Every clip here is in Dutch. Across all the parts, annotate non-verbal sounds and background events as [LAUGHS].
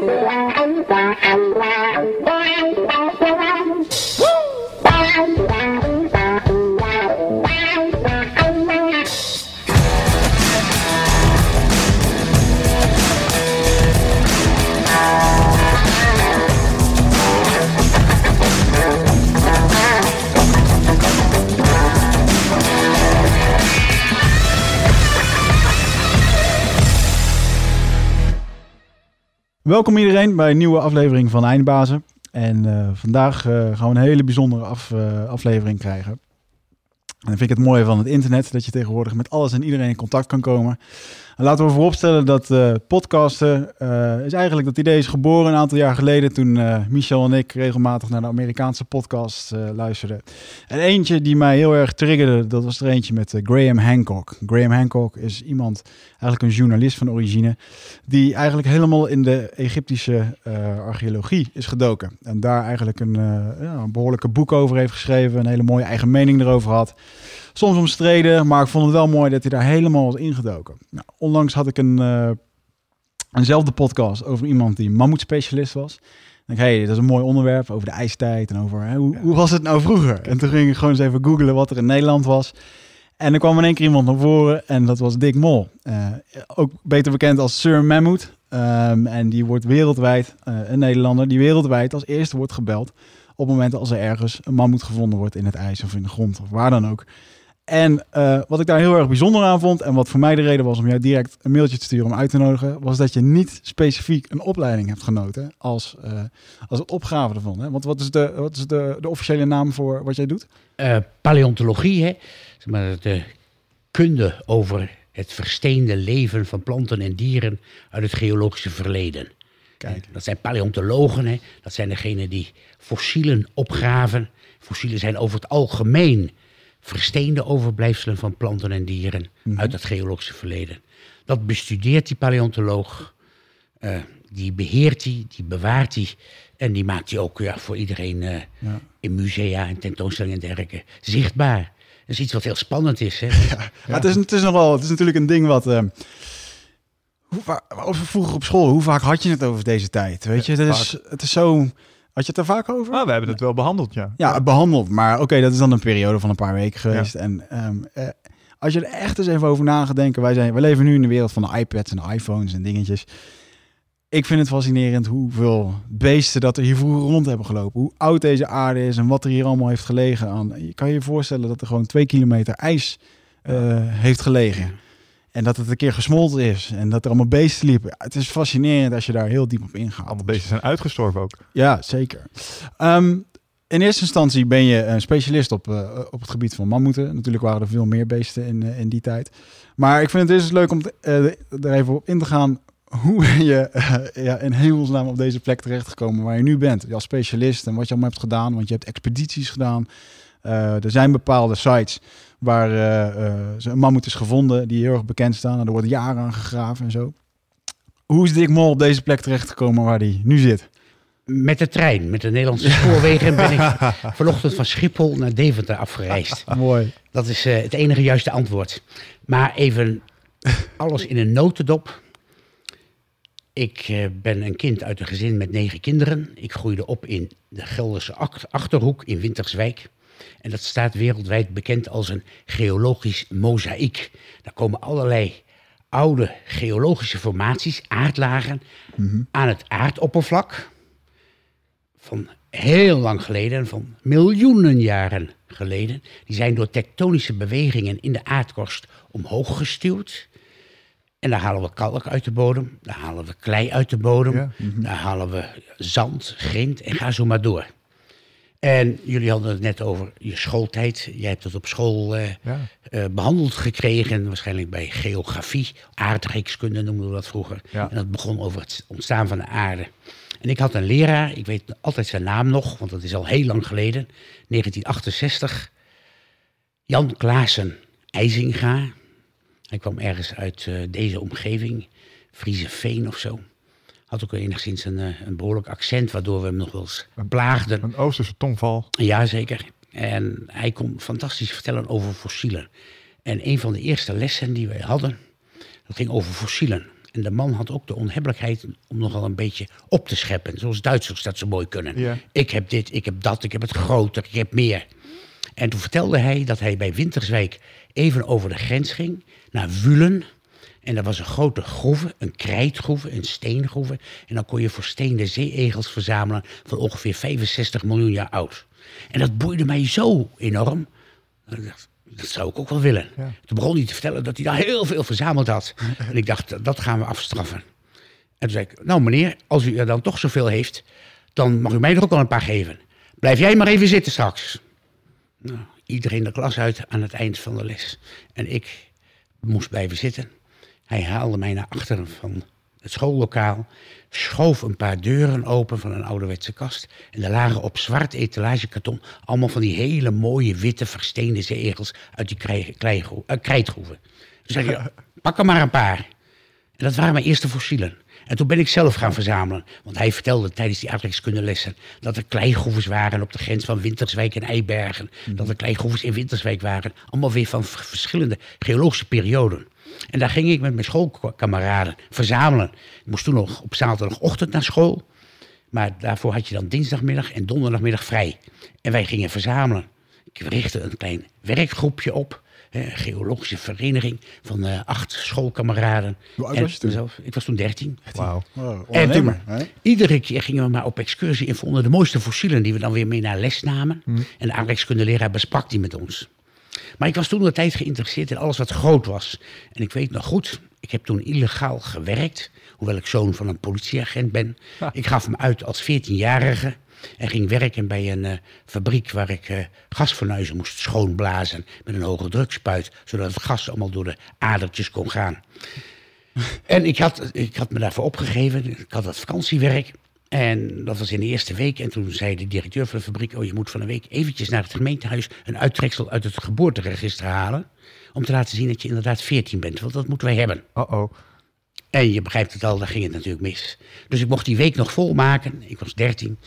Thank you. Welkom iedereen bij een nieuwe aflevering van Eindbazen. En uh, vandaag uh, gaan we een hele bijzondere uh, aflevering krijgen. En dan vind ik het mooie van het internet, dat je tegenwoordig met alles en iedereen in contact kan komen. En laten we vooropstellen dat uh, podcasten uh, is eigenlijk dat idee is geboren een aantal jaar geleden toen uh, Michel en ik regelmatig naar de Amerikaanse podcast luisterden. En eentje die mij heel erg triggerde, dat was er eentje met Graham Hancock. Graham Hancock is iemand, eigenlijk een journalist van origine, die eigenlijk helemaal in de Egyptische archeologie is gedoken. En daar eigenlijk een, ja, een behoorlijke boek over heeft geschreven, een hele mooie eigen mening erover had soms omstreden, maar ik vond het wel mooi dat hij daar helemaal was ingedoken. Nou, onlangs had ik een, uh, eenzelfde podcast over iemand die mammoetspecialist was. En ik, hey, dat is een mooi onderwerp over de ijstijd en over hè, hoe, hoe was het nou vroeger? En toen ging ik gewoon eens even googlen wat er in Nederland was. En er kwam in één keer iemand naar voren en dat was Dick Mol. Uh, ook beter bekend als Sir Mammoet. Um, en die wordt wereldwijd, uh, een Nederlander, die wereldwijd als eerste wordt gebeld op het moment als er ergens een mammoet gevonden wordt in het ijs of in de grond of waar dan ook. En uh, wat ik daar heel erg bijzonder aan vond en wat voor mij de reden was om jou direct een mailtje te sturen om uit te nodigen, was dat je niet specifiek een opleiding hebt genoten als, uh, als opgave ervan. Hè? Want wat is, de, wat is de, de officiële naam voor wat jij doet? Uh, paleontologie, hè? Zeg maar de kunde over het versteende leven van planten en dieren uit het geologische verleden. Kijk. Dat zijn paleontologen, hè? dat zijn degenen die fossielen opgraven. Fossielen zijn over het algemeen versteende overblijfselen van planten en dieren mm -hmm. uit het geologische verleden. Dat bestudeert die paleontoloog, uh, die beheert die, die bewaart die en die maakt die ook ja, voor iedereen uh, ja. in musea en tentoonstellingen en dergelijke zichtbaar. Dat is iets wat heel spannend is. Hè? [LAUGHS] Ja, ja. Het, is, het, is nogal, het is natuurlijk een ding wat... Uh, hoe vaak, vroeger op school, hoe vaak had je het over deze tijd? Weet je, het is, het is zo... Had je het er vaak over? Ah, we hebben het wel behandeld, ja. Ja, behandeld. Maar oké, okay, dat is dan een periode van een paar weken geweest. Ja. En um, eh, als je er echt eens even over na gaat denken. Wij, zijn, wij leven nu in de wereld van de iPads en de iPhones en dingetjes. Ik vind het fascinerend hoeveel beesten dat er hier vroeger rond hebben gelopen. Hoe oud deze aarde is en wat er hier allemaal heeft gelegen aan. Je kan je je voorstellen dat er gewoon twee kilometer ijs uh, heeft gelegen. En dat het een keer gesmolten is. En dat er allemaal beesten liepen. Het is fascinerend als je daar heel diep op ingaat. Allemaal beesten zijn uitgestorven ook. Ja, zeker. Um, in eerste instantie ben je een specialist op, uh, op het gebied van mammoeten. Natuurlijk waren er veel meer beesten in, uh, in die tijd. Maar ik vind het dus leuk om te, uh, er even op in te gaan hoe ben [LAUGHS] je ja, in hemelsnaam op deze plek terechtgekomen waar je nu bent. Als specialist en wat je allemaal hebt gedaan. Want je hebt expedities gedaan. Er zijn bepaalde sites waar uh, uh, een mammoet is gevonden die heel erg bekend staan. En er wordt jaren aan gegraven en zo. Hoe is Dick Mol op deze plek terechtgekomen waar hij nu zit? Met de trein, met de Nederlandse spoorwegen ben ik [LAUGHS] vanochtend van Schiphol naar Deventer afgereisd. Mooi. Dat is uh, het enige juiste antwoord. Maar even alles in een notendop. Ik uh, ben een kind uit een gezin met negen kinderen. Ik groeide op in de Gelderse Achterhoek in Winterswijk. En dat staat wereldwijd bekend als een geologisch mozaïek. Daar komen allerlei oude geologische formaties, aardlagen, mm-hmm. aan het aardoppervlak. Van heel lang geleden, van miljoenen jaren geleden. Die zijn door tektonische bewegingen in de aardkorst omhoog gestuwd. En daar halen we kalk uit de bodem, daar halen we klei uit de bodem, ja. mm-hmm. daar halen we zand, grind en ga zo maar door. En jullie hadden het net over je schooltijd. Jij hebt het op school uh, ja. uh, behandeld gekregen, waarschijnlijk bij geografie, aardrijkskunde noemden we dat vroeger. Ja. En dat begon over het ontstaan van de aarde. En ik had een leraar, ik weet altijd zijn naam nog, want dat is al heel lang geleden, 1968. Jan Klaassen IJzinga. Hij kwam ergens uit uh, deze omgeving, Friese Veen of zo had ook enigszins een, een behoorlijk accent, waardoor we hem nog wel eens plaagden. Een Oosterse tongval. Jazeker. En hij kon fantastisch vertellen over fossielen. En een van de eerste lessen die wij hadden, dat ging over fossielen. En de man had ook de onhebbelijkheid om nogal een beetje op te scheppen. Zoals Duitsers dat zo mooi kunnen. Ja. Ik heb dit, ik heb dat, ik heb het groter, ik heb meer. En toen vertelde hij dat hij bij Winterswijk even over de grens ging naar Wulen. En dat was een grote groeve, een krijtgroeve, een steengroeve. En dan kon je voor steende zeeegels verzamelen van ongeveer 65 miljoen jaar oud. En dat boeide mij zo enorm. Dat zou ik ook wel willen. Ja. Toen begon hij te vertellen dat hij daar heel veel verzameld had. En ik dacht, dat gaan we afstraffen. En toen zei ik, nou meneer, als u er dan toch zoveel heeft, dan mag u mij er ook wel een paar geven. Blijf jij maar even zitten straks. Nou, iedereen de klas uit aan het eind van de les. En ik moest blijven zitten. Hij haalde mij naar achteren van het schoollokaal, schoof een paar deuren open van een ouderwetse kast. En er lagen op zwart etalagekarton allemaal van die hele mooie witte versteende zeegels uit die eh, krijtgroeven. Toen zei hij, [LAUGHS] pak er maar een paar. En dat waren mijn eerste fossielen. En toen ben ik zelf gaan verzamelen. Want hij vertelde tijdens die aardrijkskundelessen... dat er kleigroeves waren op de grens van Winterswijk en Eibergen. Dat er kleigroeves in Winterswijk waren. Allemaal weer van verschillende geologische perioden. En daar ging ik met mijn schoolkameraden verzamelen. Ik moest toen nog op zaterdagochtend naar school. Maar daarvoor had je dan dinsdagmiddag en donderdagmiddag vrij. En wij gingen verzamelen. Ik richtte een klein werkgroepje op. hè, Een geologische vereniging van eh, acht schoolkameraden. Hoe oud En was je toen? Ik was toen dertien. Wauw. Oh, En toen, hè? iedere keer gingen we maar op excursie en vonden de mooiste fossielen die we dan weer mee naar les namen. En de aardrijkskundeleraar besprak die met ons. Maar ik was toen de tijd geïnteresseerd in alles wat groot was. En ik weet nog goed, ik heb toen illegaal gewerkt, hoewel ik zoon van een politieagent ben. Ik gaf me uit als 14-jarige en ging werken bij een eh, fabriek waar ik eh gasfornuizen moest schoonblazen met een hoge drukspuit, zodat het gas allemaal door de adertjes kon gaan. [LAUGHS] En ik had, ik had me daarvoor opgegeven. Ik had dat vakantiewerk. En dat was in de eerste week. En toen zei de directeur van de fabriek... oh, je moet van een week eventjes naar het gemeentehuis... een uittreksel uit het geboorteregister halen... om te laten zien dat je inderdaad 14 bent. Want dat moeten wij hebben. Oh-oh. En je begrijpt het al, daar ging het natuurlijk mis. Dus ik mocht die week nog volmaken. Ik was 13.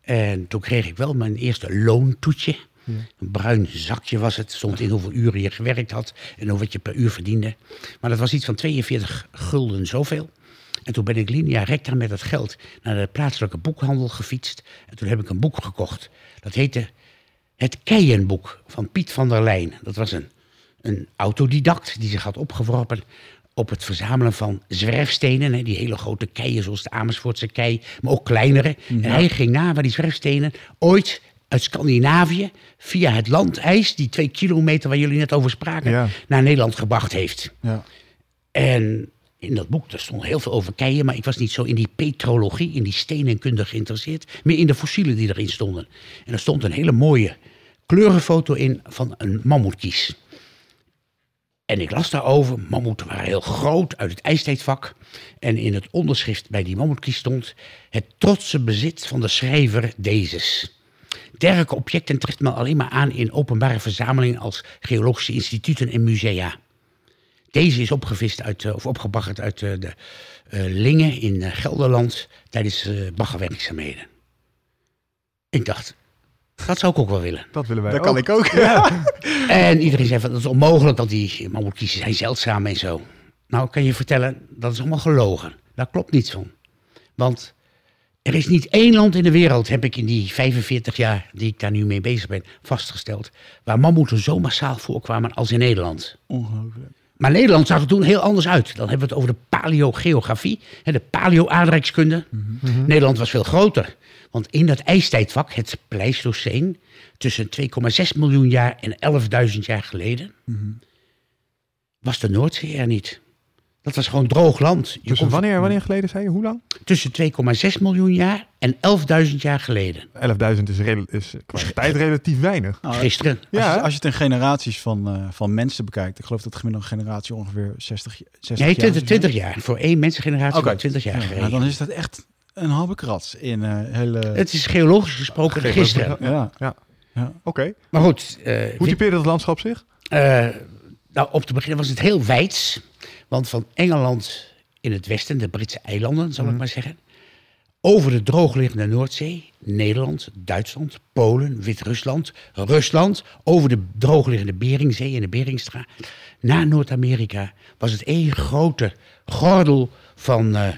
En toen kreeg ik wel mijn eerste loontoetje. Een bruin zakje was het. Stond in hoeveel uren je gewerkt had. En hoeveel je per uur verdiende. Maar dat was iets van 42 gulden zoveel. En toen ben ik linea recta met dat geld naar de plaatselijke boekhandel gefietst. En toen heb ik een boek gekocht. Dat heette Het Keienboek van Piet van der Leyen. Dat was een, een autodidact die zich had opgeworpen op het verzamelen van zwerfstenen. Hè, die hele grote keien zoals de Amersfoortse kei, maar ook kleinere. En hij ging na waar die zwerfstenen ooit uit Scandinavië via het landijs, die twee kilometer waar jullie net over spraken, Ja. naar Nederland gebracht heeft. Ja. En in dat boek daar stond heel veel over keien, maar ik was niet zo in die petrologie, in die stenenkunde geïnteresseerd, meer in de fossielen die erin stonden. En er stond een hele mooie kleurenfoto in van een mammoetkies. En ik las daarover, mammoeten waren heel groot uit het ijstijdvak. En in het onderschrift bij die mammoetkies stond... het trotse bezit van de schrijver Dezes. Dergelijke objecten treft men alleen maar aan in openbare verzamelingen... als geologische instituten en musea. Deze is opgevist uit, eh, of opgebaggerd uit eh, de eh, Lingen in Gelderland tijdens eh baggerwerkzaamheden. Ik dacht, dat zou ik ook wel willen. Dat willen wij Dat ook. kan ik ook. [LAUGHS] En iedereen zei van, dat is onmogelijk, want die mammoetkies zijn zeldzaam en zo. Nou, ik kan je vertellen, dat is allemaal gelogen. Daar klopt niets van. Want er is niet één land in de wereld, heb ik in die 45 jaar die ik daar nu mee bezig ben, vastgesteld, waar mammoeten zo massaal voorkwamen als in Nederland. Ongelooflijk. Maar Nederland zag er toen heel anders uit. Dan hebben we het over de paleogeografie, de paleo-aardrijkskunde. Nederland was veel groter. Want in dat ijstijdvak, het Pleistoceen, tussen 2,6 miljoen jaar en 11.000 jaar geleden, was de Noordzee er niet. Dat was gewoon droog land. Je Dus wanneer, wanneer geleden zei je? Hoe lang? Tussen 2,6 miljoen jaar en 11.000 jaar geleden. 11.000 is, qua tijd relatief weinig. Nou, Gisteren. Als, Ja, je, hè? als je het in generaties van, eh, van mensen bekijkt, ik geloof dat de gemiddelde generatie ongeveer 60, 60 Nee, jaar 20, is. 20 jaar. Voor één mensengeneratie okay. 20 jaar Ja, nou, dan is dat echt een halve krats in eh, hele... Het is geologisch gesproken gisteren. ja. Ja. Ja. Oké. Maar goed, eh, Hoe typeerde het landschap zich? Eh, nou, op te beginnen was het heel wijds. Want van Engeland in het westen, de Britse eilanden, zal ik maar zeggen. Over de droogliggende Noordzee, Nederland, Duitsland, Polen, Wit-Rusland, Rusland. Over de droogliggende Beringzee en de Beringstraat. Naar Noord-Amerika was het één grote gordel van eh,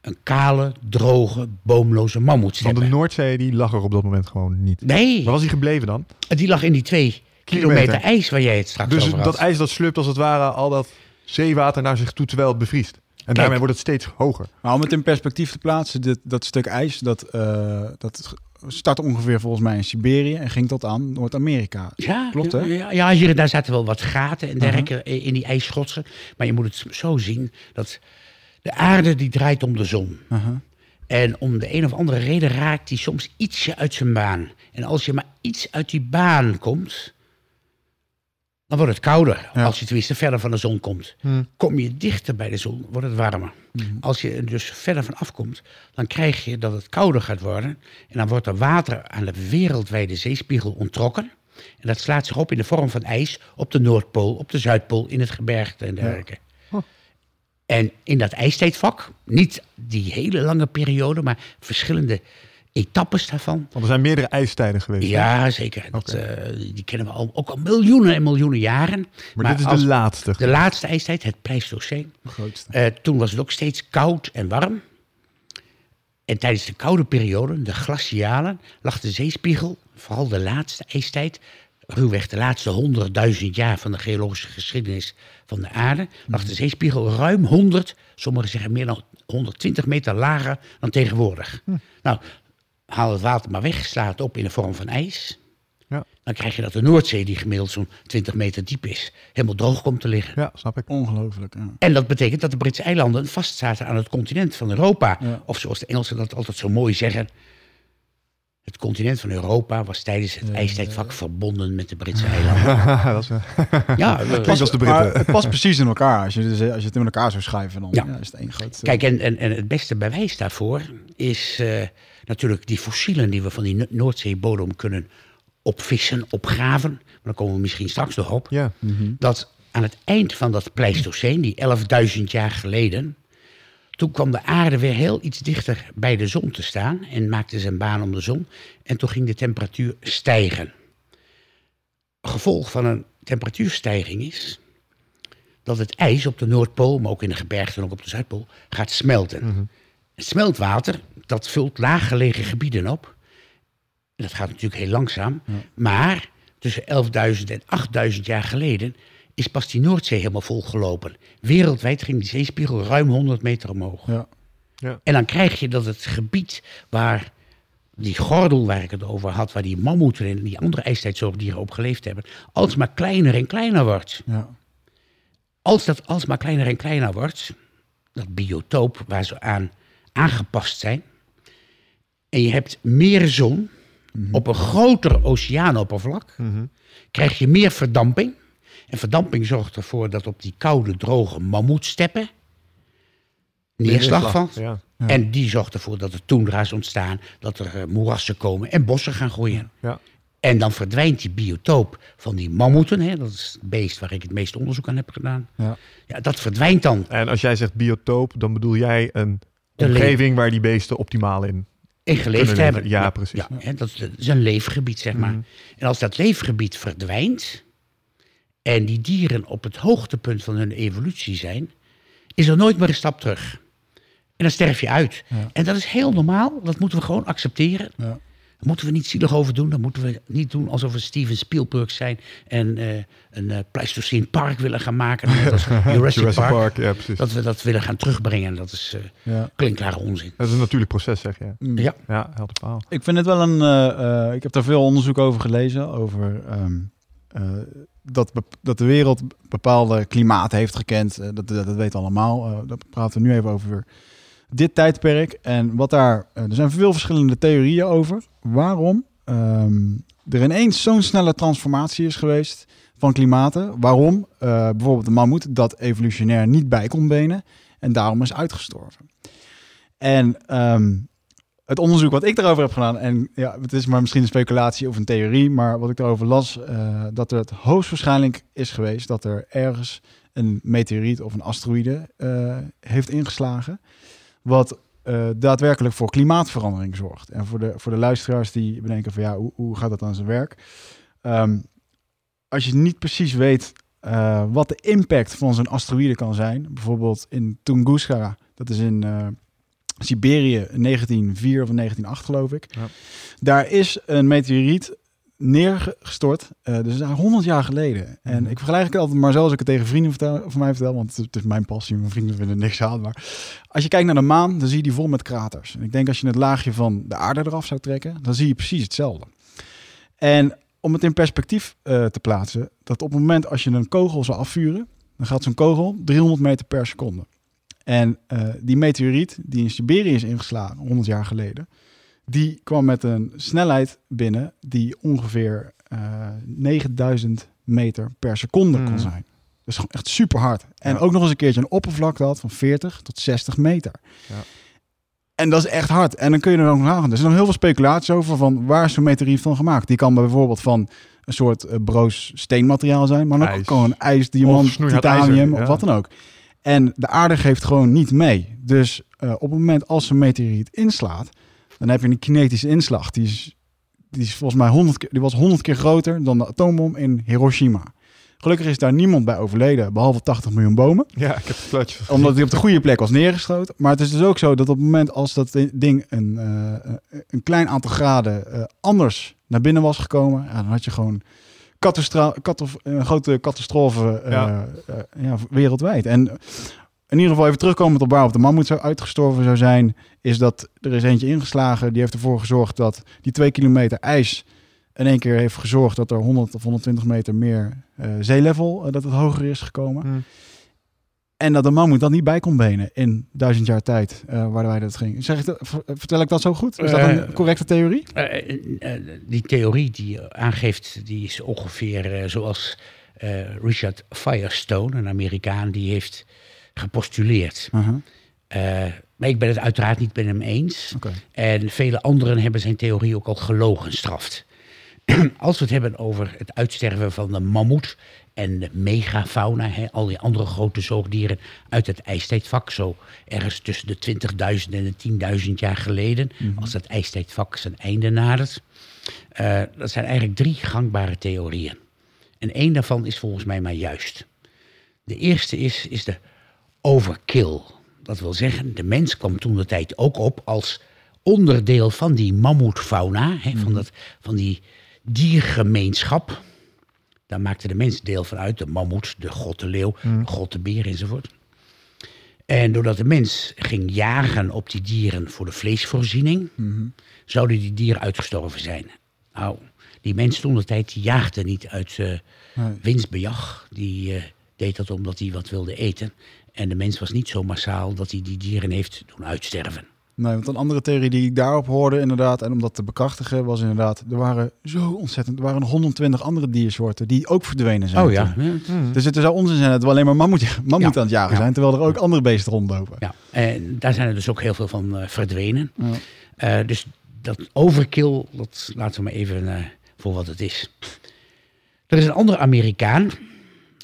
een kale, droge, boomloze Want mammoetsteppen. de Noordzee die lag er op dat moment gewoon niet. Nee, Waar was hij gebleven dan? die lag in die twee kilometer, Kilometer. ijs waar jij het straks Dus over had. dat ijs dat slupt als het ware al dat zeewater naar zich toe terwijl het bevriest. En daarmee wordt het steeds hoger. Maar om het in perspectief te plaatsen, dit, dat stuk ijs, dat, eh, dat start ongeveer volgens mij in Siberië en ging tot aan Noord-Amerika. Ja, Klopt, hè? Ja, ja, hier en daar zaten wel wat gaten en dergelijke in die ijsschotsen. Maar je moet het zo zien dat de aarde die draait om de zon. Aha. En om de een of andere reden raakt die soms ietsje uit zijn baan. En als je maar iets uit die baan komt, dan wordt het kouder. Ja. Als je tenminste verder van de zon komt. Kom je dichter bij de zon, wordt het warmer. Als je er dus verder van afkomt, dan krijg je dat het kouder gaat worden. En dan wordt er water aan de wereldwijde zeespiegel onttrokken. En dat slaat zich op in de vorm van ijs op de Noordpool, op de Zuidpool, in het gebergte en dergelijke. En in dat ijstijdvak, niet die hele lange periode, maar verschillende etappes daarvan. Want er zijn meerdere ijstijden geweest. hè? Ja, zeker. Dat, eh, die kennen we al, ook al miljoenen en miljoenen jaren. Maar, dit is de laatste. de laatste ijstijd, het Pleistoceen. Eh, toen was het ook steeds koud en warm. En tijdens de koude periode, de glacialen, lag de zeespiegel, vooral de laatste ijstijd, ruwweg de laatste 100.000 jaar van de geologische geschiedenis van de aarde, lag de zeespiegel ruim 100, sommigen zeggen meer dan 120 meter lager dan tegenwoordig. Nou, haal het water maar weg, sla het op in de vorm van ijs. Ja. Dan krijg je dat de Noordzee, die gemiddeld zo'n 20 meter diep is, helemaal droog komt te liggen. Ja, snap ik. Ongelooflijk. Ja. En dat betekent dat de Britse eilanden vastzaten aan het continent van Europa. Ja. Of zoals de Engelsen dat altijd zo mooi zeggen. Het continent van Europa was tijdens het ijstijdvak verbonden met de Britse eilanden. [LAUGHS] dat is, eh, ja, [LAUGHS] eh, als de Britten. het past precies in elkaar. Als je, dus, als je het in elkaar zou schrijven, dan Ja. ja. is het één groot... eh, kijk, en, en, en het beste bewijs daarvoor is eh, natuurlijk die fossielen die we van die No- Noordzeebodem kunnen opvissen, opgraven. Maar daar komen we misschien straks nog op. Ja. dat aan het eind van dat Pleistoceen, die 11.000 jaar geleden, toen kwam de aarde weer heel iets dichter bij de zon te staan en maakte zijn baan om de zon. En toen ging de temperatuur stijgen. Gevolg van een temperatuurstijging is dat het ijs op de Noordpool, maar ook in de gebergten en ook op de Zuidpool, gaat smelten. Het smeltwater, dat vult laaggelegen gebieden op. En dat gaat natuurlijk heel langzaam. Maar tussen 11.000 en 8.000 jaar geleden is pas die Noordzee helemaal volgelopen. Wereldwijd ging die zeespiegel ruim 100 meter omhoog. Ja. En dan krijg je dat het gebied waar die gordel waar ik het over had, waar die mammoeten en die andere ijstijdzoogdieren op geleefd hebben, alsmaar kleiner en kleiner wordt. Ja. Als dat alsmaar kleiner en kleiner wordt, dat biotoop waar ze aan aangepast zijn, en je hebt meer zon op een groter oceaanoppervlak, krijg je meer verdamping. En verdamping zorgt ervoor dat op die koude, droge mammoetsteppen neerslag valt. Ja. En die zorgt ervoor dat er toendra's ontstaan, dat er eh, moerassen komen en bossen gaan groeien. Ja. En dan verdwijnt die biotoop van die mammoeten, hè, dat is het beest waar ik het meeste onderzoek aan heb gedaan. Ja. Ja, dat verdwijnt dan. En als jij zegt biotoop, dan bedoel jij een omgeving waar die beesten optimaal in. in geleefd Kunnen leven. hebben. Ja, precies. Ja, hè, dat, is, een leefgebied, zeg maar. En als dat leefgebied verdwijnt en die dieren op het hoogtepunt van hun evolutie zijn, is er nooit meer een stap terug. En dan sterf je uit. Ja. En dat is heel normaal, dat moeten we gewoon accepteren. Daar moeten we niet zielig over doen. Dan moeten we niet doen alsof we Steven Spielberg zijn en eh, een eh Pleistocene Park willen gaan maken. Net als [LAUGHS] Jurassic, Jurassic Park. Park, ja, precies. Dat we dat willen gaan terugbrengen. Dat is eh Ja. klinkklare onzin. Dat is een natuurlijk proces, zeg je. Ja. Ja, helder verhaal. Ik vind het wel een. eh, eh, ik heb daar veel onderzoek over gelezen. Over ehm, eh, dat, dat de wereld bepaalde klimaat heeft gekend. Dat, dat, dat weten we allemaal. Eh daar praten we nu even over dit tijdperk. En wat daar. eh, er zijn veel verschillende theorieën over. Waarom ehm, er ineens zo'n snelle transformatie is geweest van klimaten. Waarom eh, bijvoorbeeld de mammoet dat evolutionair niet bij kon benen. En daarom is uitgestorven. En ehm, het onderzoek wat ik daarover heb gedaan, en ja, het is maar misschien een speculatie of een theorie, maar wat ik daarover las, eh, dat het hoogstwaarschijnlijk is geweest dat er ergens een meteoriet of een asteroïde heeft ingeslagen, wat eh, daadwerkelijk voor klimaatverandering zorgt. En voor de, voor de luisteraars die bedenken van ja, hoe, hoe gaat dat aan zijn werk? Ehm, als je niet precies weet eh, wat de impact van zo'n asteroïde kan zijn, bijvoorbeeld in Tunguska, Dat is in eh, Siberië in 1904 of in 1908 geloof ik. Ja. Daar is een meteoriet neergestort, eh dus 100 jaar geleden. En Mhm. ik vergelijk het altijd maar zo als ik het tegen vrienden vertel, van mij vertel, want het, is mijn passie, mijn vrienden vinden niks aan. Maar als je kijkt naar de maan, dan zie je die vol met kraters. En ik denk als je het laagje van de aarde eraf zou trekken, dan zie je precies hetzelfde. En om het in perspectief eh, te plaatsen, dat op het moment als je een kogel zou afvuren, dan gaat zo'n kogel 300 meter per seconde. En eh, die meteoriet die in Siberië is ingeslagen 100 jaar geleden, die kwam met een snelheid binnen die ongeveer eh 9000 meter per seconde kon Mm. zijn. Dat is gewoon echt super hard. En Ja. ook nog eens een keertje een oppervlakte had van 40 tot 60 meter. Ja. En dat is echt hard. En dan kun je er ook nog aan. Er zijn nog heel veel speculaties over van waar is zo'n meteoriet van gemaakt. Die kan bijvoorbeeld van een soort eh, broos steenmateriaal zijn, maar ook gewoon ijs, diamant, titanium ijzer, of wat dan ook. En de aarde geeft gewoon niet mee. Dus eh, op het moment als een meteoriet inslaat, dan heb je een kinetische inslag. Die is, die is volgens mij 100 keer, die was 100 keer groter dan de atoombom in Hiroshima. Gelukkig is daar niemand bij overleden, behalve 80 miljoen bomen Ja, ik heb het plaatje omdat hij op de goede plek was neergeschoten. Maar het is dus ook zo dat op het moment als dat ding een, eh, een klein aantal graden eh, anders naar binnen was gekomen, ja, dan had je gewoon een grote catastrofe Ja. eh, ja, wereldwijd. En in ieder geval even terugkomend op waarop de mammoet zou uitgestorven zou zijn, is dat er is eentje ingeslagen. Die heeft ervoor gezorgd dat die twee kilometer ijs in één keer heeft gezorgd dat er 100 of 120 meter meer eh, zeelevel, eh, dat het hoger is gekomen. Hm. En dat de mammoet dat niet bij kon benen in duizend jaar tijd, eh, waar wij dat ging. Zeg ik dat, ver- vertel ik dat zo goed? Is dat een correcte theorie? Die theorie die je aangeeft, die is ongeveer zoals Richard Firestone, een Amerikaan, die heeft gepostuleerd. Uh-huh. Eh, maar ik ben het uiteraard niet met hem eens. En vele anderen hebben zijn theorie ook al gelogenstraft. [CLEARS THROAT] Als we het hebben over het uitsterven van de mammoet en de megafauna, hè, al die andere grote zoogdieren uit het ijstijdvak, zo ergens tussen de 20.000 en de 10.000 jaar geleden, als dat ijstijdvak zijn einde nadert. Eh, dat zijn eigenlijk drie gangbare theorieën. En één daarvan is volgens mij maar juist. De eerste is, is de overkill. Dat wil zeggen, de mens kwam toen de tijd ook op als onderdeel van die mammoetfauna, van, dat, van die diergemeenschap. Daar maakte de mens deel van uit, de mammoet, de god de leeuw, de god de beer enzovoort. En doordat de mens ging jagen op die dieren voor de vleesvoorziening, zouden die dieren uitgestorven zijn. Nou, die mens toen de tijd die jaagde niet uit eh, Nee. winstbejag. Die eh, deed dat omdat hij wat wilde eten. En de mens was niet zo massaal dat hij die dieren heeft doen uitsterven. Nee, want een andere theorie die ik daarop hoorde inderdaad, en om dat te bekrachtigen, was inderdaad, er waren zo ontzettend, er waren nog 121 andere diersoorten die ook verdwenen zijn. Oh ja. Dus het zou onzin zijn dat we alleen maar mammoet, mammoet Ja. aan het jagen Ja. zijn, terwijl er ook andere beesten rondlopen. ja. En daar zijn er dus ook heel veel van eh, verdwenen. Ja. Eh, dus dat overkill, dat laten we maar even eh, voor wat het is. Er is een andere Amerikaan.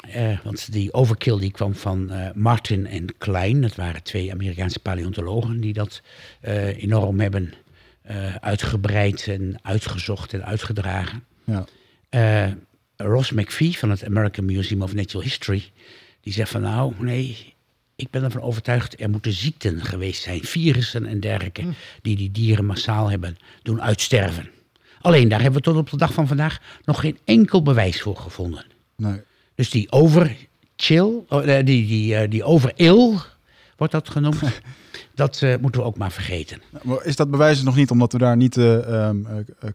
Eh, want die overkill die kwam van eh, Martin en Klein. Dat waren twee Amerikaanse paleontologen die dat eh, enorm hebben uitgebreid en uitgezocht en uitgedragen. Ja. Ross McPhee van het American Museum of Natural History, die zegt van nou, nee, ik ben ervan overtuigd, er moeten ziekten geweest zijn, virussen en dergelijke, die die dieren massaal hebben doen uitsterven. Alleen daar hebben we tot op de dag van vandaag nog geen enkel bewijs voor gevonden. Nee. Dus die overchill, oh, die, die, eh, die overil, wordt dat genoemd, [LAUGHS] dat eh, moeten we ook maar vergeten. Maar is dat bewijs nog niet, omdat we daar niet, eh,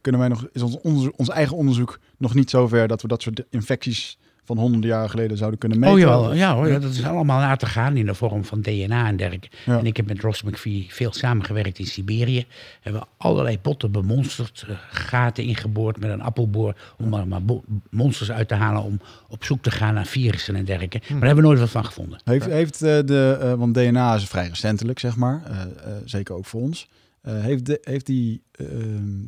kunnen wij nog, is ons, ons eigen onderzoek nog niet zover dat we dat soort infecties van honderden jaren geleden zouden kunnen meten? Oh jawel, ja hoor, ja, dat is allemaal na te gaan in de vorm van DNA en dergelijke. Ja. En ik heb met Ross McPhee veel samengewerkt in Siberië. Hebben we allerlei potten bemonsterd, eh, gaten ingeboord met een appelboor... om er maar monsters uit te halen om op zoek te gaan naar virussen en dergelijke. Maar daar hebben we nooit wat van gevonden. Heeft, heeft eh, de, eh, want DNA is vrij recentelijk, zeg maar, zeker ook voor ons. Heeft, de, heeft die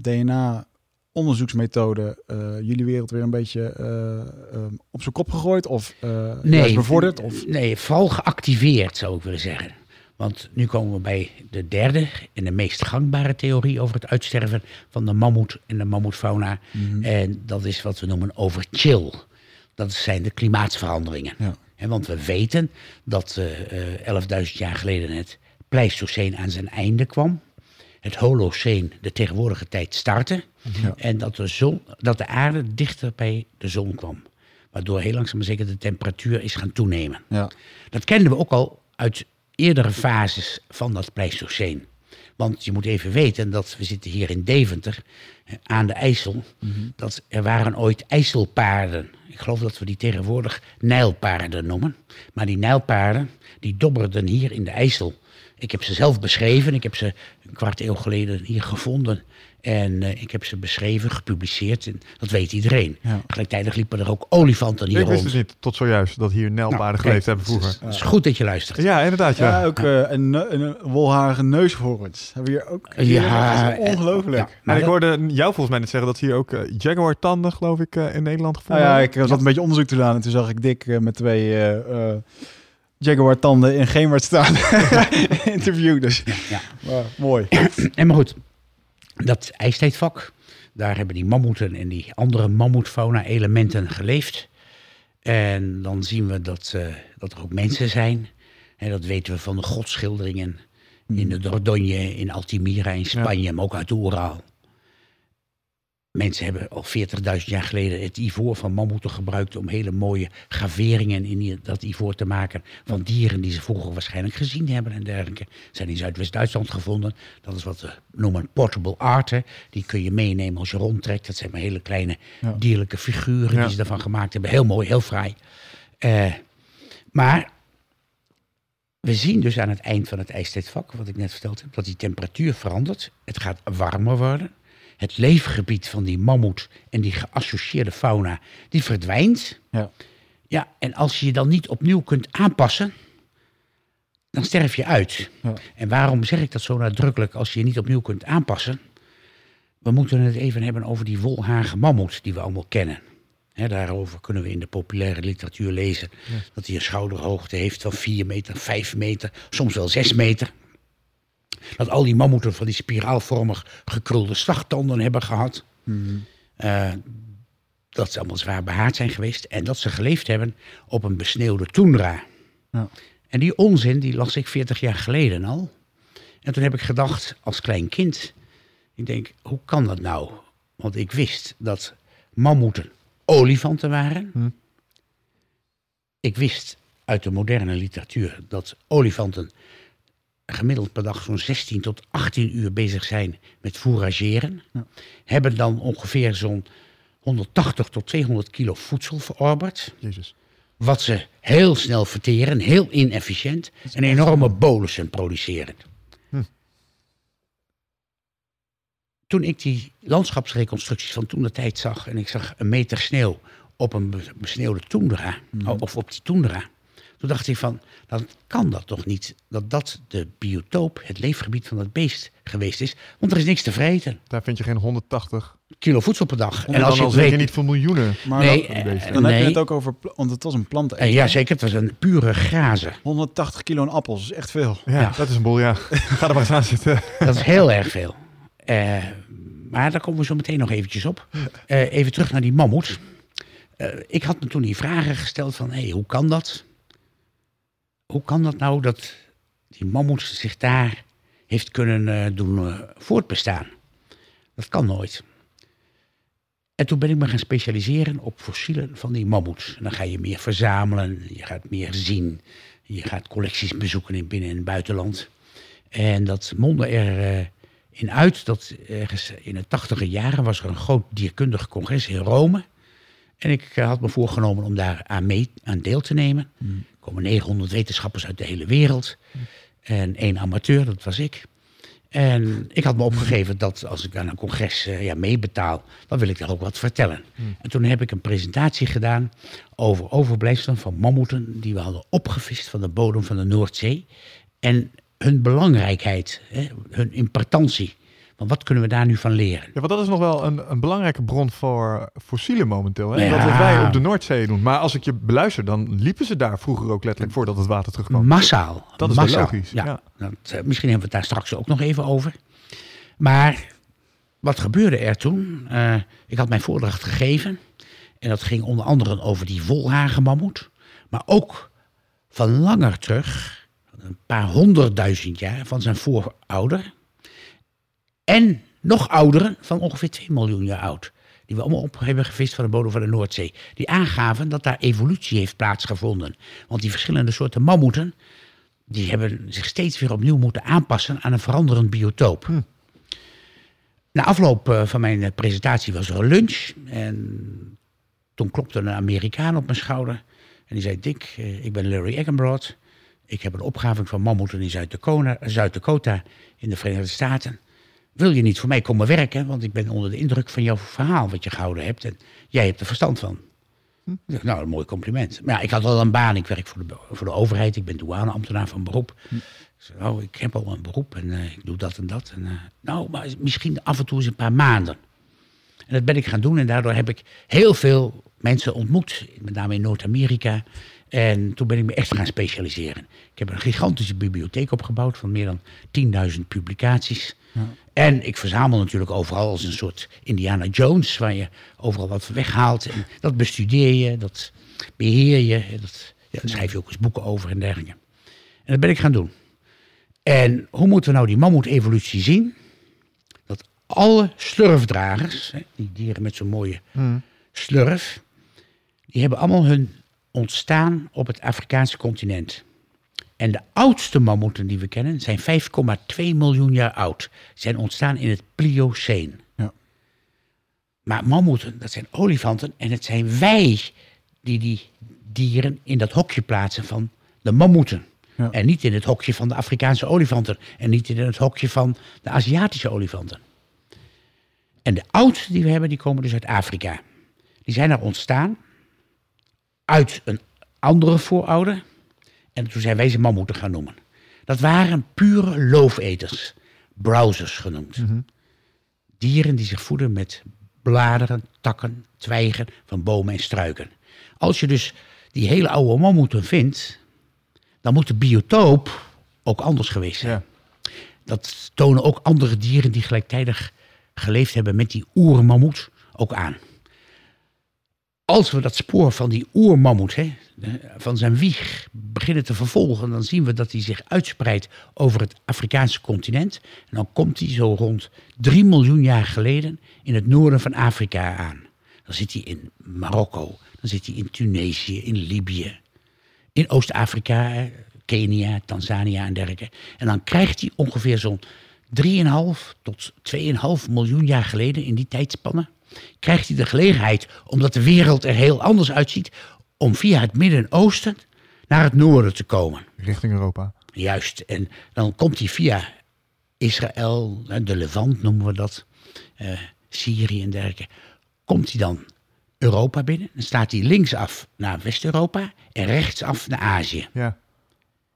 DNA onderzoeksmethode eh, jullie wereld weer een beetje eh, ehm, op zijn kop gegooid of eh juist bevorderd? Of? Nee, vooral geactiveerd zou ik willen zeggen. Want nu komen we bij de derde en de meest gangbare theorie over het uitsterven van de mammoet en de mammoetfauna. Mhm. En dat is wat we noemen overchill. Dat zijn de klimaatsveranderingen. Ja. Want we weten dat eh, eh, 11.000 jaar geleden het Pleistoceen aan zijn einde kwam. Het Holoceen, de tegenwoordige tijd, startte. Ja. En dat de, zon, dat de aarde dichter bij de zon kwam. Waardoor heel langzaam maar zeker de temperatuur is gaan toenemen. Ja. Dat kenden we ook al uit eerdere fases van dat Pleistoceen. Want je moet even weten dat we zitten hier in Deventer eh, aan de IJssel. Dat er waren ooit IJsselpaarden. Ik geloof dat we die tegenwoordig Nijlpaarden noemen. Maar die Nijlpaarden die dobberden hier in de IJssel. Ik heb ze zelf beschreven. Ik heb ze een kwart eeuw geleden hier gevonden. En eh, ik heb ze beschreven, gepubliceerd. En dat weet iedereen. Ja. Gelijktijdig liepen er ook olifanten hier Ik wist rond. dus niet, tot zojuist, dat hier Nou, Nijlpaarden kijk, geleefd hebben vroeger. Het is goed dat je luistert. Ja, inderdaad, ja. Ja, ook eh, een, een wolharige neushoorns. Hebben we hier ook. Ja, is ongelooflijk. ja, en maar ik dat- hoorde jou volgens mij net zeggen dat hier ook eh, Jaguar-tanden, geloof ik, eh, in Nederland Nou gevonden ja, worden. ik zat een beetje onderzoek te doen en toen zag ik Dick eh, met twee eh, Jaguar-tanden in Geemwaard staan. [LAUGHS] Interview dus. ja. Maar mooi. [CLEARS THROAT] En maar goed, dat ijstijdvak, daar hebben die mammoeten en die andere mammoetfauna-elementen geleefd. En dan zien we dat, eh, dat er ook mensen zijn. En dat weten we van de godschilderingen in de Dordogne, in Altamira, in Spanje, maar ook uit de. Mensen hebben al 40.000 jaar geleden het ivoor van mammoeten gebruikt om hele mooie graveringen in dat ivoor te maken van dieren die ze vroeger waarschijnlijk gezien hebben en dergelijke. Zijn in Zuidwest-Duitsland gevonden. Dat is wat we noemen portable art. hè. Die kun je meenemen als je rondtrekt. Dat zijn maar hele kleine Ja. dierlijke figuren Ja. die ze ervan gemaakt hebben. Heel mooi, heel fraai. Eh, maar we zien dus aan het eind van het ijstijdvak, wat ik net verteld heb, dat die temperatuur verandert. Het gaat warmer worden. Het leefgebied van die mammoet en die geassocieerde fauna, die verdwijnt. Ja. Ja, en als je je dan niet opnieuw kunt aanpassen, dan sterf je uit. Ja. En waarom zeg ik dat zo nadrukkelijk als je je niet opnieuw kunt aanpassen? We moeten het even hebben over die wolhagen mammoet die we allemaal kennen. Daarover kunnen we in de populaire literatuur lezen dat hij een schouderhoogte heeft van 4 meter, 5 meter, soms wel 6 meter. Dat al die mammoeten van die spiraalvormig gekrulde slagtanden hebben gehad. Eh, dat ze allemaal zwaar behaard zijn geweest. En dat ze geleefd hebben op een besneeuwde toendra. Ja. En die onzin, die las ik 40 jaar geleden al. En toen heb ik gedacht, als klein kind... Ik denk, hoe kan dat nou? Want ik wist dat mammoeten olifanten waren. Hm. Ik wist uit de moderne literatuur dat olifanten gemiddeld per dag zo'n 16 tot 18 uur bezig zijn met fourageren. Hebben dan ongeveer zo'n 180 tot 200 kilo voedsel verorberd. Jezus. Wat ze heel snel verteren, heel inefficiënt. En enorme bolussen produceren. Hm. Toen ik die landschapsreconstructies van toen de tijd zag... en ik zag een meter sneeuw op een be- besneeuwde toendra... of op die toendra... toen dacht ik van, dan kan dat toch niet... dat dat de biotoop, het leefgebied van dat beest geweest is. Want er is niks te vreten. Daar vind je geen 180. Kilo voedsel per dag. En, dan je al het je weet- niet voor miljoenen. Maar Nee, dan, eh, dan heb je het ook over, want het was een plant. Eh, ja, zeker. Het was een pure grazen. 180 kilo aan appels, is echt veel. Ja, Ja. dat is een boel, ja. [LAUGHS] Ga er maar eens aan zitten. Dat is heel erg veel. Eh, maar daar komen we zo meteen nog eventjes op. Eh, even terug naar die mammoet. Eh, ik had me toen die vragen gesteld van, hé, hoe kan dat? Hoe kan dat nou dat die mammoet zich daar heeft kunnen eh, doen eh, voortbestaan? Dat kan nooit. En toen ben ik me gaan specialiseren op fossielen van die mammoets. Dan ga je meer verzamelen, je gaat meer zien. Je gaat collecties bezoeken in binnen- en buitenland. En dat mondde er eh, in uit dat ergens in de tachtige jaren was er een groot dierkundig congres in Rome. En ik had me voorgenomen om daar aan, mee, aan deel te nemen. Er komen 900 wetenschappers uit de hele wereld. En één amateur, dat was ik. En ik had me opgegeven dat als ik aan een congres eh, ja, meebetaal, dan wil ik daar ook wat vertellen. En toen heb ik een presentatie gedaan over overblijfselen van mammoeten die we hadden opgevist van de bodem van de Noordzee. En hun belangrijkheid, hè, hun importantie. Wat kunnen we daar nu van leren? Ja, want dat is nog wel een, een belangrijke bron voor fossielen momenteel. Hè? Ja. Dat wat wij op de Noordzee doen. Maar als ik je beluister, dan liepen ze daar vroeger ook letterlijk voordat het water terugkwam. Massaal. Dat is massaal. logisch, Ja, ja. Dat, eh, misschien hebben we het daar straks ook nog even over. Maar wat gebeurde er toen? Eh, ik had mijn voordracht gegeven. En dat ging onder andere over die wolhagenmammoet. Maar ook van langer terug, een paar honderdduizend jaar van zijn voorouder. En nog ouderen van ongeveer 2 miljoen jaar oud. Die we allemaal op hebben gevist van de bodem van de Noordzee. Die aangaven dat daar evolutie heeft plaatsgevonden. Want die verschillende soorten mammoeten. die hebben zich steeds weer opnieuw moeten aanpassen aan een veranderend biotoop. Na afloop eh, van mijn eh, presentatie was er een lunch. En toen klopte een Amerikaan op mijn schouder. En die zei: Dick, eh, ik ben Larry Eggenbrod. Ik heb een opgave van mammoeten in Zuid-Dakota, Zuid-Dakota in de Verenigde Staten. Wil je niet voor mij komen werken? Want ik ben onder de indruk van jouw verhaal wat je gehouden hebt. En jij hebt er verstand van. Dacht, nou, een mooi compliment. Maar ja, ik had al een baan. Ik werk voor de, voor de overheid. Ik ben douaneambtenaar van beroep. Ik zei, oh, ik heb al een beroep en eh, ik doe dat en dat. En, eh, nou, maar misschien af en toe eens een paar maanden. En dat ben ik gaan doen. En daardoor heb ik heel veel mensen ontmoet. Met name in Noord-Amerika. En toen ben ik me echt gaan specialiseren. Ik heb een gigantische bibliotheek opgebouwd van meer dan 10.000 publicaties. En ik verzamel natuurlijk overal als een soort Indiana Jones, waar je overal wat weghaalt. En dat bestudeer je, dat beheer je. Dat, ja, daar schrijf je ook eens boeken over en dergelijke. En dat ben ik gaan doen. En hoe moeten we nou die mammoet-evolutie zien? Dat alle slurfdragers, hè, die dieren met zo'n mooie slurf, die hebben allemaal hun ontstaan op het Afrikaanse continent. En de oudste mammoeten die we kennen zijn 5,2 miljoen jaar oud. Zijn ontstaan in het Plioceen. Ja. Maar mammoeten, dat zijn olifanten. En het zijn wij die die dieren in dat hokje plaatsen van de mammoeten. Ja. En niet in het hokje van de Afrikaanse olifanten. En niet in het hokje van de Aziatische olifanten. En de oudste die we hebben, die komen dus uit Afrika. Die zijn er ontstaan uit een andere voorouder. En toen zijn wij ze mammoeten gaan noemen. Dat waren pure loofeters, browsers genoemd. Dieren die zich voeden met bladeren, takken, twijgen van bomen en struiken. Als je dus die hele oude mammoeten vindt, dan moet de biotoop ook anders geweest zijn. Ja. Dat tonen ook andere dieren die gelijktijdig geleefd hebben met die oermammoet ook aan. Als we dat spoor van die oermammoet, hè, van zijn wieg, beginnen te vervolgen, dan zien we dat hij zich uitspreidt over het Afrikaanse continent. En dan komt hij zo rond 3 miljoen jaar geleden in het noorden van Afrika aan. Dan zit hij in Marokko, dan zit hij in Tunesië, in Libië, in Oost-Afrika, Kenia, Tanzania en dergelijke. En dan krijgt hij ongeveer zo'n 3,5 tot 2,5 miljoen jaar geleden in die tijdspanne, krijgt hij de gelegenheid, omdat de wereld er heel anders uitziet, om via het Midden-Oosten naar het noorden te komen. Richting Europa. Juist, en dan komt hij via Israël, de Levant noemen we dat, eh, Syrië en dergelijke. Komt hij dan Europa binnen, dan staat hij linksaf naar West-Europa en rechtsaf naar Azië. Ja.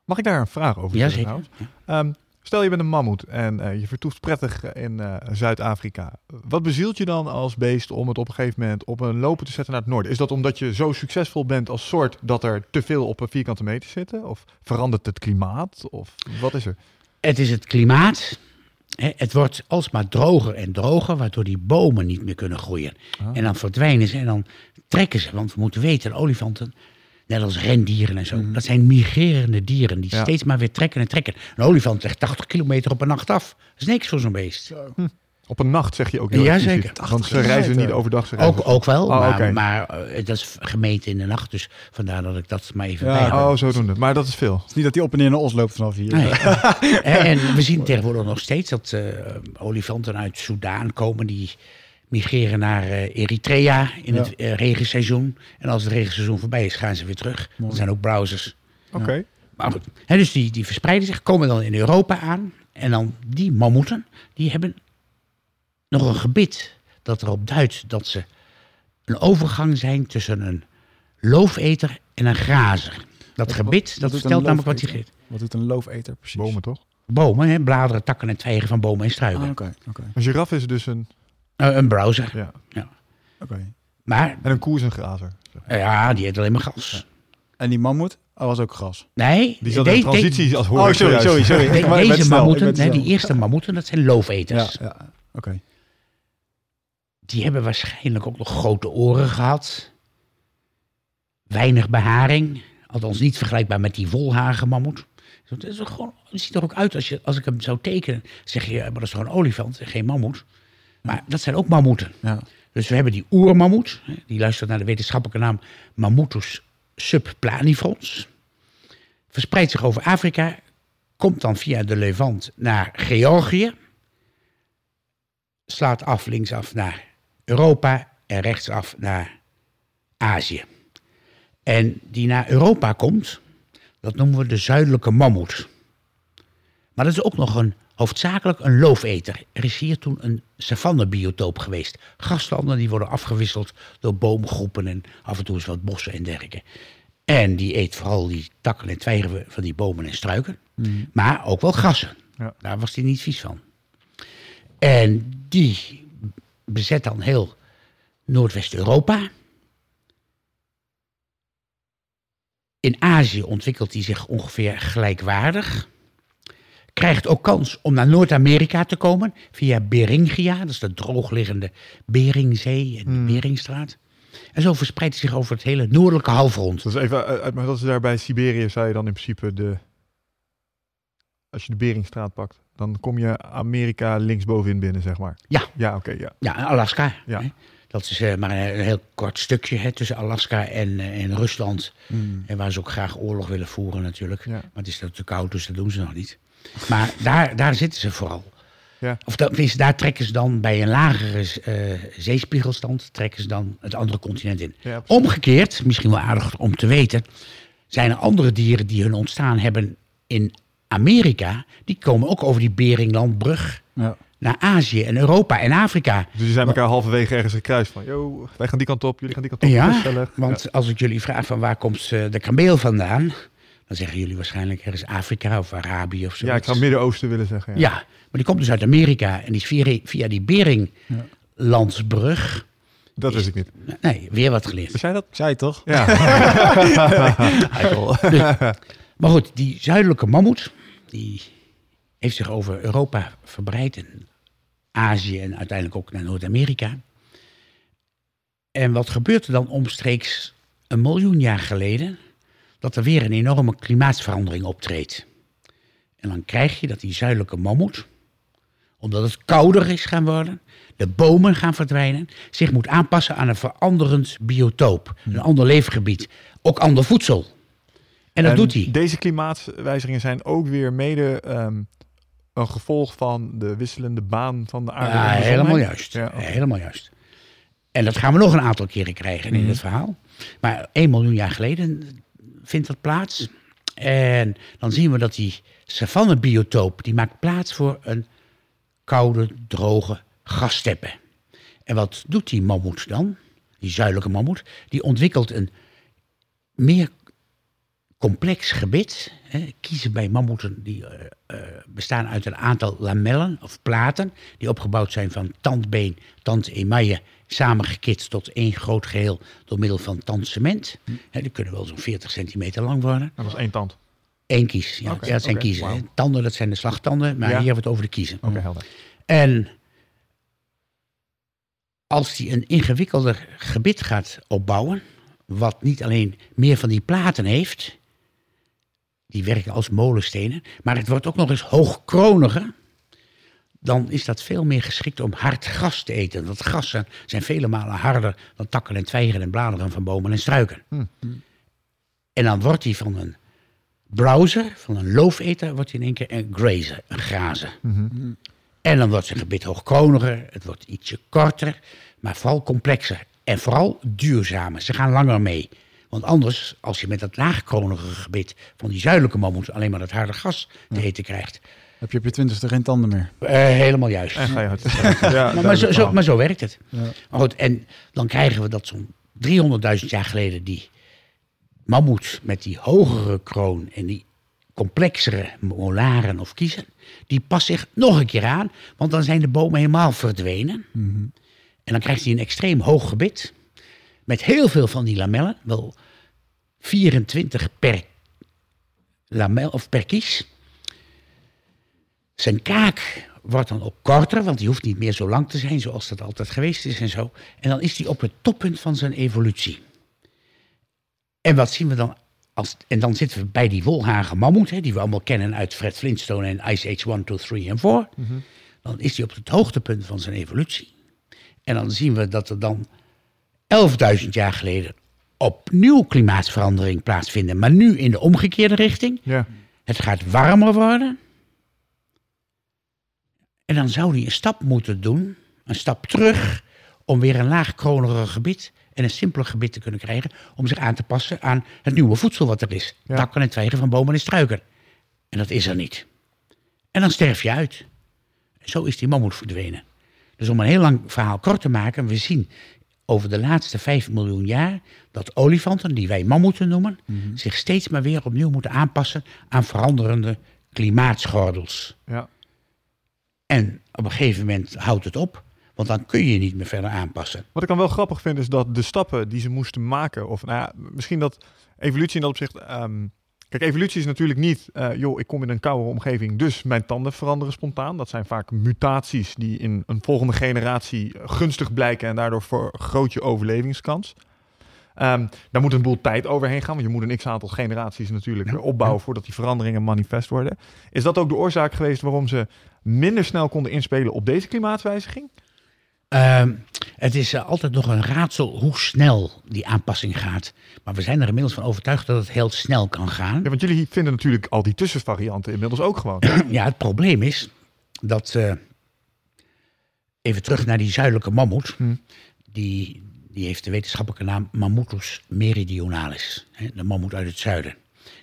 Mag ik daar een vraag over Ja, stellen? zeker. trouwens? Ehm, stel je bent een mammoet en eh, je vertoeft prettig in eh, Zuid-Afrika. Wat bezielt je dan als beest om het op een gegeven moment op een lopen te zetten naar het noorden? Is dat omdat je zo succesvol bent als soort dat er te veel op een vierkante meter zitten? Of verandert het klimaat? Of wat is er? Het is het klimaat. Het wordt alsmaar droger en droger, waardoor die bomen niet meer kunnen groeien. En dan verdwijnen ze en dan trekken ze. Want we moeten weten, olifanten, net als rendieren en zo, dat zijn migrerende dieren die Ja. steeds maar weer trekken en trekken. Een olifant legt 80 kilometer op een nacht af. Dat is niks voor zo'n beest. Op een nacht zeg je ook heel Ja, expliciet. zeker. Want ze 80 reizen niet overdag. Ze Ook, ook wel, Oh, maar, maar eh, dat is gemeten in de nacht. Dus vandaar dat ik dat maar even Ja, bij heb. Oh, zodoende. Maar dat is veel. Het is niet dat hij op en neer naar Os loopt vanaf hier. Nee. en, [LAUGHS] en we zien tegenwoordig nog steeds dat eh, olifanten uit Soudaan komen die migreren naar eh, Eritrea in Ja. het eh, regenseizoen. En als het regenseizoen voorbij is, gaan ze weer terug. Dat zijn ook browsers. Oké. Maar goed, hè, dus die, die verspreiden zich, komen dan in Europa aan. En dan die mammoeten, die hebben nog een gebit dat erop duidt dat ze een overgang zijn tussen een loofeter en een grazer. Dat gebit, wat dat doet een vertelt namelijk wat hij loofeter? geeft. Wat doet een loofeter precies? Bomen toch? Bomen, hè, bladeren, takken en twijgen van bomen en struiken. Ah, oké, oké, Een giraf is dus een... Eh, een browser. Ja. oké. Maar En een koe is een grazer. eh, ja, die eet alleen maar gas. En die mammoet, oh, was ook gras. Nee, Die zat de- in de- transitie als hoor Oh, sorry, sorry, sorry. de- deze snel, mammoeten, die eerste mammoeten, dat zijn loofeters. Ja, ja. oké. Die hebben waarschijnlijk ook nog grote oren gehad. Weinig beharing. Althans niet vergelijkbaar met die volharige mammoet. Het, is toch gewoon, het ziet er ook uit als, je, als ik hem zou tekenen. Zeg je, ja, maar dat is toch een olifant, geen mammoet. Maar dat zijn ook mammoeten. Ja. Dus we hebben die oermammoet. Die luistert naar de wetenschappelijke naam Mammutus subplanifrons. Verspreidt zich over Afrika. Komt dan via de Levant naar Georgië. Slaat af linksaf naar Europa en rechtsaf naar Azië. En die naar Europa komt, dat noemen we de zuidelijke mammoet. Maar dat is ook nog een, hoofdzakelijk een loofeter. Er is hier toen een savannebiotoop geweest. Graslanden die worden afgewisseld door boomgroepen en af en toe eens wat bossen en dergelijke. En die eet vooral die takken en twijgen van die bomen en struiken. Maar ook wel grassen. Ja. Daar was hij niet vies van. En die bezet dan heel Noordwest-Europa. In Azië ontwikkelt hij zich ongeveer gelijkwaardig. Krijgt ook kans om naar Noord-Amerika te komen via Beringia, dat is de droogliggende Beringzee en de Beringstraat. En zo verspreidt hij zich over het hele noordelijke halfrond. Dat is even uit, maar dat is daar bij Siberië zou je dan in principe de als je de Beringstraat pakt, dan kom je Amerika linksbovenin binnen, zeg maar. Ja. Ja, oké, ja. Ja, Alaska. Ja. Hè? Dat is eh, maar een, heel kort stukje hè, tussen Alaska en, eh, en Rusland. En waar ze ook graag oorlog willen voeren natuurlijk. Ja. Maar het is te koud, dus dat doen ze nog niet. Maar daar, daar zitten ze vooral. Ja. Of dat, tenminste, daar trekken ze dan bij een lagere eh, zeespiegelstand... trekken ze dan het andere continent in. Ja. Omgekeerd, misschien wel aardig om te weten... zijn er andere dieren die hun ontstaan hebben in Amerika... die komen ook over die Beringlandbrug Ja. naar Azië en Europa en Afrika. Dus die zijn elkaar halverwege ergens gekruist van, yo, wij gaan die kant op, jullie gaan die kant op. Ja, want als ik jullie vraag van waar komt eh, de kameel vandaan... dan zeggen jullie waarschijnlijk ergens Afrika of Arabië of zo. Ja, ik zou Midden-Oosten willen zeggen. Ja. Ja, maar die komt dus uit Amerika en die is via, via die Beringlandsbrug... Dat wist ik niet. Nee, weer wat geleerd. Jij dat? Zei het toch? [LAUGHS] [LAUGHS] Ja. Maar goed, die zuidelijke mammoet... die heeft zich over Europa verbreid... en Azië en uiteindelijk ook naar Noord-Amerika. En wat gebeurt er dan omstreeks een miljoen jaar geleden? Dat er weer een enorme klimaatsverandering optreedt. En dan krijg je dat die zuidelijke mammoet, omdat het kouder is gaan worden, de bomen gaan verdwijnen, zich moet aanpassen aan een veranderend biotoop, een ander leefgebied, ook ander voedsel. En dat En doet hij. Deze klimaatwijzigingen zijn ook weer mede ehm, een gevolg van de wisselende baan van de aarde. Ja, helemaal juist. Ja. Helemaal juist. En dat gaan we nog een aantal keren krijgen in het verhaal. Maar 1 miljoen jaar geleden vindt dat plaats. En dan zien we dat die savannebiotoop... die maakt plaats voor een koude, droge gassteppen. En wat doet die mammoet dan? Die zuidelijke mammoet. Die ontwikkelt een meer complex gebit. Hè, kiezen bij mammoeten die eh, eh, bestaan uit een aantal lamellen of platen. Die opgebouwd zijn van tandbeen, tandemaille. Samengekitst tot één groot geheel door middel van tandcement. Hè, die kunnen wel zo'n 40 centimeter lang worden. Dat was één tand. Eén kies. Ja, dat zijn kiezen. Tanden, dat zijn de slagtanden. Maar Ja. hier hebben we het over de kiezen. Oké, helder. En als hij een ingewikkelder gebit gaat opbouwen, wat niet alleen meer van die platen heeft, die werken als molenstenen, maar het wordt ook nog eens hoogkroniger, dan is dat veel meer geschikt om hard gras te eten. Want grassen zijn vele malen harder dan takken en twijgen en bladeren van bomen en struiken. En dan wordt hij van een browser, van een loofeter, wordt hij in één keer een grazer, een grazer. En dan wordt zijn gebit hoogkroniger, het wordt ietsje korter, maar vooral complexer. En vooral duurzamer. Ze gaan langer mee. Want anders, als je met dat laagkronige gebit van die zuidelijke mammoet alleen maar dat harde gas te eten krijgt. Heb je op je twintigste geen tanden meer? eh, helemaal juist. En ga je hard. Ja, Maar, maar, zo, maar zo werkt het. Ja. Maar goed, en dan krijgen we dat zo'n 300.000 jaar geleden die mammoet met die hogere kroon en die complexere molaren of kiezen, die past zich nog een keer aan, want dan zijn de bomen helemaal verdwenen. En dan krijgt hij een extreem hoog gebit met heel veel van die lamellen, wel 24 per lamel of per kies. Zijn kaak wordt dan ook korter, want die hoeft niet meer zo lang te zijn zoals dat altijd geweest is en zo. En dan is hij op het toppunt van zijn evolutie. En wat zien we dan als, en dan zitten we bij die wolhagen mammoet, hè, die we allemaal kennen uit Fred Flintstone en Ice Age 1, 2, 3 en 4. Dan is hij op het hoogtepunt van zijn evolutie. En dan zien we dat er dan 11.000 jaar geleden opnieuw klimaatverandering plaatsvinden. Maar nu in de omgekeerde richting. Ja. Het gaat warmer worden. En dan zou hij een stap moeten doen, een stap terug, om weer een laagkroniger gebied en een simpeler gebied te kunnen krijgen, om zich aan te passen aan het nieuwe voedsel wat er is. Ja. Takken en twijgen van bomen en struiken. En dat is er niet. En dan sterf je uit. Zo is die mammoet verdwenen. Dus om een heel lang verhaal kort te maken, we zien over de laatste 5 miljoen jaar dat olifanten, die wij mammoeten noemen, zich steeds maar weer opnieuw moeten aanpassen aan veranderende klimaatschordels. Ja. En op een gegeven moment houdt het op, want dan kun je je niet meer verder aanpassen. Wat ik dan wel grappig vind is dat de stappen die ze moesten maken, of nou ja, misschien dat evolutie in dat opzicht. ehm, kijk, evolutie is natuurlijk niet, eh, joh, ik kom in een koude omgeving, dus mijn tanden veranderen spontaan. Dat zijn vaak mutaties die in een volgende generatie gunstig blijken en daardoor vergroot je overlevingskans. Ehm, daar moet een boel tijd overheen gaan, want je moet een x-aantal generaties natuurlijk opbouwen voordat die veranderingen manifest worden. Is dat ook de oorzaak geweest waarom ze minder snel konden inspelen op deze klimaatwijziging? Ehm, het is eh, altijd nog een raadsel hoe snel die aanpassing gaat. Maar we zijn er inmiddels van overtuigd dat het heel snel kan gaan. Ja, want jullie vinden natuurlijk al die tussenvarianten inmiddels ook gewoon. [CLEARS THROAT] Ja, het probleem is dat. eh, even terug naar die zuidelijke mammoet. Hm. Die, die heeft de wetenschappelijke naam Mammutus meridionalis. Hè, de mammoet uit het zuiden.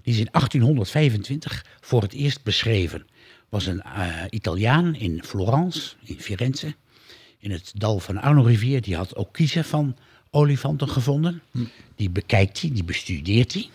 Die is in 1825 voor het eerst beschreven. Was een eh, Italiaan in Florence, in Firenze. In het dal van de Arno-rivier. Die had ook kiezen van olifanten gevonden. Die bekijkt hij, die bestudeert hij.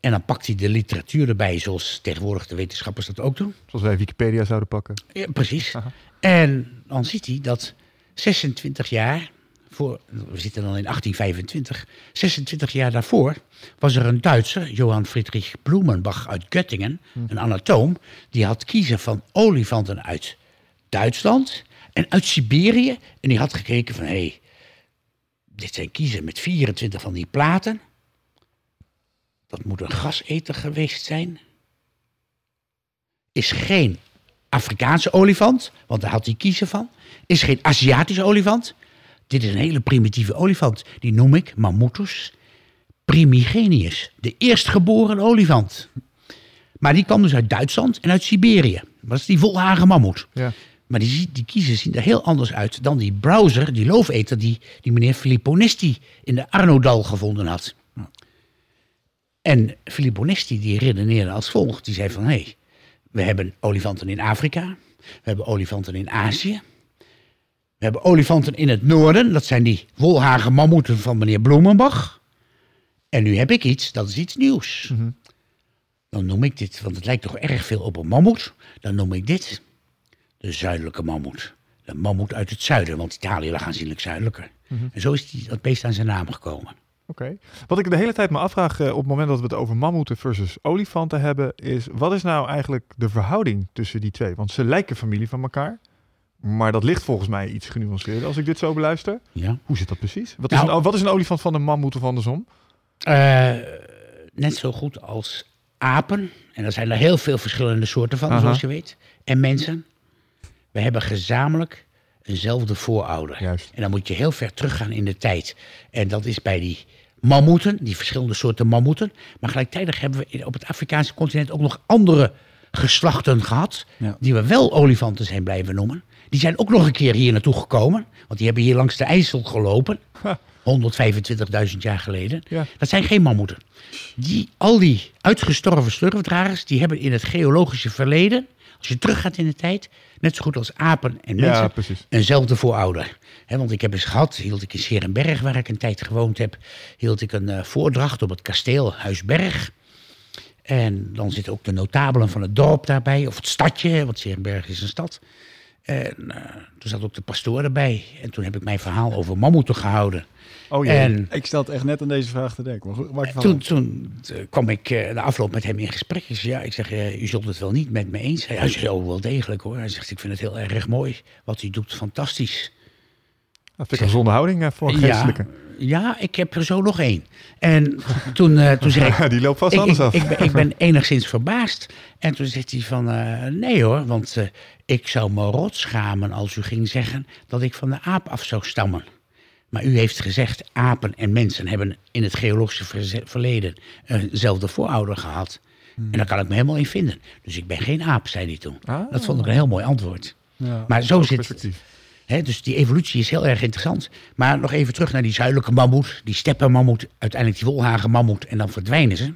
En dan pakt hij de literatuur erbij, zoals tegenwoordig de wetenschappers dat ook doen. Zoals wij Wikipedia zouden pakken. Ja, precies. Aha. [LAUGHS] En dan ziet hij dat 26 jaar voor, we zitten dan in 1825, 26 jaar daarvoor was er een Duitser, Johann Friedrich Blumenbach uit Göttingen, een anatoom, die had kiezen van olifanten uit Duitsland en uit Siberië. En die had gekeken van, hé, hey, dit zijn kiezen met 24 van die platen. Dat moet een gaseter geweest zijn. Is geen Afrikaanse olifant, want daar had hij kiezen van. Is geen Aziatische olifant. Dit is een hele primitieve olifant. Die noem ik Mammutus primigenius. De eerstgeboren olifant. Maar die kwam dus uit Duitsland en uit Siberië. Dat is die volhagen mammoet. Ja. Maar die, die kiezen zien er heel anders uit dan die browser, die looveter, die, die meneer Filippo Nesti in de Arnodal gevonden had. En Filippo Nesti die redeneerde als volgt. Die zei van, hé, hey, we hebben olifanten in Afrika. We hebben olifanten in Azië. We hebben olifanten in het noorden. Dat zijn die wolhagen mammoeten van meneer Bloemenbach. En nu heb ik iets, dat is iets nieuws. Dan noem ik dit, want het lijkt toch erg veel op een mammoet. Dan noem ik dit de zuidelijke mammoet. De mammoet uit het zuiden, want Italië lag aanzienlijk zuidelijker. En zo is die, dat beest aan zijn naam gekomen. Oké. Wat ik de hele tijd me afvraag eh, op het moment dat we het over mammoeten versus olifanten hebben, is wat is nou eigenlijk de verhouding tussen die twee? Want ze lijken familie van elkaar, maar dat ligt volgens mij iets genuanceerder als ik dit zo beluister. Ja. Hoe zit dat precies? Wat is, Nou- een, wat is een olifant van een mammoet of andersom? Eh, net zo goed als apen. En er zijn er heel veel verschillende soorten van, Aha. zoals je weet. En mensen. We hebben gezamenlijk eenzelfde voorouder. Juist. En dan moet je heel ver teruggaan in de tijd. En dat is bij die mammoeten, die verschillende soorten mammoeten. Maar gelijktijdig hebben we op het Afrikaanse continent ook nog andere geslachten gehad. Ja. Die we wel olifanten zijn blijven noemen. Die zijn ook nog een keer hier naartoe gekomen. Want die hebben hier langs de IJssel gelopen. 125.000 jaar geleden. Ja. Dat zijn geen mammoeten. Die, al die uitgestorven slurfdragers, die hebben in het geologische verleden, als je teruggaat in de tijd, net zo goed als apen en mensen, eenzelfde voorouder. Want ik heb eens gehad, hield ik in Serenberg, waar ik een tijd gewoond heb, hield ik een eh, voordracht op het kasteel Huisberg. En dan zitten ook de notabelen van het dorp daarbij, of het stadje, want Serenberg is een stad. En eh, toen zat ook de pastoor erbij. En toen heb ik mijn verhaal over mammoeten gehouden. Oh jee. En Ik stel het echt net aan deze vraag te denken. Maar goed, toen, toen eh, kwam ik eh, de afloop met hem in gesprek. Ik zei, ja, ik zeg, eh, u zult het wel niet met me eens zijn. Hij zei, oh, wel degelijk hoor. Hij zegt, ik vind het heel erg mooi wat u doet, fantastisch. Dat vind ik een gezonde houding eh, voor een geestelijke. ja, ik heb er zo nog één. En toen, eh, toen zei [LAUGHS] ik, Die loopt vast ik, anders ik, af. ik, ben, ik ben enigszins verbaasd. En toen zegt hij van, eh, nee hoor, want ik zou me rot schamen als u ging zeggen dat ik van de aap af zou stammen. Maar u heeft gezegd, apen en mensen hebben in het geologische verleden eenzelfde voorouder gehad. En daar kan ik me helemaal in vinden. Dus ik ben geen aap, zei hij toen. Ah. Dat vond ik een heel mooi antwoord. Ja. Maar zo zit dus die evolutie is heel erg interessant. Maar nog even terug naar die zuidelijke mammoet, die steppenmammoet, uiteindelijk die wolhagenmammoet en dan verdwijnen ze.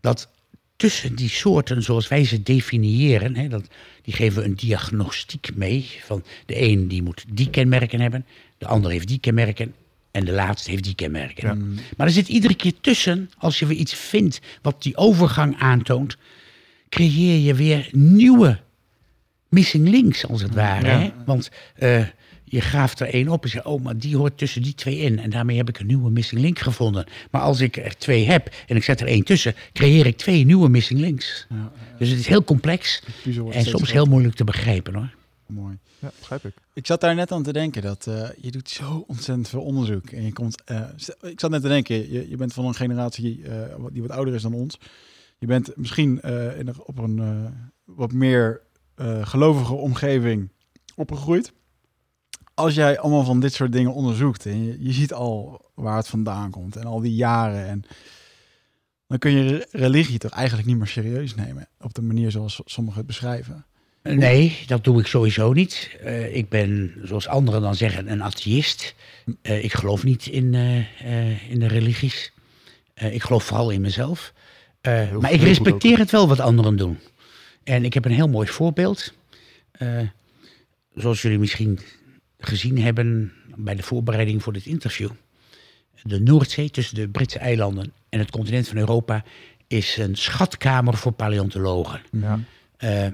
Dat tussen die soorten zoals wij ze definiëren, dat, die geven een diagnostiek mee. Van de een die moet die kenmerken hebben, de ander heeft die kenmerken en de laatste heeft die kenmerken. Maar er zit iedere keer tussen, als je weer iets vindt wat die overgang aantoont, creëer je weer nieuwe missing links, als het ware. Ja. Hè? Want eh, je graaft er één op en zegt, oh, maar die hoort tussen die twee in. En daarmee heb ik een nieuwe missing link gevonden. Maar als ik er twee heb en ik zet er één tussen, creëer ik twee nieuwe missing links. Dus het is heel complex en soms groter. heel moeilijk te begrijpen hoor. Mooi. Ja, begrijp ik. Ik zat daar net aan te denken dat eh, je doet zo ontzettend veel onderzoek. En je komt. eh, ik zat net te denken, je, je bent van een generatie eh, die wat ouder is dan ons. Je bent misschien eh, in op een eh, wat meer eh, gelovige omgeving opgegroeid. Als jij allemaal van dit soort dingen onderzoekt en je, je ziet al waar het vandaan komt en al die jaren en dan kun je re- religie toch eigenlijk niet meer serieus nemen op de manier zoals sommigen het beschrijven. Nee, dat doe ik sowieso niet. Eh, ik ben, zoals anderen dan zeggen, een atheïst. Eh, ik geloof niet in, eh, eh, in de religies. Eh, ik geloof vooral in mezelf. Eh, maar ik respecteer het wel wat anderen doen. En ik heb een heel mooi voorbeeld. Eh, zoals jullie misschien gezien hebben bij de voorbereiding voor dit interview. De Noordzee tussen de Britse eilanden en het continent van Europa is een schatkamer voor paleontologen. Ja. Eh,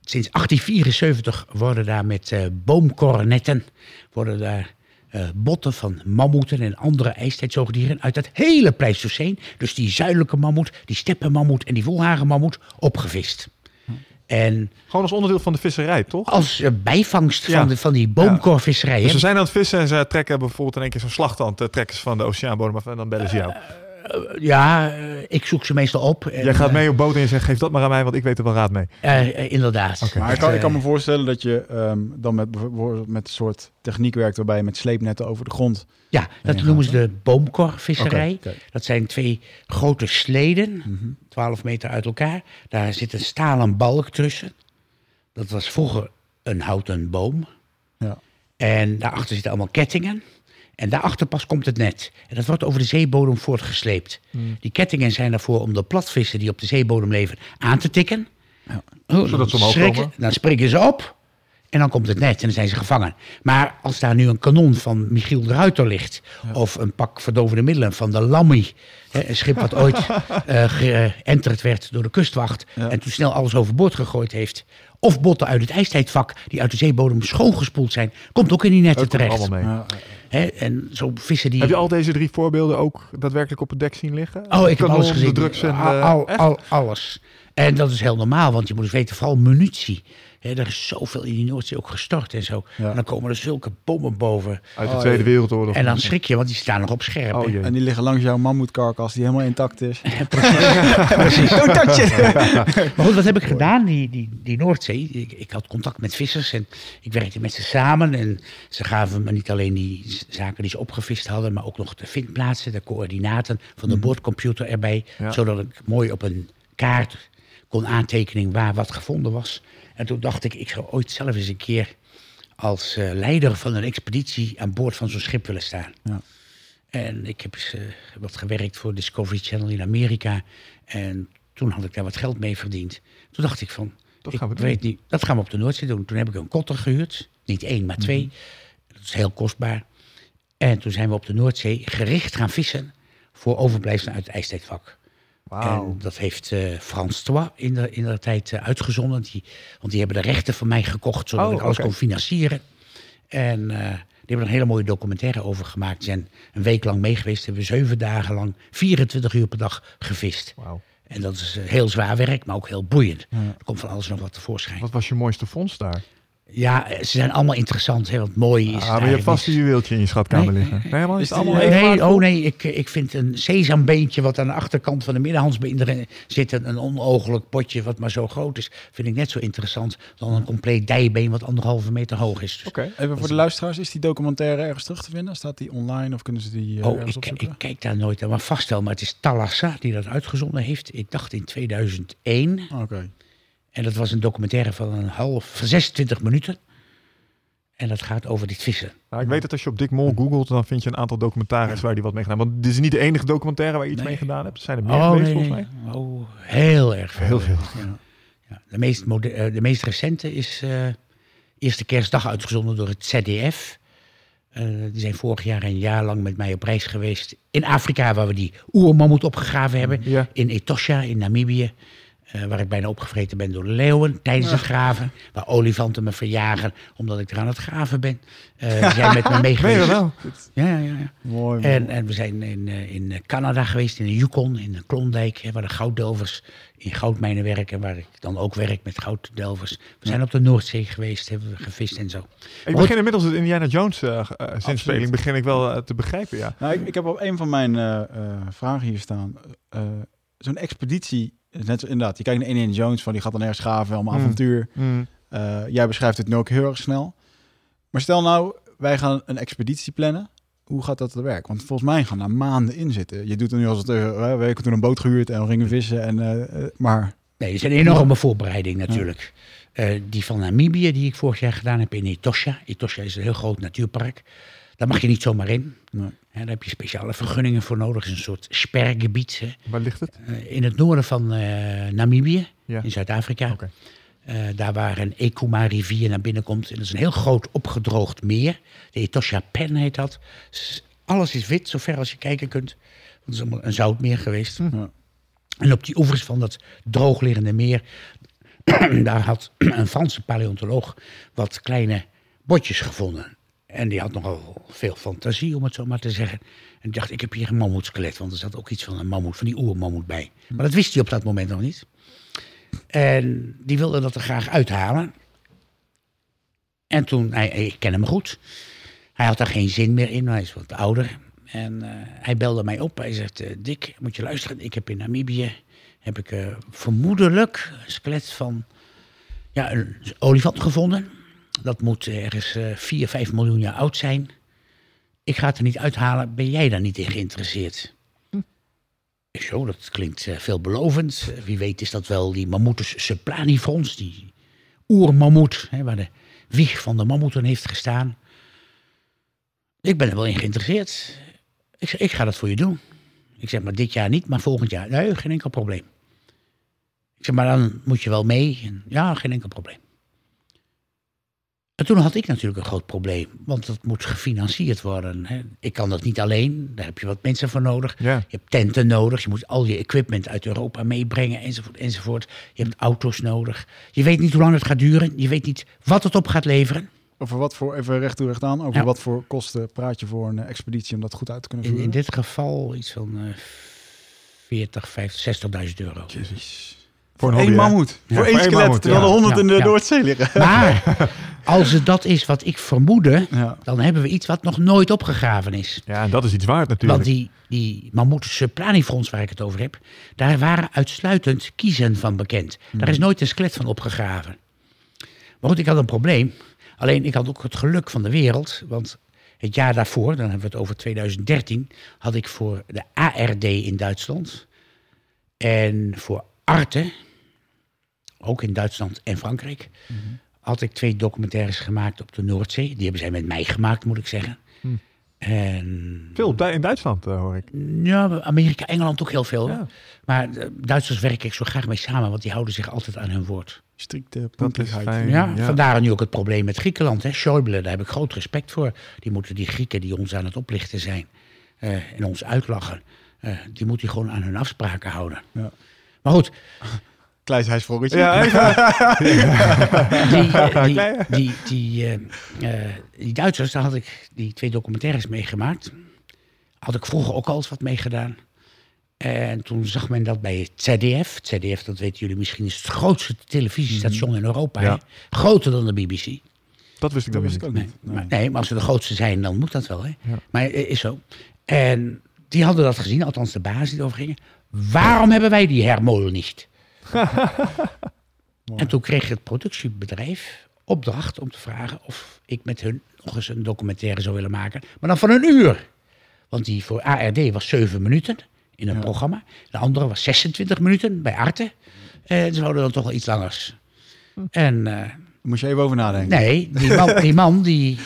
sinds 1874 worden daar met eh, boomkornetten worden daar, botten van mammoeten en andere ijstijdzoogdieren uit het hele Pleistoceen, dus die zuidelijke mammoet, die steppenmammoet en die volhagenmammoet, opgevist. En Gewoon als onderdeel van de visserij, toch? als eh, bijvangst Ja. van, de, van die boomkorvisserij. Dus ze zijn aan het vissen en ze trekken bijvoorbeeld in één keer zo'n slagtand, eh, trekken ze van de oceaanbodem af en dan bellen ze jou. Ja, eh, ik zoek ze meestal op. En, Jij gaat eh, mee op boot en je zegt, geef dat maar aan mij, want ik weet er wel raad mee. eh, eh, inderdaad. Maar ik kan, ik kan me Eh, voorstellen dat je ehm, dan met, bijvoorbeeld met een soort techniek werkt waarbij je met sleepnetten over de grond. Ja, dat noemen ze de boomkorvisserij. Dat zijn twee grote sleden, Mhm. 12 meter uit elkaar. Daar zit een stalen balk tussen. Dat was vroeger een houten boom. Ja. En daarachter zitten allemaal kettingen. En daarachter pas komt het net. En dat wordt over de zeebodem voortgesleept. Hmm. Die kettingen zijn ervoor om de platvissen die op de zeebodem leven aan te tikken. Ja. Oh, Zodat ze omhoog schrikken, komen. Dan springen ze op. En dan komt het net en dan zijn ze gevangen. Maar als daar nu een kanon van Michiel de Ruiter ligt... of een pak verdovende middelen van de Lammy... hè, een schip wat ooit [LAUGHS] eh geënterd werd door de kustwacht... Ja. en toen snel alles overboord gegooid heeft... of botten uit het ijstijdvak die uit de zeebodem schoongespoeld zijn... komt ook in die netten er terecht. allemaal mee. Ja, Hè, en zo vissen die... Heb je al deze drie voorbeelden ook daadwerkelijk op het dek zien liggen? Oh, ik heb alles gezien. De drugs en, al, eh, al, echt? al- alles. En dat is heel normaal, want je moet weten, vooral munitie. Hè, er is zoveel in die Noordzee ook gestort en zo. Ja. En dan komen er zulke bommen boven. Uit de Oh, Tweede. Wereldoorlog. En dan schrik je, want die staan nog op scherp. Oh. En die liggen langs jouw mammoetkarkas die helemaal intact is. [LAUGHS] Precies. Don't touch it! Maar goed, wat heb ik gedaan? Die, die, die Noordzee. Ik, ik had contact met vissers en ik werkte met ze samen. En ze gaven me niet alleen die zaken die ze opgevist hadden, maar ook nog de vindplaatsen, de coördinaten van de boordcomputer erbij. Ja. Zodat ik mooi op een kaart kon aantekening waar wat gevonden was. En toen dacht ik, ik zou ooit zelf eens een keer als eh, leider van een expeditie aan boord van zo'n schip willen staan. Ja. En ik heb eens eh, wat gewerkt voor Discovery Channel in Amerika. En toen had ik daar wat geld mee verdiend. Toen dacht ik van, Dat ik gaan we doen. weet niet, dat gaan we op de Noordzee doen. Toen heb ik een kotter gehuurd. Niet één, maar twee. Dat is heel kostbaar. En toen zijn we op de Noordzee gericht gaan vissen voor overblijfselen uit het ijstijdvak. En dat heeft eh Frans Trois in de, in de tijd eh, uitgezonden. Die, want die hebben de rechten van mij gekocht, zodat Oh, ik alles kon financieren. En eh, die hebben er een hele mooie documentaire over gemaakt. Die zijn een week lang meegeweest. Hebben we zeven dagen lang, 24 uur per dag gevist. En dat is heel zwaar werk, maar ook heel boeiend. Er komt van alles nog wat tevoorschijn. Wat was je mooiste vondst daar? Ja, ze zijn allemaal interessant. Hè, want mooi is. Ah, maar je hebt vast een juweeltje in je schatkamer Nee. liggen. Nee, helemaal Is is het allemaal even Nee, waardevol? oh nee, ik, ik vind een sesambeentje wat aan de achterkant van de middenhandsbeen erin zit. Een, een onogelijk potje wat maar zo groot is. Vind ik net zo interessant dan een compleet dijbeen wat anderhalve meter hoog is. Dus, Oké. Even voor de luisteraars, is die documentaire ergens terug te vinden? Staat die online of kunnen ze die eh, oh, ergens ik, opzoeken? ik kijk daar nooit aan maar vast wel. Maar het is Talassa die dat uitgezonden heeft. Ik dacht in 2001. Oké. En dat was een documentaire van een half, van 26 minuten. En dat gaat over dit vissen. Nou, ik weet dat als je op Dick Mol googelt, dan vind je een aantal documentaires waar hij wat mee gedaan heeft. Want dit is niet de enige documentaire waar je iets Nee. mee gedaan hebt. Er zijn er meer Oh, geweest, nee, volgens mij. Oh, heel erg veel. Heel veel. Ja. Ja, de, meest eh, de meest recente is eh, Eerste Kerstdag uitgezonden door het ZDF. Eh, die zijn vorig jaar een jaar lang met mij op reis geweest in Afrika, waar we die oermammoet opgegraven hebben. In Etosha, in Namibië. Eh, waar ik bijna opgevreten ben door de leeuwen tijdens het graven. Waar olifanten me verjagen omdat ik er aan het graven ben. Eh [LAUGHS] zijn met me meegeweest. wel? Ja, ja, ja. Mooi. En, en we zijn in, eh, in Canada geweest, in de Yukon, in de Klondijk, hè, waar de gouddelvers in goudmijnen werken, waar ik dan ook werk met gouddelvers. We zijn op de Noordzee geweest, hebben we gevist en zo. Ik begin inmiddels het Indiana Jones zinspeling begin ik wel te begrijpen, ja. Nou, ik, ik heb op een van mijn eh, eh, vragen hier staan. eh, Zo'n expeditie, net zo, inderdaad, je kijkt naar Indiana Jones, van die gaat dan ergens graven, allemaal Mm. avontuur. Mm. Eh, jij beschrijft het nu ook heel erg snel. Maar stel nou, wij gaan een expeditie plannen. Hoe gaat dat te werk? Want volgens mij gaan daar maanden in zitten. Je doet er nu als het, uh, we hebben toen een boot gehuurd en we gingen vissen. En, eh, eh, maar Nee, het is een enorme voorbereiding natuurlijk. Eh, die van Namibië, die ik vorig jaar gedaan heb in Etosha. Etosha is een heel groot natuurpark. Daar mag je niet zomaar in. Nee. Daar heb je speciale vergunningen voor nodig. Het is een soort spergebied. Hè. Waar ligt het? Eh, in het noorden van eh, Namibië, Ja. in Zuid-Afrika. Oké. Eh, daar waar een Ekuma-rivier naar binnen komt. En dat is een heel groot opgedroogd meer. De Etosha Pen heet dat. S- Alles is wit, zover als je kijken kunt. Het is een zoutmeer geweest. Ja. En op die oevers van dat drooglerende meer... [CLEARS THROAT] daar had een Franse paleontoloog wat kleine botjes gevonden. En die had nogal veel fantasie, om het zo maar te zeggen. En dacht, ik heb hier een mammoetskelet. Want er zat ook iets van een mammoet, van die oermammoet bij. Maar dat wist hij op dat moment nog niet. En die wilde dat er graag uithalen. En toen, hij, ik ken hem goed. Hij had daar geen zin meer in, hij is wat ouder. En eh, hij belde mij op. Hij zegt, eh, Dick, moet je luisteren. Ik heb in Namibië, heb ik eh, vermoedelijk een skelet van ja, een olifant gevonden. Dat moet ergens eh 4, 5 miljoen jaar oud zijn. Ik ga het er niet uithalen. Ben jij daar niet in geïnteresseerd? Ik zo, dat klinkt eh, veelbelovend. Eh, wie weet is dat wel die Mammutus supplanifrons, die oermammoet, hè, waar de wieg van de mammoet aan heeft gestaan. Ik ben er wel in geïnteresseerd. Ik ik ga dat voor je doen. Ik zeg, maar dit jaar niet, maar volgend jaar. Nee, geen enkel probleem. Ik zeg, maar dan moet je wel mee. Ja, geen enkel probleem. En toen had ik natuurlijk een groot probleem, want dat moet gefinancierd worden. Hè. Ik kan dat niet alleen, daar heb je wat mensen voor nodig. Ja. Je hebt tenten nodig, je moet al je equipment uit Europa meebrengen, enzovoort, enzovoort. Je hebt auto's nodig. Je weet niet hoe lang het gaat duren, je weet niet wat het op gaat leveren. Over wat voor, even recht toe recht aan, over Ja. wat voor kosten praat je voor een eh, expeditie om dat goed uit te kunnen voeren? in dit geval iets van eh 40, 50, 60.000 euro. Voor hobby, hè? mammoet. Ja, voor één één skelet, mammoet, terwijl er ja. honderd in de. Noordzee liggen. [LAUGHS] Maar [LAUGHS] als het dat is wat ik vermoedde, dan hebben we iets wat nog nooit opgegraven is. Ja, en dat is iets waard natuurlijk. Want die, die supplanifrons waar ik het over heb, daar waren uitsluitend kiezen van bekend. Daar is nooit een skelet van opgegraven. Maar goed, ik had een probleem. Alleen ik had ook het geluk van de wereld, want het jaar daarvoor, dan hebben we het over 2013, had ik voor de ARD in Duitsland en voor Arte, ook in Duitsland en Frankrijk, had ik twee documentaires gemaakt op de Noordzee. Die hebben zij met mij gemaakt, moet ik zeggen. En Veel in Duitsland, eh, hoor ik. ja, Amerika, Engeland ook heel veel. Ja. Maar eh, Duitsers werk ik zo graag mee samen, want die houden zich altijd aan hun woord. Strikte is puntelijkheid. Ja, ja. vandaar nu ook het probleem met Griekenland. Hè. Schäuble, daar heb ik groot respect voor. Die moeten die Grieken die ons aan het oplichten zijn eh, en ons uitlachen, eh, die moet hij gewoon aan hun afspraken houden. Ja. Maar goed, Kleins. Ja, even. [LAUGHS] die, eh, die, Klein. die, die, eh, eh, die Duitsers, daar had ik die twee documentaires meegemaakt. Had ik vroeger ook al eens wat meegedaan. En toen zag men dat bij het ZDF. Het ZDF, dat weten jullie misschien, is het grootste televisiestation in Europa. Ja. hè? Groter dan de BBC. Dat wist ik dan wist ik ook Nee, niet. maar, Nee. nee, maar als ze de grootste zijn, dan moet dat wel. Hè? Ja. Maar is zo. En die hadden dat gezien, althans de baas die erover gingen. Waarom hebben wij die hermolen niet? [LAUGHS] En toen kreeg het productiebedrijf opdracht om te vragen of ik met hun nog eens een documentaire zou willen maken. Maar dan van een uur. Want die voor ARD was zeven minuten in een Ja. programma. De andere was 26 minuten bij Arte. En ze wouden dan toch wel iets langers. En eh, Moest je even over nadenken. Nee, die man, [LAUGHS] die, man die,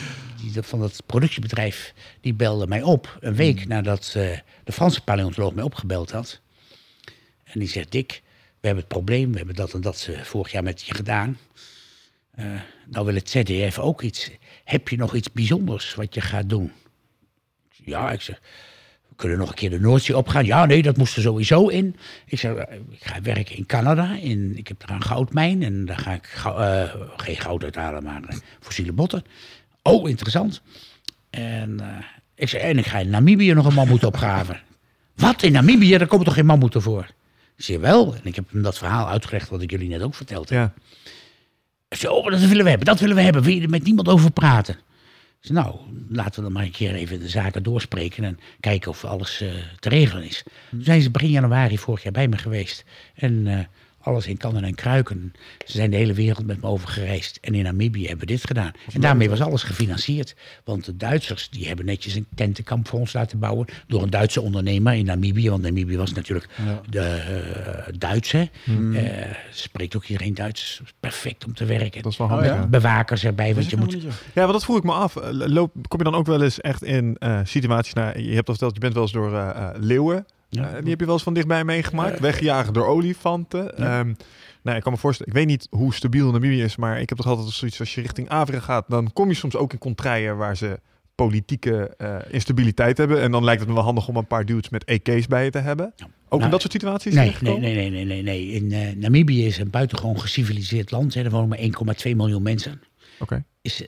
van het productiebedrijf, die belde mij op. Een week nadat eh, de Franse paleontoloog mij opgebeld had. En die zegt, Dick, we hebben het probleem. We hebben dat en dat eh, vorig jaar met je gedaan. Eh, nou wil het ZDF ook iets. Heb je nog iets bijzonders wat je gaat doen? Ja, ik zeg, we kunnen nog een keer de Noordzee opgaan. Ja, nee, dat moest er sowieso in. Ik zeg, eh, ik ga werken in Canada. In, ik heb daar een goudmijn en daar ga ik geen goud uithalen, maar fossiele botten. Oh, interessant. En ik zeg, en ik ga in Namibië nog een mammoet opgraven. [LAUGHS] Wat, in Namibië? Daar komen toch geen mammoeten voor? Zeg, wel. En ik heb hem dat verhaal uitgelegd wat ik jullie net ook verteld heb. Ja. Ik zei, oh, dat willen we hebben, dat willen we hebben. Wil je er met niemand over praten? Ik zei, nou, laten we dan maar een keer even de zaken doorspreken en kijken of alles eh, te regelen is. Toen zijn ze begin januari vorig jaar bij me geweest. En eh, alles in kannen en kruiken. Ze zijn de hele wereld met me over gereisd. En in Namibië hebben we dit gedaan. En daarmee was alles gefinancierd. Want de Duitsers die hebben netjes een tentenkamp voor ons laten bouwen. Door een Duitse ondernemer in Namibië. Want Namibië was natuurlijk Ja. de uh, Duitse. Eh, spreekt ook iedereen Duits. Perfect om te werken. Dat is wel handig. ja. Bewakers erbij. Want je moet. Ja, want dat vroeg ik me af. Eh, Loop, kom je dan ook wel eens echt in eh, situaties naar... Je hebt al verteld, je bent wel eens door eh, eh, leeuwen. Ja. Eh, die heb je wel eens van dichtbij meegemaakt. Weggejaagd door olifanten. Ja. Ehm, nou, ik kan me voorstellen, ik weet niet hoe stabiel Namibië is, maar ik heb toch altijd zoiets als je richting Afrika gaat, dan kom je soms ook in contraien waar ze politieke eh, instabiliteit hebben. En dan lijkt het me wel handig om een paar dudes met EK's bij je te hebben. Ja. Ook in Nou, dat soort situaties? Nee, nee, nee, nee, nee, nee. nee. In eh, Namibië is een buitengewoon geciviliseerd land. Hè. Er wonen maar 1,2 miljoen mensen. Oké. is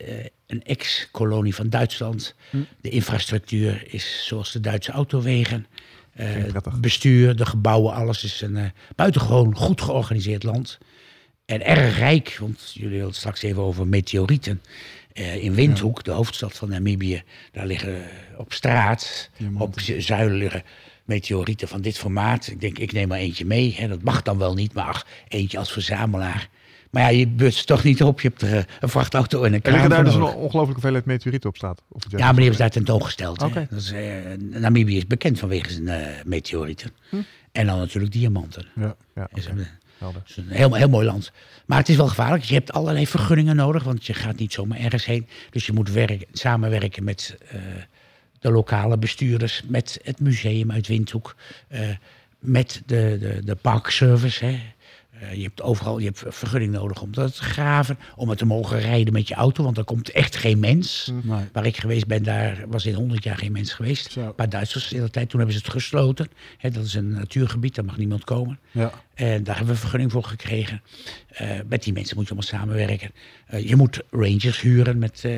een ex-kolonie van Duitsland. Hm. De infrastructuur is zoals de Duitse autowegen. Eh, het bestuur, de gebouwen, alles is een eh, buitengewoon goed georganiseerd land. En erg rijk, want jullie hadden het straks even over meteorieten. Eh, in Windhoek, de hoofdstad van Namibië, daar liggen eh, op straat, Diamanten. op zu- zuilen liggen meteorieten van dit formaat. Ik denk, ik neem maar eentje mee. Hè. Dat mag dan wel niet, maar ach, eentje als verzamelaar. Maar ja, je butst toch niet op. Je hebt er eh, een vrachtauto en een Er kraan liggen daar dus een ongelooflijke hoeveelheid meteorieten op straat. Of Ja, maar die hebben ze daar tentoongesteld. Dat is, eh, Namibië is bekend vanwege zijn eh, meteorieten. Hm. En dan natuurlijk diamanten. Ja. Ja, het is een heel, heel mooi land. Maar het is wel gevaarlijk. Je hebt allerlei vergunningen nodig, want je gaat niet zomaar ergens heen. Dus je moet werken, samenwerken met de lokale bestuurders, met het museum uit Windhoek, met de, de, de parkservice. Hè. Eh, je hebt overal je hebt vergunning nodig om dat te graven, om het te mogen rijden met je auto, want er komt echt geen mens. Nee. Waar ik geweest ben, daar was in 100 jaar geen mens geweest. Zo. Een paar Duitsers in de tijd, toen hebben ze het gesloten. Hè, dat is een natuurgebied, daar mag niemand komen. Ja. En daar hebben we vergunning voor gekregen. Eh, met die mensen moet je allemaal samenwerken. Eh, je moet rangers huren met eh,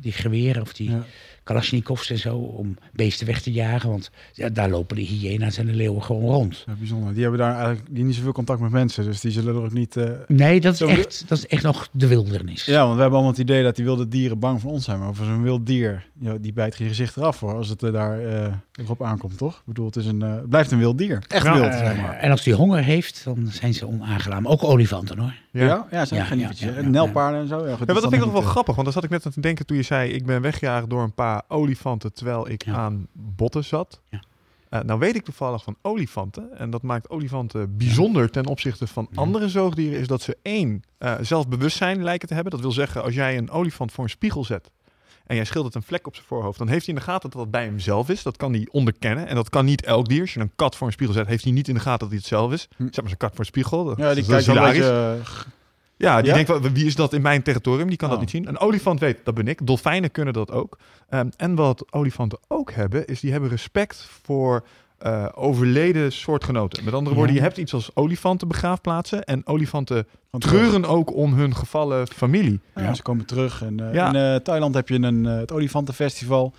die geweren of die Ja. Kalasjnikovs en zo om beesten weg te jagen. Want ja, daar lopen de hyena's en de leeuwen gewoon rond. Ja, bijzonder. Die hebben daar eigenlijk die niet zoveel contact met mensen, dus die zullen er ook niet. eh, Nee, dat is, Zo- echt, dat is echt nog de wildernis. Ja, want we hebben allemaal het idee dat die wilde dieren bang voor ons zijn, maar voor zo'n wild dier, ja, die bijt je gezicht eraf hoor, als het er daar eh, erop aankomt, toch? Ik bedoel, het, is een, eh, het blijft een wild dier. Echt wild, Eh, zeg maar. En als die honger heeft, dan zijn ze onaangenaam. Ook olifanten hoor. Ja, ja, ja zijn Ja, geen ja, ja, en zo. Ja, goed, Ja, dat maar dat is vind ik nog wel grappig, want daar zat ik net aan te denken toen je zei... ik ben weggejaagd door een paar olifanten terwijl ik Ja. aan botten zat. Ja. Eh, nou weet ik toevallig van olifanten, en dat maakt olifanten bijzonder ten opzichte van Ja. andere zoogdieren, is dat ze één, eh, zelfbewustzijn lijken te hebben. Dat wil zeggen, als jij een olifant voor een spiegel zet en jij schildert een vlek op zijn voorhoofd, dan heeft hij in de gaten dat dat bij hemzelf is. Dat kan hij onderkennen en dat kan niet elk dier. Als je een kat voor een spiegel zet, heeft hij niet in de gaten dat hij het zelf is. Hm. Zeg maar zijn kat voor een spiegel. Dat, Ja, die dat kijkt is wel een hilarisch. beetje... Ja, die Ja? denkt wel, wie is dat in mijn territorium? Die kan dat Oh. niet zien. Een olifant weet, dat ben ik. Dolfijnen kunnen dat ook. Ehm, en wat olifanten ook hebben, is die hebben respect voor eh, overleden soortgenoten. Met andere woorden, je hebt iets als olifantenbegraafplaatsen. En olifanten treuren ook om hun gevallen familie. Ja, Ja. ze komen terug. En, eh, Ja. In eh, Thailand heb je een, eh, het olifantenfestival.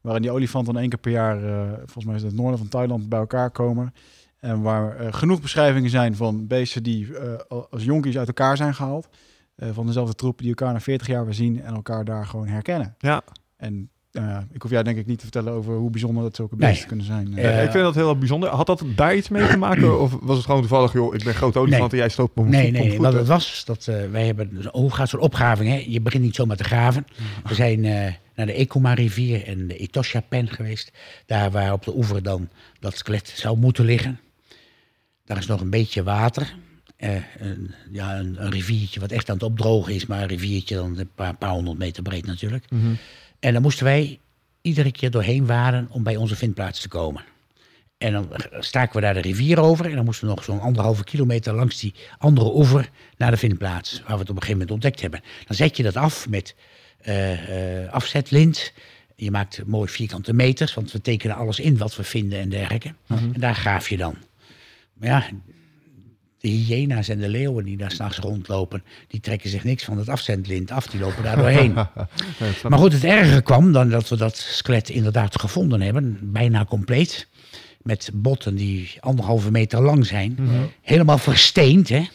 Waarin die olifanten dan één keer per jaar, eh, volgens mij is het het noorden van Thailand, bij elkaar komen. En waar eh, genoeg beschrijvingen zijn van beesten die eh, als jonkies uit elkaar zijn gehaald. eh, van dezelfde troep die elkaar na 40 jaar weer zien en elkaar daar gewoon herkennen. Ja. En eh, ik hoef jou denk ik niet te vertellen over hoe bijzonder dat zulke Nee. beesten kunnen zijn. Eh, ik vind dat heel bijzonder. Had dat daar iets mee te maken? Of was het gewoon toevallig, joh, ik ben groot olifant en jij stoopt op mijn Nee, voet- nee, nee. Wat het was, dat eh, wij hebben, dus, hoe gaat zo'n opgraving? Hè? Je begint niet zomaar te graven. We zijn eh, naar de Ekuma-rivier en de Etosha-pen geweest. Daar waar op de oever dan dat skelet zou moeten liggen. Daar is nog een beetje water. Eh, een, ja, een, een riviertje wat echt aan het opdrogen is, maar een riviertje dan een paar, paar honderd meter breed natuurlijk. Mhm. En dan moesten wij iedere keer doorheen waden om bij onze vindplaats te komen. En dan staken we daar de rivier over en dan moesten we nog zo'n anderhalve kilometer langs die andere oever naar de vindplaats, waar we het op een gegeven moment ontdekt hebben. Dan zet je dat af met eh, afzetlint. Je maakt mooi vierkante meters, want we tekenen alles in wat we vinden en dergelijke. En daar graaf je dan. Maar ja, de hyena's en de leeuwen die daar s'nachts rondlopen, die trekken zich niks van het afzetlint af, die lopen daar doorheen. [LAUGHS] Maar goed, het ergere kwam dan dat we dat skelet inderdaad gevonden hebben, bijna compleet. Met botten die anderhalve meter lang zijn. Helemaal versteend, hè.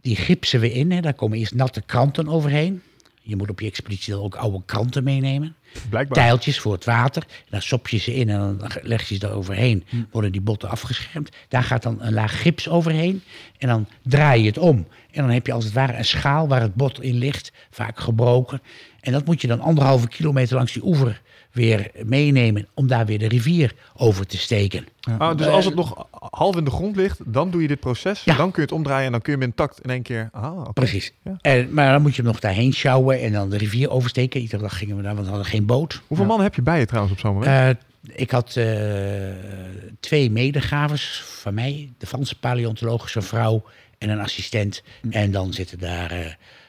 Die gipsen we in, hè. daar komen eerst natte kranten overheen. Je moet op je expeditie dan ook oude kranten meenemen. Blijkbaar. Tijltjes voor het water. En dan sop je ze in en dan leg je ze er overheen. Worden die botten afgeschermd. Daar gaat dan een laag gips overheen. En dan draai je het om. En dan heb je als het ware een schaal waar het bot in ligt. Vaak gebroken. En dat moet je dan anderhalve kilometer langs die oever weer meenemen. Om daar weer de rivier over te steken. Ah, dus als het nog half in de grond ligt, dan doe je dit proces. Ja. Dan kun je het omdraaien en dan kun je hem intact in één keer... Ah, oké. Precies. Ja. En, maar dan moet je hem nog daarheen sjouwen en dan de rivier oversteken. Iedere dag gingen we daar, want we hadden geen boot. Hoeveel mannen heb je bij je trouwens op zo'n moment? Eh, ik had eh, twee medegravers van mij. De Franse paleontologische vrouw en een assistent. En dan zitten daar eh,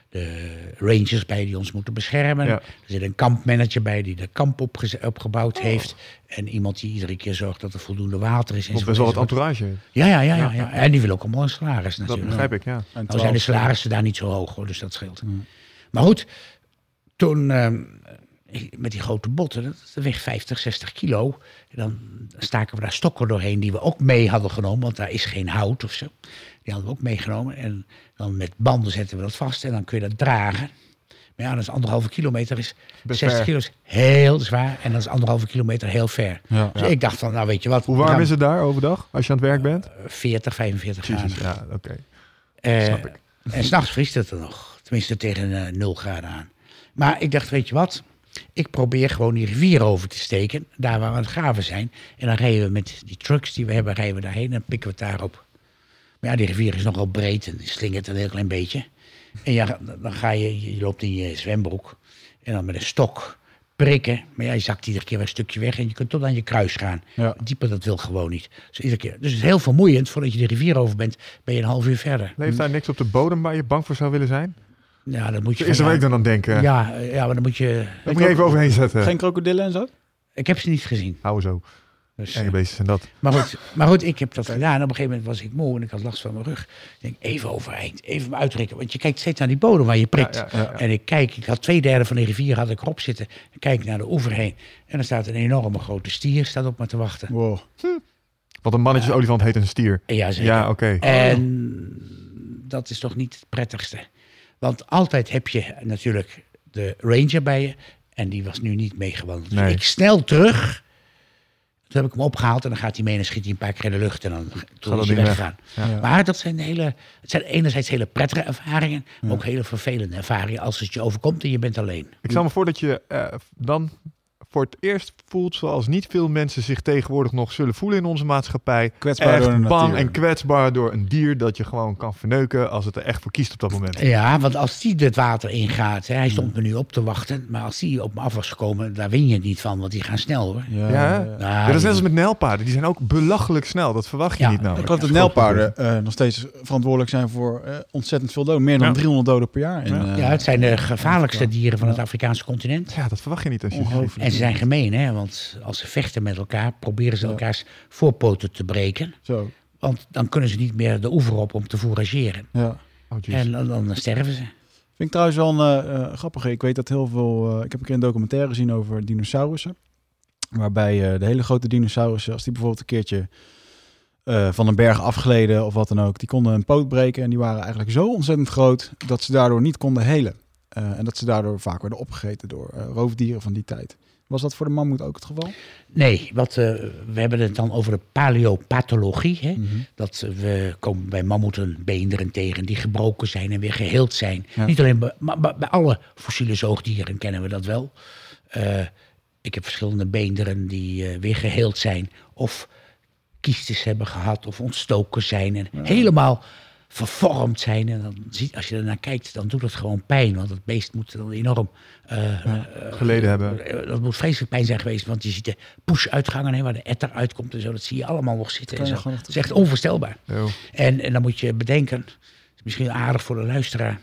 de rangers bij die ons moeten beschermen. Ja. Er zit een kampmanager bij die de kamp opgebouwd heeft. En iemand die iedere keer zorgt dat er voldoende water is. Enzovoort, best wel wat entourage. Ja, ja, ja, ja, ja. En die wil ook allemaal een salaris Dat natuurlijk. begrijp ik, ja. En Nou zijn de 12, salarissen daar niet zo hoog hoor, dus dat scheelt. Maar goed, toen ehm, met die grote botten, dat dat weegt 50, 60 kilo. En dan staken we daar stokken doorheen die we ook mee hadden genomen, want daar is geen hout of zo. Die hadden we ook meegenomen. En dan met banden zetten we dat vast en dan kun je dat dragen. Maar ja, dat is anderhalve kilometer, is Best 60 ver. kilo is heel zwaar. En dat is anderhalve kilometer heel ver. Ja. Dus ik dacht van, nou weet je wat. Hoe warm gaan is het daar overdag als je aan het werk bent? 40, 45 graden. Ja, oké. Eh, Snap ik. En s'nachts vriest het er nog. Tenminste tegen eh 0 graden aan. Maar ik dacht, weet je wat? Ik probeer gewoon die rivier over te steken. Daar waar we aan het graven zijn. En dan rijden we met die trucks die we hebben, rijden we daarheen en pikken we het daarop. Maar ja, die rivier is nogal breed en die slingert een heel klein beetje. En ja, dan ga je, je loopt in je zwembroek. En dan met een stok prikken. Maar ja, je zakt iedere keer weer een stukje weg en je kunt tot aan je kruis gaan. Ja. Dieper, dat wil gewoon niet. Dus, iedere keer, dus het is heel vermoeiend. Voordat je de rivier over bent, ben je een half uur verder. Leeft daar niks op de bodem waar je bang voor zou willen zijn? Ja, dan moet je. Eerste van- week dan aan denken. Ja, ja, maar dan moet je. Dat moet je even overheen zetten. Geen krokodillen en zo? Ik heb ze niet gezien. Hou zo. Dus, beestjes en dat. maar, goed, maar goed, ik heb dat gedaan. En op een gegeven moment was ik moe en ik had last van mijn rug. Ik denk, even overeind, even me uitrekken. Want je kijkt steeds naar die bodem waar je prikt. Ja, ja, ja. En ik kijk, ik had twee derde van de rivier had ik erop zitten. Ik kijk naar de oever heen. En er staat een enorme grote stier staat op me te wachten. Wow. Want een mannetjesolifant heet een stier. Ja, zeker. Ja, oké. En dat is toch niet het prettigste. Want altijd heb je natuurlijk de ranger bij je. En die was nu niet meegewandeld. Dus Nee. ik snel terug. Toen heb ik hem opgehaald en dan gaat hij mee en dan schiet hij een paar keer in de lucht. En dan toen dat is hij weg. weggegaan. Ja. Maar dat zijn, hele, het zijn enerzijds hele prettige ervaringen. Maar ook hele vervelende ervaringen als het je overkomt en je bent alleen. Ik stel me voor dat je eh, dan voor het eerst voelt zoals niet veel mensen zich tegenwoordig nog zullen voelen in onze maatschappij. Kwetsbaar door de echt bang natuur. en kwetsbaar door een dier dat je gewoon kan verneuken als het er echt voor kiest op dat moment. Ja, want als die het water ingaat, hè, hij stond me nu op te wachten. Maar als die op me af was gekomen, daar win je het niet van, want die gaan snel hoor. Ja, Ja, ja. Nou, Ja, dat is net als met nijlpaarden. Die zijn ook belachelijk snel. Dat verwacht je Ja, niet Ik namelijk. geloof dat nijlpaarden eh, nog steeds verantwoordelijk zijn voor eh, ontzettend veel doden. Meer dan Ja. 300 doden per jaar. In, Ja. eh, Ja, het zijn de gevaarlijkste dieren van het Afrikaanse continent. Ja, dat verwacht je niet als je Ongelooflijk. Zijn gemeen, hè? want als ze vechten met elkaar, proberen ze Ja. elkaars voorpoten te breken. Zo, Want dan kunnen ze niet meer de oever op om te fourageren. ja. Oh. En dan, dan sterven ze. Vind ik trouwens wel een eh, eh, grappige. Ik weet dat heel veel. eh, ik heb een keer een documentaire gezien over dinosaurussen. Waarbij de hele grote dinosaurussen, als die bijvoorbeeld een keertje van een berg afgleden of wat dan ook, die konden een poot breken en die waren eigenlijk zo ontzettend groot dat ze daardoor niet konden helen. En dat ze daardoor vaak werden opgegeten door roofdieren van die tijd. Was dat voor de mammoet ook het geval? Nee, wat, eh, we hebben het dan over de paleopathologie. Hè? Mhm. Dat we komen bij mammoeten beenderen tegen die gebroken zijn en weer geheeld zijn. Ja. Niet alleen bij, maar bij bij alle fossiele zoogdieren kennen we dat wel. Eh, ik heb verschillende beenderen die eh, weer geheeld zijn of kiestes hebben gehad of ontstoken zijn en helemaal vervormd zijn. En dan ziet, als je ernaar kijkt, dan doet het gewoon pijn, want het beest moet dan enorm eh, eh, geleden hebben. eh, Dat moet vreselijk pijn zijn geweest, want je ziet de push-uitgangen hè, waar de etter uitkomt en zo. Dat zie je allemaal nog zitten. En zo. Dat is echt onvoorstelbaar. En, en dan moet je bedenken, het is misschien aardig voor de luisteraar,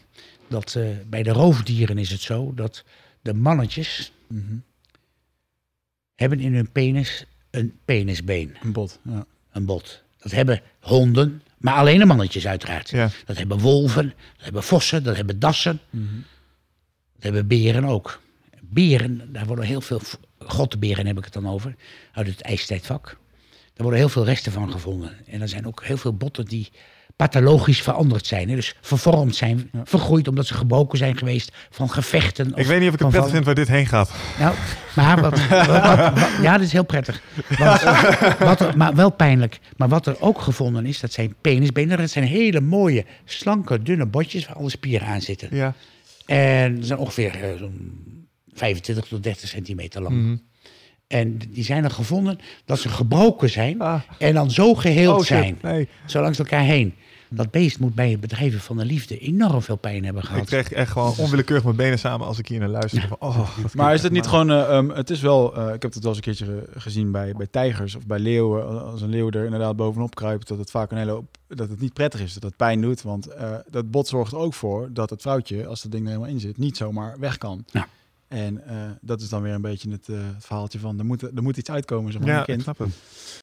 dat eh, bij de roofdieren is het zo dat de mannetjes Mhm. hebben in hun penis een penisbeen, Een bot, ja. een bot. Dat hebben honden, maar alleen de mannetjes uiteraard. Ja. Dat hebben wolven, dat hebben vossen, dat hebben dassen. Mhm. Dat hebben beren ook. Beren, daar worden heel veel, grotteberen heb ik het dan over, uit het ijstijdvak. Daar worden heel veel resten van gevonden. En er zijn ook heel veel botten die pathologisch veranderd zijn. Hè? Dus vervormd zijn, vergroeid omdat ze gebroken zijn geweest van gevechten. Ik weet niet of ik het prettig vind waar dit heen gaat. nou, maar wat, wat- [LAUGHS] wat- wat- ja, dat is heel prettig. Want, [LAUGHS] wat er, maar wel pijnlijk. Maar wat er ook gevonden is, dat zijn penisbenen. Dat zijn hele mooie, slanke, dunne botjes waar alle spieren aan zitten. Ja. En ze zijn ongeveer eh, zo'n 25 tot 30 centimeter lang. Mhm. En die zijn er gevonden dat ze gebroken zijn Ah. en dan zo geheeld Oh, zijn. Nee. Zo langs elkaar heen. Dat beest moet bij het bedrijven van de liefde enorm veel pijn hebben Ik gehad. kreeg echt gewoon onwillekeurig mijn benen samen als ik hier naar luister. Van, oh, Maar is het niet maar- gewoon, eh, ehm, het is wel, eh, ik heb het wel eens een keertje gezien bij, bij tijgers of bij leeuwen. Als een leeuw er inderdaad bovenop kruipt, dat het vaak een hele hoop, dat het niet prettig is, dat het pijn doet. Want eh, dat bot zorgt er ook voor dat het vrouwtje, als dat ding er helemaal in zit, niet zomaar weg kan. Ja. En eh, dat is dan weer een beetje het, eh, het verhaaltje van, er moet, er moet iets uitkomen, zeg maar, Ja, een ik kind. snap het.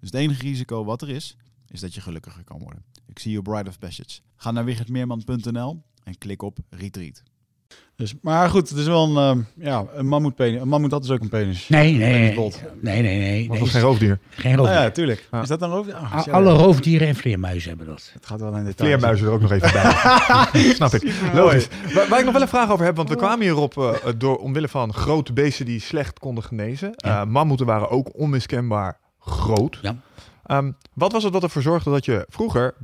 Dus het enige risico wat er is, is dat je gelukkiger kan worden. Ik zie je op Bride of Passage. Ga naar wichertmeerman.nl en klik op retreat. Dus, maar goed, het is wel een, ehm, ja, een mammoetpenis. Een mammoet had dus ook een penis. Nee, nee, nee. Nee, nee, nee. Maar nee, dat was geen roofdier. geen roofdier. ja, tuurlijk. Ja. Is dat dan roofdier? Oh, A- ja, Alle roofdieren en vleermuizen hebben dat. Het gaat wel in detail. Vleermuizen er ook nog even bij. [LAUGHS] [LAUGHS] Snap ik. Logisch. Waar, waar ik nog wel een vraag over heb, want we kwamen hierop eh, door omwille van grote beesten die slecht konden genezen. Eh, mammoeten waren ook onmiskenbaar groot. Ja. Ehm, wat was het wat ervoor zorgde dat je vroeger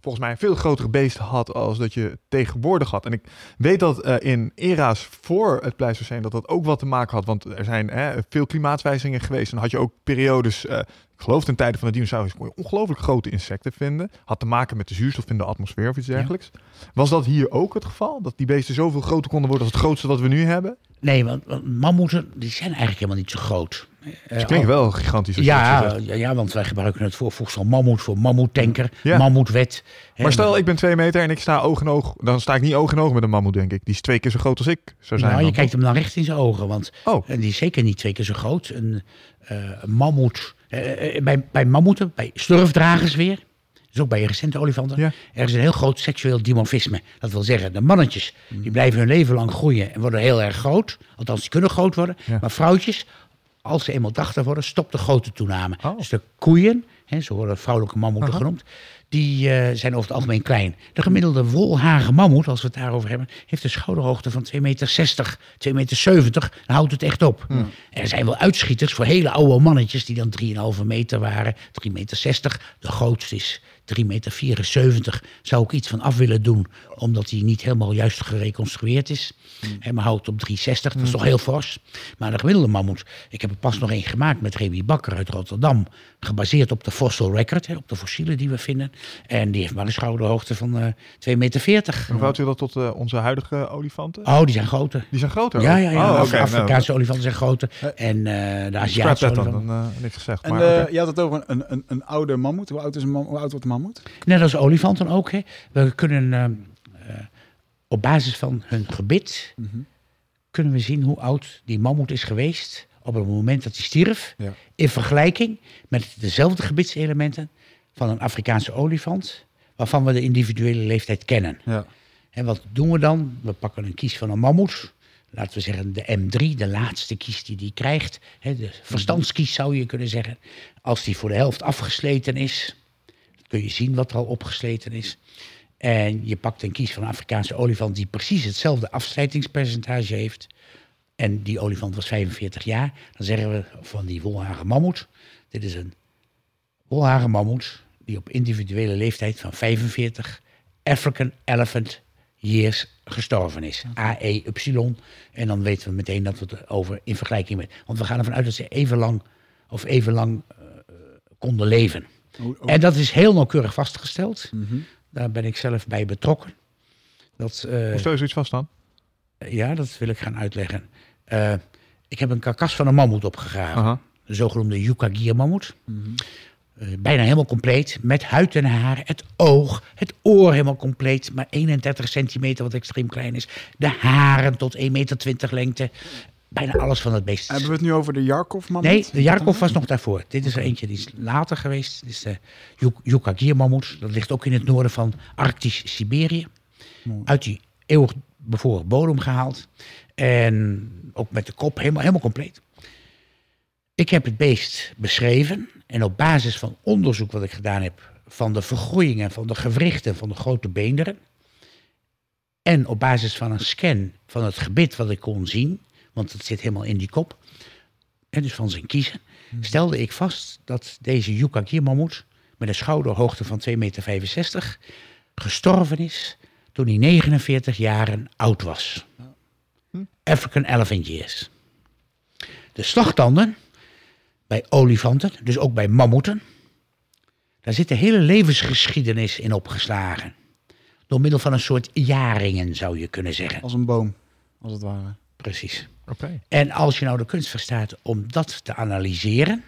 volgens mij een veel grotere beest had als dat je tegenwoordig had? En ik weet dat eh, in era's voor het Pleistoceen dat dat ook wat te maken had, want er zijn hè, veel klimaatwijzigingen geweest. En had je ook periodes, eh, ik geloof ten tijde van de dinosaurus, kon je ongelooflijk grote insecten vinden. Had te maken met de zuurstof in de atmosfeer of iets Ja. dergelijks. Was dat hier ook het geval? Dat die beesten zoveel groter konden worden als het grootste wat we nu hebben? Nee, want, want mammoeten die zijn eigenlijk helemaal niet zo groot. Eh, Ze klinkt wel gigantisch. Ja, ja, ja, want wij gebruiken het voorvoegsel mammoet voor mammoetanker, Ja. mammoetwet. Maar stel, ik ben twee meter en ik sta oog in oog. Dan sta ik niet oog in oog met een mammoet, denk ik. Die is twee keer zo groot als ik zou zijn. Nou, je kijkt hem dan recht in zijn ogen, want Oh. en die is zeker niet twee keer zo groot. Een, eh, een mammoet, eh, eh, bij, bij mammoeten, bij slurfdragers weer, Dus ook bij recente olifanten. Ja. Er is een heel groot seksueel dimorfisme. Dat wil zeggen, de mannetjes die blijven hun leven lang groeien en worden heel erg groot. Althans, die kunnen groot worden. Ja. Maar vrouwtjes, als ze eenmaal drachtig worden, stopt de grote toename. Oh. Dus de koeien, hè, zo worden vrouwelijke mammoeten Aha. genoemd, die eh, zijn over het algemeen klein. De gemiddelde wolharige mammoet, als we het daarover hebben, heeft een schouderhoogte van 2,60 meter, 2,70 meter. Dan houdt het echt op. Er zijn wel uitschieters voor hele oude mannetjes die dan 3,5 meter waren, 3,60 meter. De grootste is 3,74 meter. Zou ik iets van af willen doen, omdat hij niet helemaal juist gereconstrueerd is. Maar houdt op 3,60, dat is toch heel fors. Maar de gemiddelde mammoet, ik heb er pas nog één gemaakt met Remy Bakker uit Rotterdam. Gebaseerd op de fossil record, hè, op de fossielen die we vinden. En die heeft maar een schouderhoogte van eh 2,40 meter. Hoe houdt u dat tot eh, onze huidige olifanten? Oh, die zijn groter. Die zijn groter? Ja, ja, ja. Oh. Nou, Afrikaanse olifanten zijn groter. En eh de Aziatische olifanten. dan eh, niks gezegd. En maar, eh, je had het over een, een, een oude mammoet. Hoe oud, is een hoe oud wordt een mammoet? Net als olifanten ook. Hè. We kunnen ehm, eh, op basis van hun gebit kunnen we zien hoe oud die mammoet is geweest op het moment dat hij stierf. Ja. In vergelijking met dezelfde gebitselementen van een Afrikaanse olifant, waarvan we de individuele leeftijd kennen. Ja. En wat doen we dan? We pakken een kies van een mammoet. Laten we zeggen de M3, de laatste kies die die krijgt. Hè, de verstandskies zou je kunnen zeggen. Als die voor de helft afgesleten is, kun je zien wat er al opgesleten is. En je pakt een kies van een Afrikaanse olifant die precies hetzelfde afslijtingspercentage heeft. En die olifant was 45 jaar. Dan zeggen we van die wolhage mammoet. Dit is een wolhage mammoet die op individuele leeftijd van 45 African Elephant Years gestorven is. AEY. En dan weten we meteen dat we het over in vergelijking met... Want we gaan ervan uit dat ze even lang of even lang eh, konden leven. En dat is heel nauwkeurig vastgesteld. Mhm. Daar ben ik zelf bij betrokken. Dat, eh, Hoe stel je zoiets vast dan? ja, dat wil ik gaan uitleggen. Eh, ik heb een karkas van een mammoet opgegraven. Aha. De zogenoemde Yukagir-mammoet. Eh, bijna helemaal compleet, met huid en haar, het oog, het oor helemaal compleet, maar 31 centimeter, wat extreem klein is. De haren tot 1,20 meter lengte. Bijna alles van het beest. Hebben we het nu over de Jarkov mammoet? Nee, de Jarkov was nog daarvoor. Dit is er eentje die is later geweest. Dit is de Yuk- Yukagir-mammoet. Dat ligt ook in het noorden van Arktisch Siberië. Uit die eeuwig bevoren bodem gehaald. En ook met de kop helemaal, helemaal compleet. Ik heb het beest beschreven. En op basis van onderzoek wat ik gedaan heb... van de vergroeien van de gewrichten van de grote beenderen... en op basis van een scan van het gebit wat ik kon zien... want het zit helemaal in die kop... en dus van zijn kiezen... stelde ik vast dat deze Yukagir-mammoet... met een schouderhoogte van 2,65 meter... gestorven is toen hij 49 jaren oud was. African Elephant Years. De slagtanden bij olifanten, dus ook bij mammoeten, daar zit de hele levensgeschiedenis in opgeslagen. Door middel van een soort jaringen, zou je kunnen zeggen. Als een boom, als het ware. Precies. Oké. En als je nou de kunst verstaat om dat te analyseren,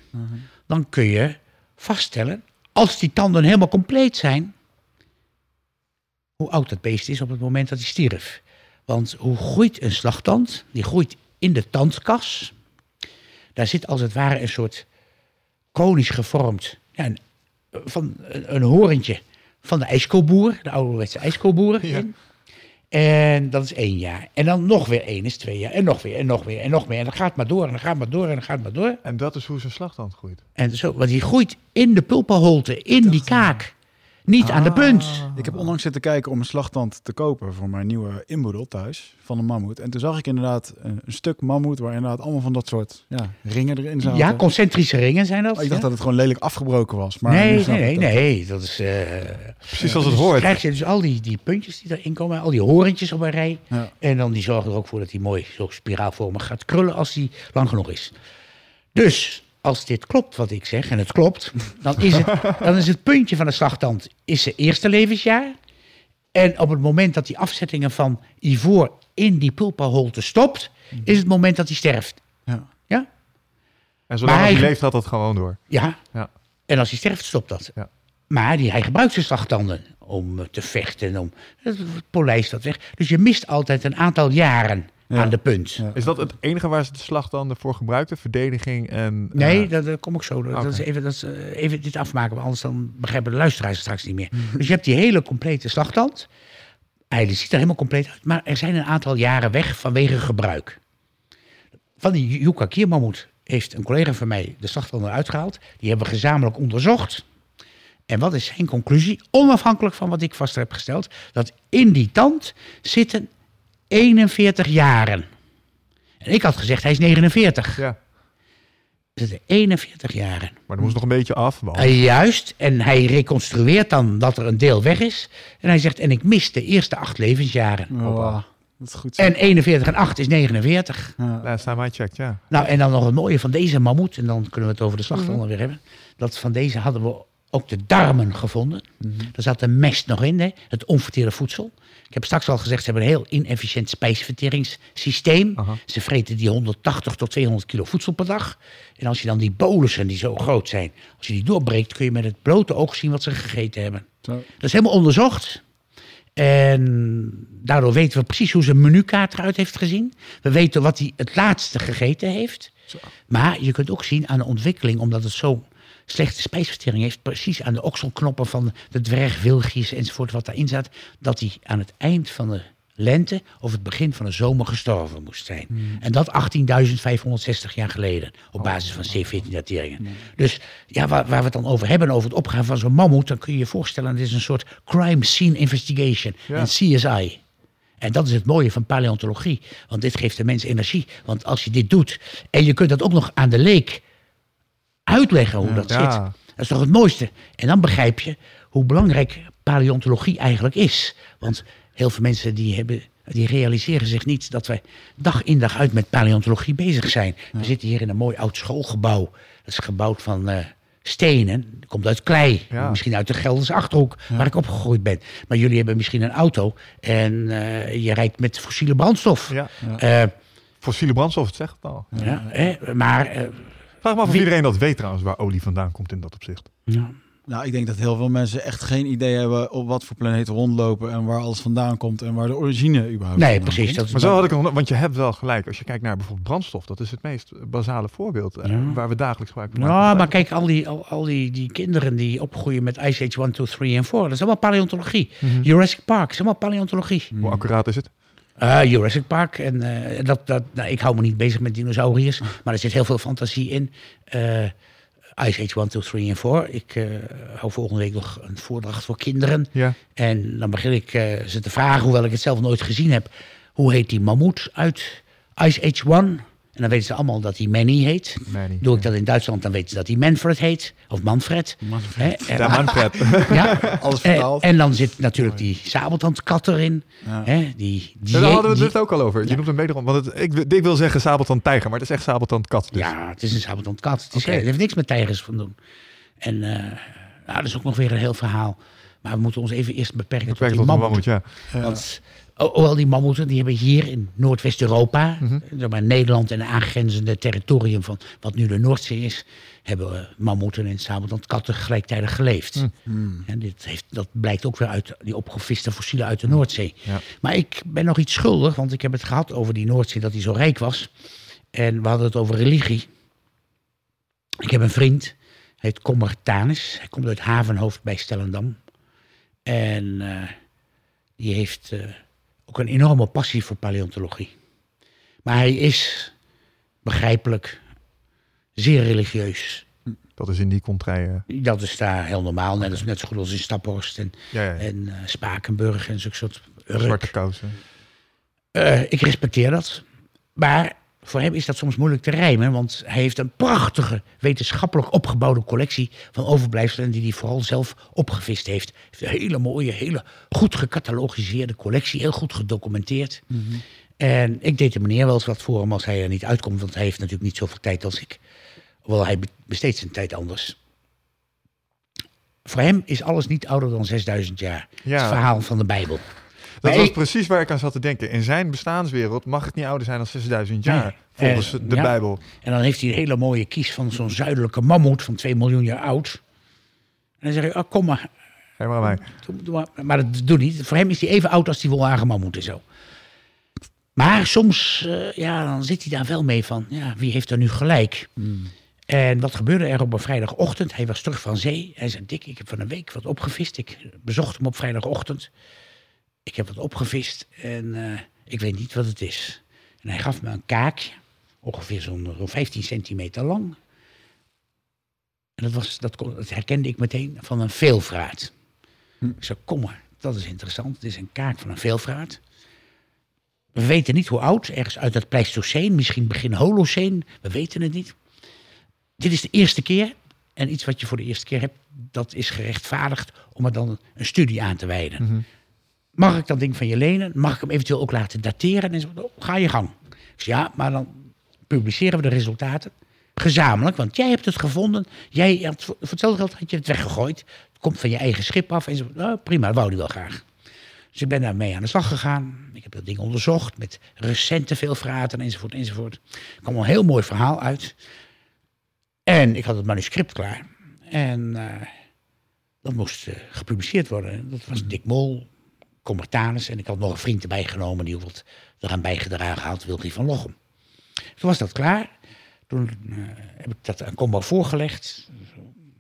dan kun je vaststellen, als die tanden helemaal compleet zijn, hoe oud dat beest is op het moment dat hij stierf. Want hoe groeit een slagtand? Die groeit in de tandkas. Daar zit als het ware een soort konisch gevormd, ja, een, van een, een horentje van de ijskoolboer, de ouderwetse ijskoolboer. Ja. in. En dat is één jaar. En dan nog weer één is twee jaar. En nog weer, en nog weer, en nog meer. En dan gaat maar door, en dan gaat maar door, en dan gaat maar door. En dat is hoe zijn slagtand groeit. En zo, want die groeit in de pulpaholte, in die kaak. Niet aan de punt. Ik heb onlangs zitten kijken om een slagtand te kopen voor mijn nieuwe inboedel thuis van een mammoet. En toen zag ik inderdaad een, een stuk mammoet waar inderdaad allemaal van dat soort ja, ringen erin zaten. Ja, concentrische ringen zijn dat. Ik dacht ja? dat het gewoon lelijk afgebroken was. Maar nee, nee, nee, dat. nee. Dat is. eh, Precies als het dus hoort. krijg je dus al die, die puntjes die erin komen, al die horentjes op een rij. Ja. En dan die zorgen er ook voor dat hij mooi zo spiraalvormig gaat krullen als hij lang genoeg is. Dus als dit klopt wat ik zeg, en het klopt, dan is het, dan is het puntje van de slagtand is zijn eerste levensjaar. En op het moment dat die afzettingen van ivoor in die pulpaholte stopt, is het moment dat hij sterft. Ja. Ja? En zolang Maar hij hij- leeft, gaat dat gewoon door. Ja. Ja. En als hij sterft, stopt dat. Ja. Maar die, hij gebruikt zijn slagtanden om te vechten, om het polijst dat weg. Dus je mist altijd een aantal jaren Ja. aan de punt. Ja. Is dat het enige waar ze de slagtanden voor gebruikten? Verdediging en... eh, Nee, dat, dat kom ik zo. Dat, is even, dat is, eh, even dit afmaken, want anders dan begrijpen de luisteraars het straks niet meer. Dus je hebt die hele complete slagtand. Hij ziet er helemaal compleet uit, maar er zijn een aantal jaren weg vanwege gebruik. Van die Yucca Kiermammoet heeft een collega van mij de slagtanden uitgehaald. Die hebben we gezamenlijk onderzocht. En wat is zijn conclusie? Onafhankelijk van wat ik vast heb gesteld, dat in die tand zitten 41 jaren. En ik had gezegd, hij is 49. Ja, zitten 41 jaren. maar er moest nog een beetje af. want- Eh, juist, en hij reconstrueert dan dat er een deel weg is. En hij zegt, en ik mis de eerste acht levensjaren. Oh, dat is goed. En 41 en 8 is 49. Ja. Last time I checked, ja. Nou, en dan nog het mooie van deze mammoet, en dan kunnen we het over de slagtanden weer hebben. Dat van deze hadden we ook de darmen gevonden. Er zat een mest nog in, hè, het onverteerde voedsel. Ik heb straks al gezegd, ze hebben een heel inefficiënt spijsverteringssysteem. Aha. Ze vreten die 180 tot 200 kilo voedsel per dag. En als je dan die bolussen, die zo groot zijn, als je die doorbreekt, kun je met het blote oog zien wat ze gegeten hebben. Zo. Dat is helemaal onderzocht. En daardoor weten we precies hoe zijn menukaart eruit heeft gezien. We weten wat hij het laatste gegeten heeft. Maar je kunt ook zien aan de ontwikkeling, omdat het zo slechte spijsvertering heeft, precies aan de okselknoppen van de dwergwilgjes enzovoort wat daarin zat, dat hij aan het eind van de lente of het begin van de zomer gestorven moest zijn. En dat 18.560 jaar geleden, op basis van C14-dateringen. Dus ja, waar, waar we het dan over hebben, over het opgaan van zo'n mammoet, dan kun je je voorstellen, dit is een soort crime scene investigation, Ja. een CSI. En dat is het mooie van paleontologie. Want dit geeft de mens energie. Want als je dit doet en je kunt dat ook nog aan de leek uitleggen hoe dat zit. Dat is toch het mooiste. En dan begrijp je hoe belangrijk paleontologie eigenlijk is. Want heel veel mensen die, hebben, die realiseren zich niet dat wij dag in dag uit met paleontologie bezig zijn. We zitten hier in een mooi oud schoolgebouw. Dat is gebouwd van eh, stenen. Dat komt uit klei. Ja. Misschien uit de Gelderse Achterhoek, waar ik opgegroeid ben. Maar jullie hebben misschien een auto en eh, je rijdt met fossiele brandstof. Ja. Eh, Fossiele brandstof, het zegt het al. ja, hè, maar Vraag me af of Wie- iedereen dat weet trouwens, waar olie vandaan komt in dat opzicht. ja. Nou, ik denk dat heel veel mensen echt geen idee hebben op wat voor planeten rondlopen en waar alles vandaan komt en waar de origine überhaupt nee, precies. Dat Maar zo had ik want je hebt wel gelijk. Als je kijkt naar bijvoorbeeld brandstof, dat is het meest basale voorbeeld eh, Ja. waar we dagelijks gebruik van maken. Nou, maar kijk, al die, al, al die, die kinderen die opgroeien met Ice Age 1, 2, 3 en 4, dat is allemaal paleontologie. Jurassic Park is allemaal paleontologie. Hoe accuraat is het? Eh, Jurassic Park. En eh, dat, dat, nou, ik hou me niet bezig met dinosauriërs, maar er zit heel veel fantasie in. Eh, Ice Age 1, 2, 3 en 4. Ik hou volgende week nog een voordracht voor kinderen. Ja. En dan begin ik ze te vragen, hoewel ik het zelf nooit gezien heb. Hoe heet die mammoet uit Ice Age 1? En dan weten ze allemaal dat hij Manny heet. Manny, Doe ik dat in Duitsland, dan weten ze dat hij Manfred heet. Of Manfred. Manfred. Hè, en- Ja, Manfred. [LAUGHS] ja. Alles Eh, vertaald. en dan zit natuurlijk die sabeltandkat erin. Ja. Hè, die, die, daar hadden we het dus ook al over. Je noemt hem wederom. Want het, ik, wil- ik wil zeggen sabeltand tijger, maar het is echt sabeltand kat. Dus. Ja, het is een sabeltandkat. Het, is, het heeft niks met tijgers van doen. En eh, nou, dat is ook nog weer een heel verhaal. Maar we moeten ons even eerst beperken Beperkt tot tot die een mammoet. mammoet, ja. Want hoewel die mammoeten, die hebben hier in Noordwest-Europa, zeg maar Nederland en aangrenzende territorium van wat nu de Noordzee is, hebben eh, mammoeten en sabeltandkatten gelijktijdig geleefd. En dit heeft, dat blijkt ook weer uit die opgeviste fossielen uit de Noordzee. Ja. Maar ik ben nog iets schuldig, want ik heb het gehad over die Noordzee, dat die zo rijk was. En we hadden het over religie. Ik heb een vriend, hij heet Commertanus. Hij komt uit Havenhoofd bij Stellendam. En eh, die heeft eh, ook een enorme passie voor paleontologie. Maar hij is, begrijpelijk, zeer religieus. Dat is in die contraien. Dat is daar heel normaal, net, als, net zo goed als in Staphorst en, Ja, ja, ja. en eh, Spakenburg en zo'n soort. Zwarte kousen. Eh, ik respecteer dat. Maar voor hem is dat soms moeilijk te rijmen, want hij heeft een prachtige wetenschappelijk opgebouwde collectie van overblijfselen die hij vooral zelf opgevist heeft. Een hele mooie, hele goed gecatalogiseerde collectie, heel goed gedocumenteerd. En ik deed de meneer wel eens wat voor hem als hij er niet uitkomt, want hij heeft natuurlijk niet zoveel tijd als ik. Hoewel hij be- besteedt zijn tijd anders. Voor hem is alles niet ouder dan 6000 jaar. Ja. Het verhaal van de Bijbel. Dat was ik- precies waar ik aan zat te denken. In zijn bestaanswereld mag het niet ouder zijn dan 6000 jaar. Nee. Volgens Eh, de ja. Bijbel. En dan heeft hij een hele mooie kies van zo'n zuidelijke mammoet van 2 miljoen jaar oud. En dan zeg je, oh, kom maar. Hé, maar mij. Maar. Maar dat doet niet. Voor hem is hij even oud als die wolhagen mammoet en zo. Maar soms, eh, ja, dan zit hij daar wel mee van, ja, wie heeft er nu gelijk? En wat gebeurde er op een vrijdagochtend? Hij was terug van zee. Hij zei, Dick, ik heb van een week wat opgevist. Ik bezocht hem op vrijdagochtend. Ik heb wat opgevist en eh, ik weet niet wat het is. En hij gaf me een kaakje, ongeveer zo'n zo'n 15 centimeter lang. En dat, was, dat, kon- dat herkende ik meteen van een veelvraat. Ik zei, kom maar, dat is interessant. Het is een kaak van een veelvraat. We weten niet hoe oud, ergens uit het Pleistoceen, misschien begin Holoceen, we weten het niet. Dit is de eerste keer. En iets wat je voor de eerste keer hebt, dat is gerechtvaardigd om er dan een studie aan te wijden. Mag ik dat ding van je lenen? Mag ik hem eventueel ook laten dateren? En zo, ga je gang. Zei, ja, maar dan publiceren we de resultaten gezamenlijk. Want jij hebt het gevonden. Jij had, voor hetzelfde geld had je het weggegooid. Het komt van je eigen schip af. En zo, nou, prima, dat wou hij wel graag. Dus ik ben daarmee aan de slag gegaan. Ik heb dat ding onderzocht met recente veelvraten enzovoort enzovoort. Er kwam een heel mooi verhaal uit. En ik had het manuscript klaar. En eh, dat moest eh, gepubliceerd worden. Dat was Dick Mol, Commertanus. En ik had nog een vriend erbij genomen die wat eraan bijgedragen had, Wilkie van Lochem. Toen was dat klaar. Toen eh, heb ik dat aan Combo voorgelegd.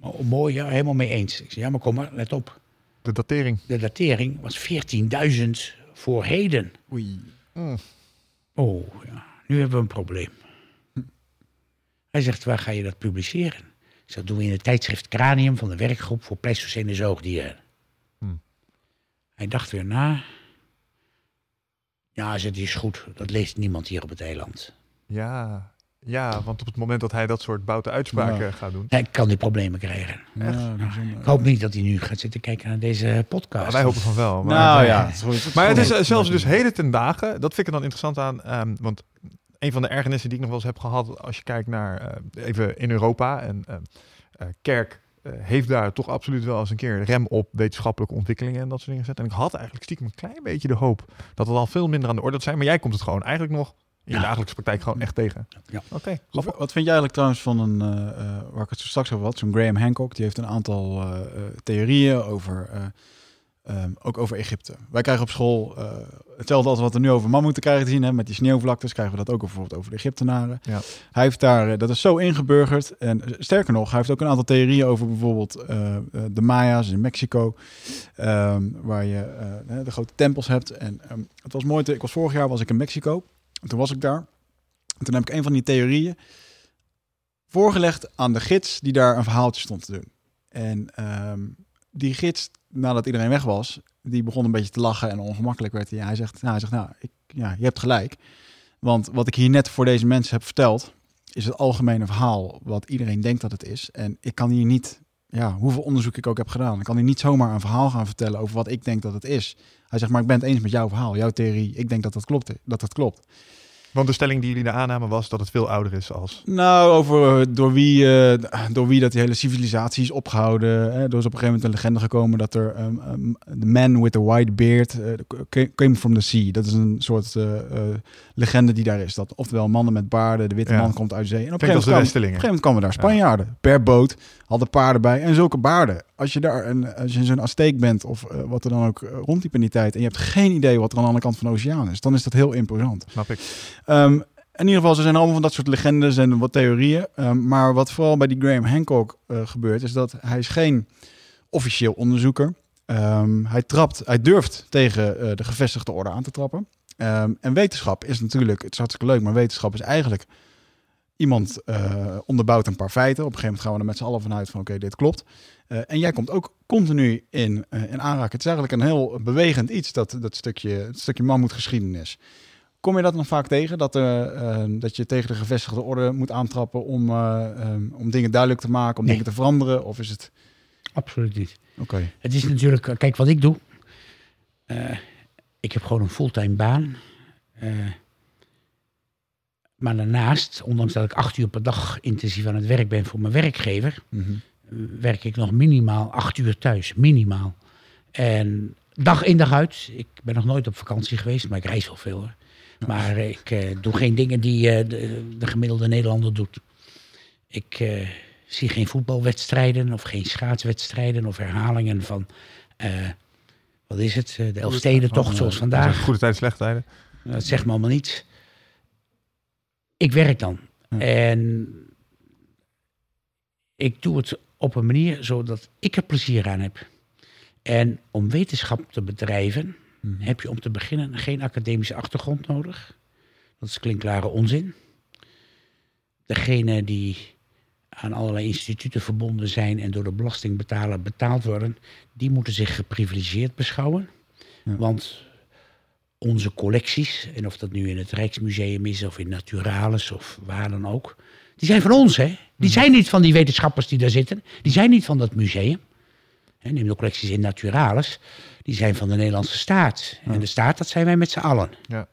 Oh, mooi, ja, helemaal mee eens. Ik zei, ja, maar kom maar, let op. De datering. De datering was 14.000 voor heden. Oei. Oh, ja, nu hebben we een probleem. [LAUGHS] Hij zegt, waar ga je dat publiceren? Ik zeg, dat doen we in het tijdschrift Cranium van de werkgroep voor Pleistocene zoogdieren. Hij dacht weer na. Ja, die is goed. Dat leest niemand hier op het eiland. Ja. ja, want op het moment dat hij dat soort boute uitspraken Ja. gaat doen. Hij kan die problemen krijgen. Ja, bijzonder. Ik hoop niet dat hij nu gaat zitten kijken naar deze podcast. Ja, wij hopen van wel. Maar, Nou eh, ja, het is goed. Het is Maar het is eh, zelfs dus heden ten dagen, dat vind ik er dan interessant aan. ehm, want een van de ergernissen die ik nog wel eens heb gehad, als je kijkt naar eh, even in Europa. En ehm, eh, Kerk heeft daar toch absoluut wel eens een keer rem op wetenschappelijke ontwikkelingen en dat soort dingen gezet. En ik had eigenlijk stiekem een klein beetje de hoop dat het al veel minder aan de orde zou zijn. Maar jij komt het gewoon eigenlijk nog in je Ja. dagelijkse praktijk gewoon echt tegen. Ja. Oké. Wat, wat vind jij eigenlijk trouwens van een, eh, eh, waar ik het zo straks over had, zo'n Graham Hancock, die heeft een aantal eh, eh, theorieën over, eh, ehm, ook over Egypte. Wij krijgen op school eh, hetzelfde als wat we nu over mammoeten krijgen te zien, hè, met die sneeuwvlaktes, krijgen we dat ook bijvoorbeeld over de Egyptenaren. Ja. Hij heeft daar, eh, dat is zo ingeburgerd, en eh, sterker nog, hij heeft ook een aantal theorieën over bijvoorbeeld de Maya's in Mexico, ehm, waar je de grote tempels hebt. En ehm, het was mooi, te- ik was vorig jaar was ik in Mexico, en toen was ik daar. En toen heb ik een van die theorieën voorgelegd aan de gids die daar een verhaaltje stond te doen. En die gids, nadat iedereen weg was, die begon een beetje te lachen en ongemakkelijk werd hij. Hij zegt, nou, hij zegt, nou, ik, ja, je hebt gelijk. Want wat ik hier net voor deze mensen heb verteld, is het algemene verhaal wat iedereen denkt dat het is. En ik kan hier niet, ja, hoeveel onderzoek ik ook heb gedaan, ik kan hier niet zomaar een verhaal gaan vertellen over wat ik denk dat het is. Hij zegt, maar ik ben het eens met jouw verhaal, jouw theorie. Ik denk dat dat klopt. Dat dat klopt. Want de stelling die jullie daar aannamen was dat het veel ouder is als... Nou, over eh, door wie, eh, door wie dat die hele civilisatie is opgehouden. Hè. Er is op een gegeven moment een legende gekomen dat er um, um, the man with the white beard eh, ca- came from the sea. Dat is een soort legende die daar is. Dat oftewel mannen met baarden, de witte Ja. man komt uit zee. En op een gegeven moment, kwamen, op Westelingen. een gegeven moment kwamen daar Spanjaarden per boot, hadden paarden bij en zulke baarden. Als je daar een, als je zo'n Azteek bent of eh, wat er dan ook eh, rondliep in die tijd en je hebt geen idee wat er aan de andere kant van de oceaan is, dan is dat heel imposant. Snap ik. Ehm, in ieder geval, er zijn allemaal van dat soort legendes en wat theorieën. Ehm, maar wat vooral bij die Graham Hancock eh, gebeurt, is dat hij is geen officieel onderzoeker. Ehm, hij trapt, hij durft tegen de gevestigde orde aan te trappen. Ehm, en wetenschap is natuurlijk, het is hartstikke leuk, maar wetenschap is eigenlijk iemand eh, onderbouwt een paar feiten. Op een gegeven moment gaan we er met z'n allen vanuit van oké, dit klopt. Eh, en jij komt ook continu in, eh, in aanraking. Het is eigenlijk een heel bewegend iets, dat, dat stukje, het stukje mammoetgeschiedenis. Kom je dat nog vaak tegen? Dat, dat je tegen de gevestigde orde moet aantrappen om, eh, ehm, om dingen duidelijk te maken, om Nee. dingen te veranderen? Of is het... Absoluut niet. Oké. Het is natuurlijk, kijk wat ik doe. Ik heb gewoon een fulltime baan. Eh, maar daarnaast, ondanks dat ik acht uur per dag intensief aan het werk ben voor mijn werkgever, Mhm. werk ik nog minimaal acht uur thuis. Minimaal. En dag in dag uit. Ik ben nog nooit op vakantie geweest, maar ik reis wel veel hoor. Maar ik eh, doe geen dingen die eh, de, de gemiddelde Nederlander doet. Ik zie geen voetbalwedstrijden of geen schaatswedstrijden of herhalingen van, wat is het, eh, de Elfstedentocht zoals Dat zijn vandaag. Goede tijden, slechte tijden. Dat zegt me allemaal niets. Ik werk dan. Ja. En ik doe het op een manier zodat ik er plezier aan heb. En om wetenschap te bedrijven Mhm. heb je om te beginnen geen academische achtergrond nodig. Dat is klinkklare onzin. Degene die aan allerlei instituten verbonden zijn en door de belastingbetaler betaald worden, die moeten zich geprivilegeerd beschouwen. Ja. Want onze collecties, en of dat nu in het Rijksmuseum is of in Naturalis of waar dan ook, die zijn van ons, hè? Die zijn niet van die wetenschappers die daar zitten. Die zijn niet van dat museum. Hè, neem de collecties in Naturalis. Die zijn van de Nederlandse staat. En de staat, dat zijn wij met z'n allen. Ja.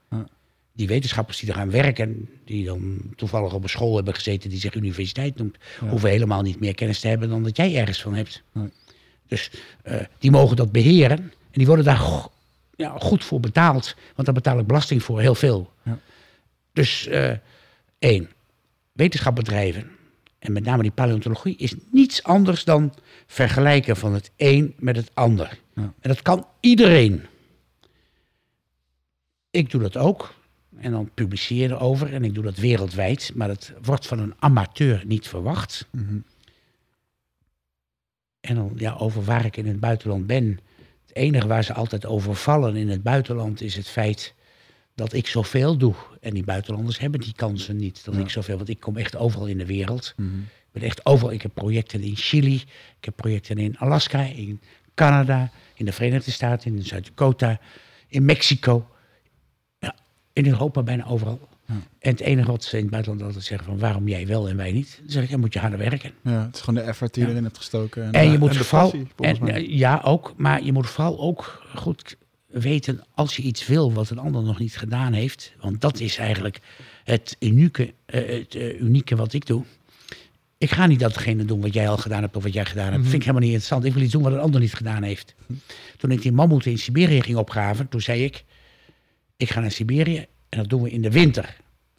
Die wetenschappers die er gaan werken, die dan toevallig op een school hebben gezeten die zich universiteit noemt, hoeven helemaal niet meer kennis te hebben dan dat jij ergens van hebt. Nee. Dus eh, die mogen dat beheren en die worden daar go- ja, goed voor betaald, want daar betaal ik belasting voor, heel veel. Ja. Dus eh, één, wetenschap bedrijven, en met name die paleontologie, is niets anders dan vergelijken van het een met het ander. Ja. En dat kan iedereen. Ik doe dat ook. En dan publiceer je erover. En ik doe dat wereldwijd. Maar dat wordt van een amateur niet verwacht. Mhm. En dan ja, over waar ik in het buitenland ben. Het enige waar ze altijd over vallen in het buitenland is het feit dat ik zoveel doe. En die buitenlanders hebben die kansen niet. Dat Ja. ik zoveel, want ik kom echt overal in de wereld. Mhm. Ik ben echt overal. Ik heb projecten in Chili. Ik heb projecten in Alaska, in Canada, in de Verenigde Staten, in Zuid-Dakota, in Mexico. In Europa bijna overal. Ja. En het enige wat ze in het buitenland altijd zeggen van waarom jij wel en wij niet. Dan zeg ik, dan moet je harder werken. Ja, het is gewoon de effort die je Ja. erin hebt gestoken. En, En je moet en de vooral, passie, en, eh, ja ook, maar je moet vooral ook goed weten als je iets wil wat een ander nog niet gedaan heeft. Want dat is eigenlijk het unieke, eh, het eh, unieke wat ik doe. Ik ga niet datgene doen wat jij al gedaan hebt of wat jij gedaan hebt. Dat vind ik helemaal niet interessant. Ik wil iets doen wat een ander niet gedaan heeft. Toen ik die mammoeten in Siberië ging opgraven, toen zei ik... Ik ga naar Siberië en dat doen we in de winter.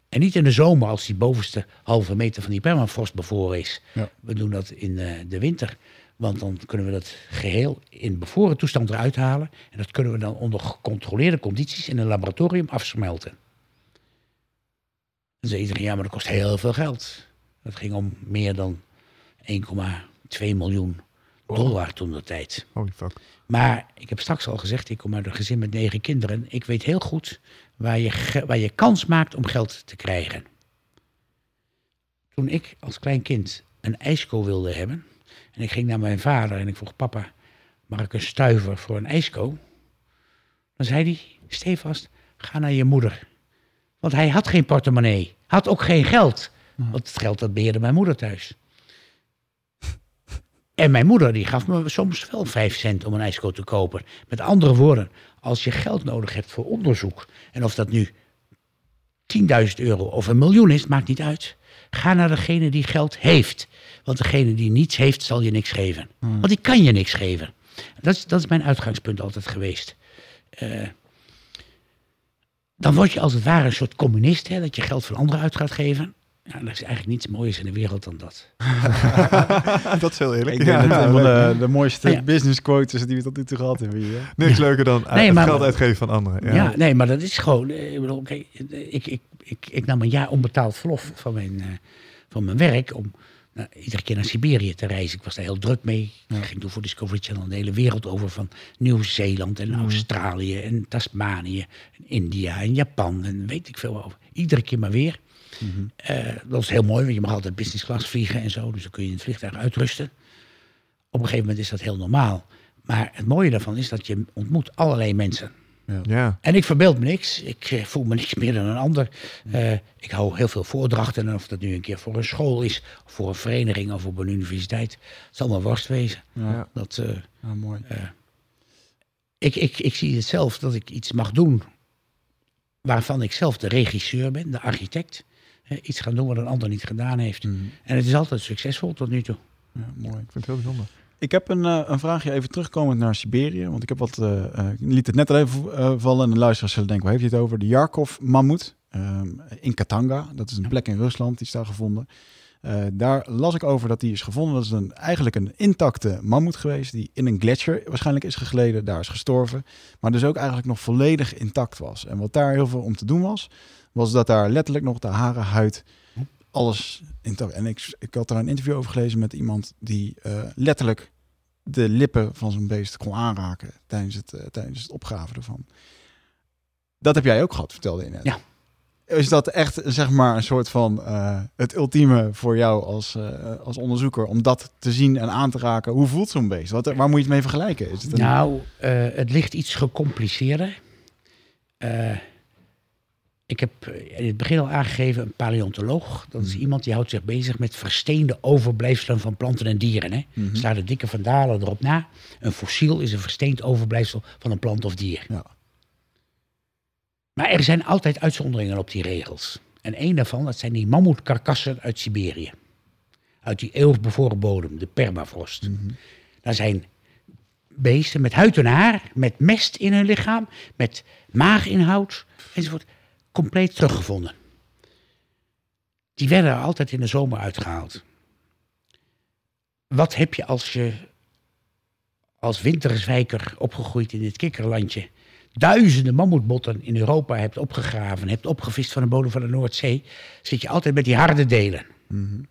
En niet in de zomer als die bovenste halve meter van die permafrost bevroren is. Ja. We doen dat in eh, de winter. Want dan kunnen we dat geheel in bevroren toestand eruit halen. En dat kunnen we dan onder gecontroleerde condities in een laboratorium afsmelten. Dan zei iedereen, ja, maar dat kost heel veel geld. Dat ging om meer dan 1,2 miljoen dollar toen de tijd. Holy fuck. Maar ik heb straks al gezegd, ik kom uit een gezin met negen kinderen. Ik weet heel goed waar je, waar je kans maakt om geld te krijgen. Toen ik als klein kind een ijsko wilde hebben... en ik ging naar mijn vader en ik vroeg... papa, mag ik een stuiver voor een ijsko? Dan zei hij, stevast, ga naar je moeder. Want hij had geen portemonnee. Had ook geen geld. Want het geld dat beheerde mijn moeder thuis. En mijn moeder die gaf me soms wel vijf cent om een ijsko te kopen. Met andere woorden, als je geld nodig hebt voor onderzoek... en of dat nu 10.000 euro of een miljoen is, maakt niet uit. Ga naar degene die geld heeft. Want degene die niets heeft, zal je niks geven. Want die kan je niks geven. Dat is, dat is mijn uitgangspunt altijd geweest. Eh, dan word je als het ware een soort communist, hè, dat je geld van anderen uit gaat geven. Ja, er is eigenlijk niets moois in de wereld dan dat. [LAUGHS] dat is heel eerlijk. Ik denk Ja, dat van de, de mooiste Ah, ja. business quotes die we tot nu toe gehad hebben hier. Niks leuker dan Nee, maar- geld uitgeven van anderen. Ja. Ja. nee, maar dat is gewoon. eh, Ik, bedoel, kijk, eh, ik, ik, ik, ik nam een jaar onbetaald verlof van mijn, eh, van mijn werk om nou, iedere keer naar Siberië te reizen. Ik was daar heel druk mee. Ik ging toen voor Discovery Channel de hele wereld over van Nieuw-Zeeland en Australië en Tasmanië en India en Japan en weet ik veel over. Iedere keer maar weer. Eh, dat is heel mooi, want je mag altijd business class vliegen en zo. Dus dan kun je in het vliegtuig uitrusten. Op een gegeven moment is dat heel normaal. Maar het mooie daarvan is dat je ontmoet allerlei mensen. Ja. En ik verbeeld me niks. Ik eh, voel me [LAUGHS] niks meer dan een ander. Eh, ik hou heel veel voordrachten. En of dat nu een keer voor een school is, of voor een vereniging of op een universiteit. Het zal maar worst wezen. Ja, Dat, eh, ja, mooi. ik, ik, ik zie het zelf dat ik iets mag doen waarvan ik zelf de regisseur ben, de architect. Iets gaan doen wat een ander niet gedaan heeft. Mhm. En het is altijd succesvol tot nu toe. Ja, mooi. Ik vind het heel bijzonder. Ik heb een, eh, een vraagje even terugkomend naar Siberië. Want ik heb wat. eh, eh, ik liet het net al even eh, vallen. En de luisteraars zullen denken: waar heeft hij het over? De Yarkov-mammoet. ehm, in Katanga. Dat is een plek in Rusland. Die is daar gevonden. Eh, daar las ik over dat die is gevonden. Dat is een, eigenlijk een intacte mammoet geweest die in een gletsjer waarschijnlijk is gegleden. Daar is gestorven. Maar dus ook eigenlijk nog volledig intact was. En wat daar heel veel om te doen was, was dat daar letterlijk nog de haren, huid, alles intact. En ik, ik had daar een interview over gelezen met iemand die eh, letterlijk de lippen van zo'n beest kon aanraken tijdens het, eh, tijdens het opgraven ervan. Dat heb jij ook gehad, vertelde je net. Ja. Is dat echt zeg maar een soort van eh, het ultieme voor jou als, eh, als onderzoeker om dat te zien en aan te raken? Hoe voelt zo'n beest? Wat, waar moet je het mee vergelijken? Is het een... Nou, eh, het ligt iets gecompliceerder. Ik heb in het begin al aangegeven een paleontoloog. Dat is iemand die houdt zich bezig met versteende overblijfselen van planten en dieren. Hè. Mhm. Sla de dikke vandalen erop na. Een fossiel is een versteend overblijfsel van een plant of dier. Ja. Maar er zijn altijd uitzonderingen op die regels. En één daarvan, dat zijn die mammoetkarkassen uit Siberië. Uit die eeuwigbevoren bodem, de permafrost. Daar zijn beesten met huid en haar, met mest in hun lichaam, met maaginhoud enzovoort, compleet teruggevonden. Die werden er altijd in de zomer uitgehaald. Wat heb je als je als winterzwijker opgegroeid in dit kikkerlandje duizenden mammoetbotten in Europa hebt opgegraven, hebt opgevist van de bodem van de Noordzee, zit je altijd met die harde delen. En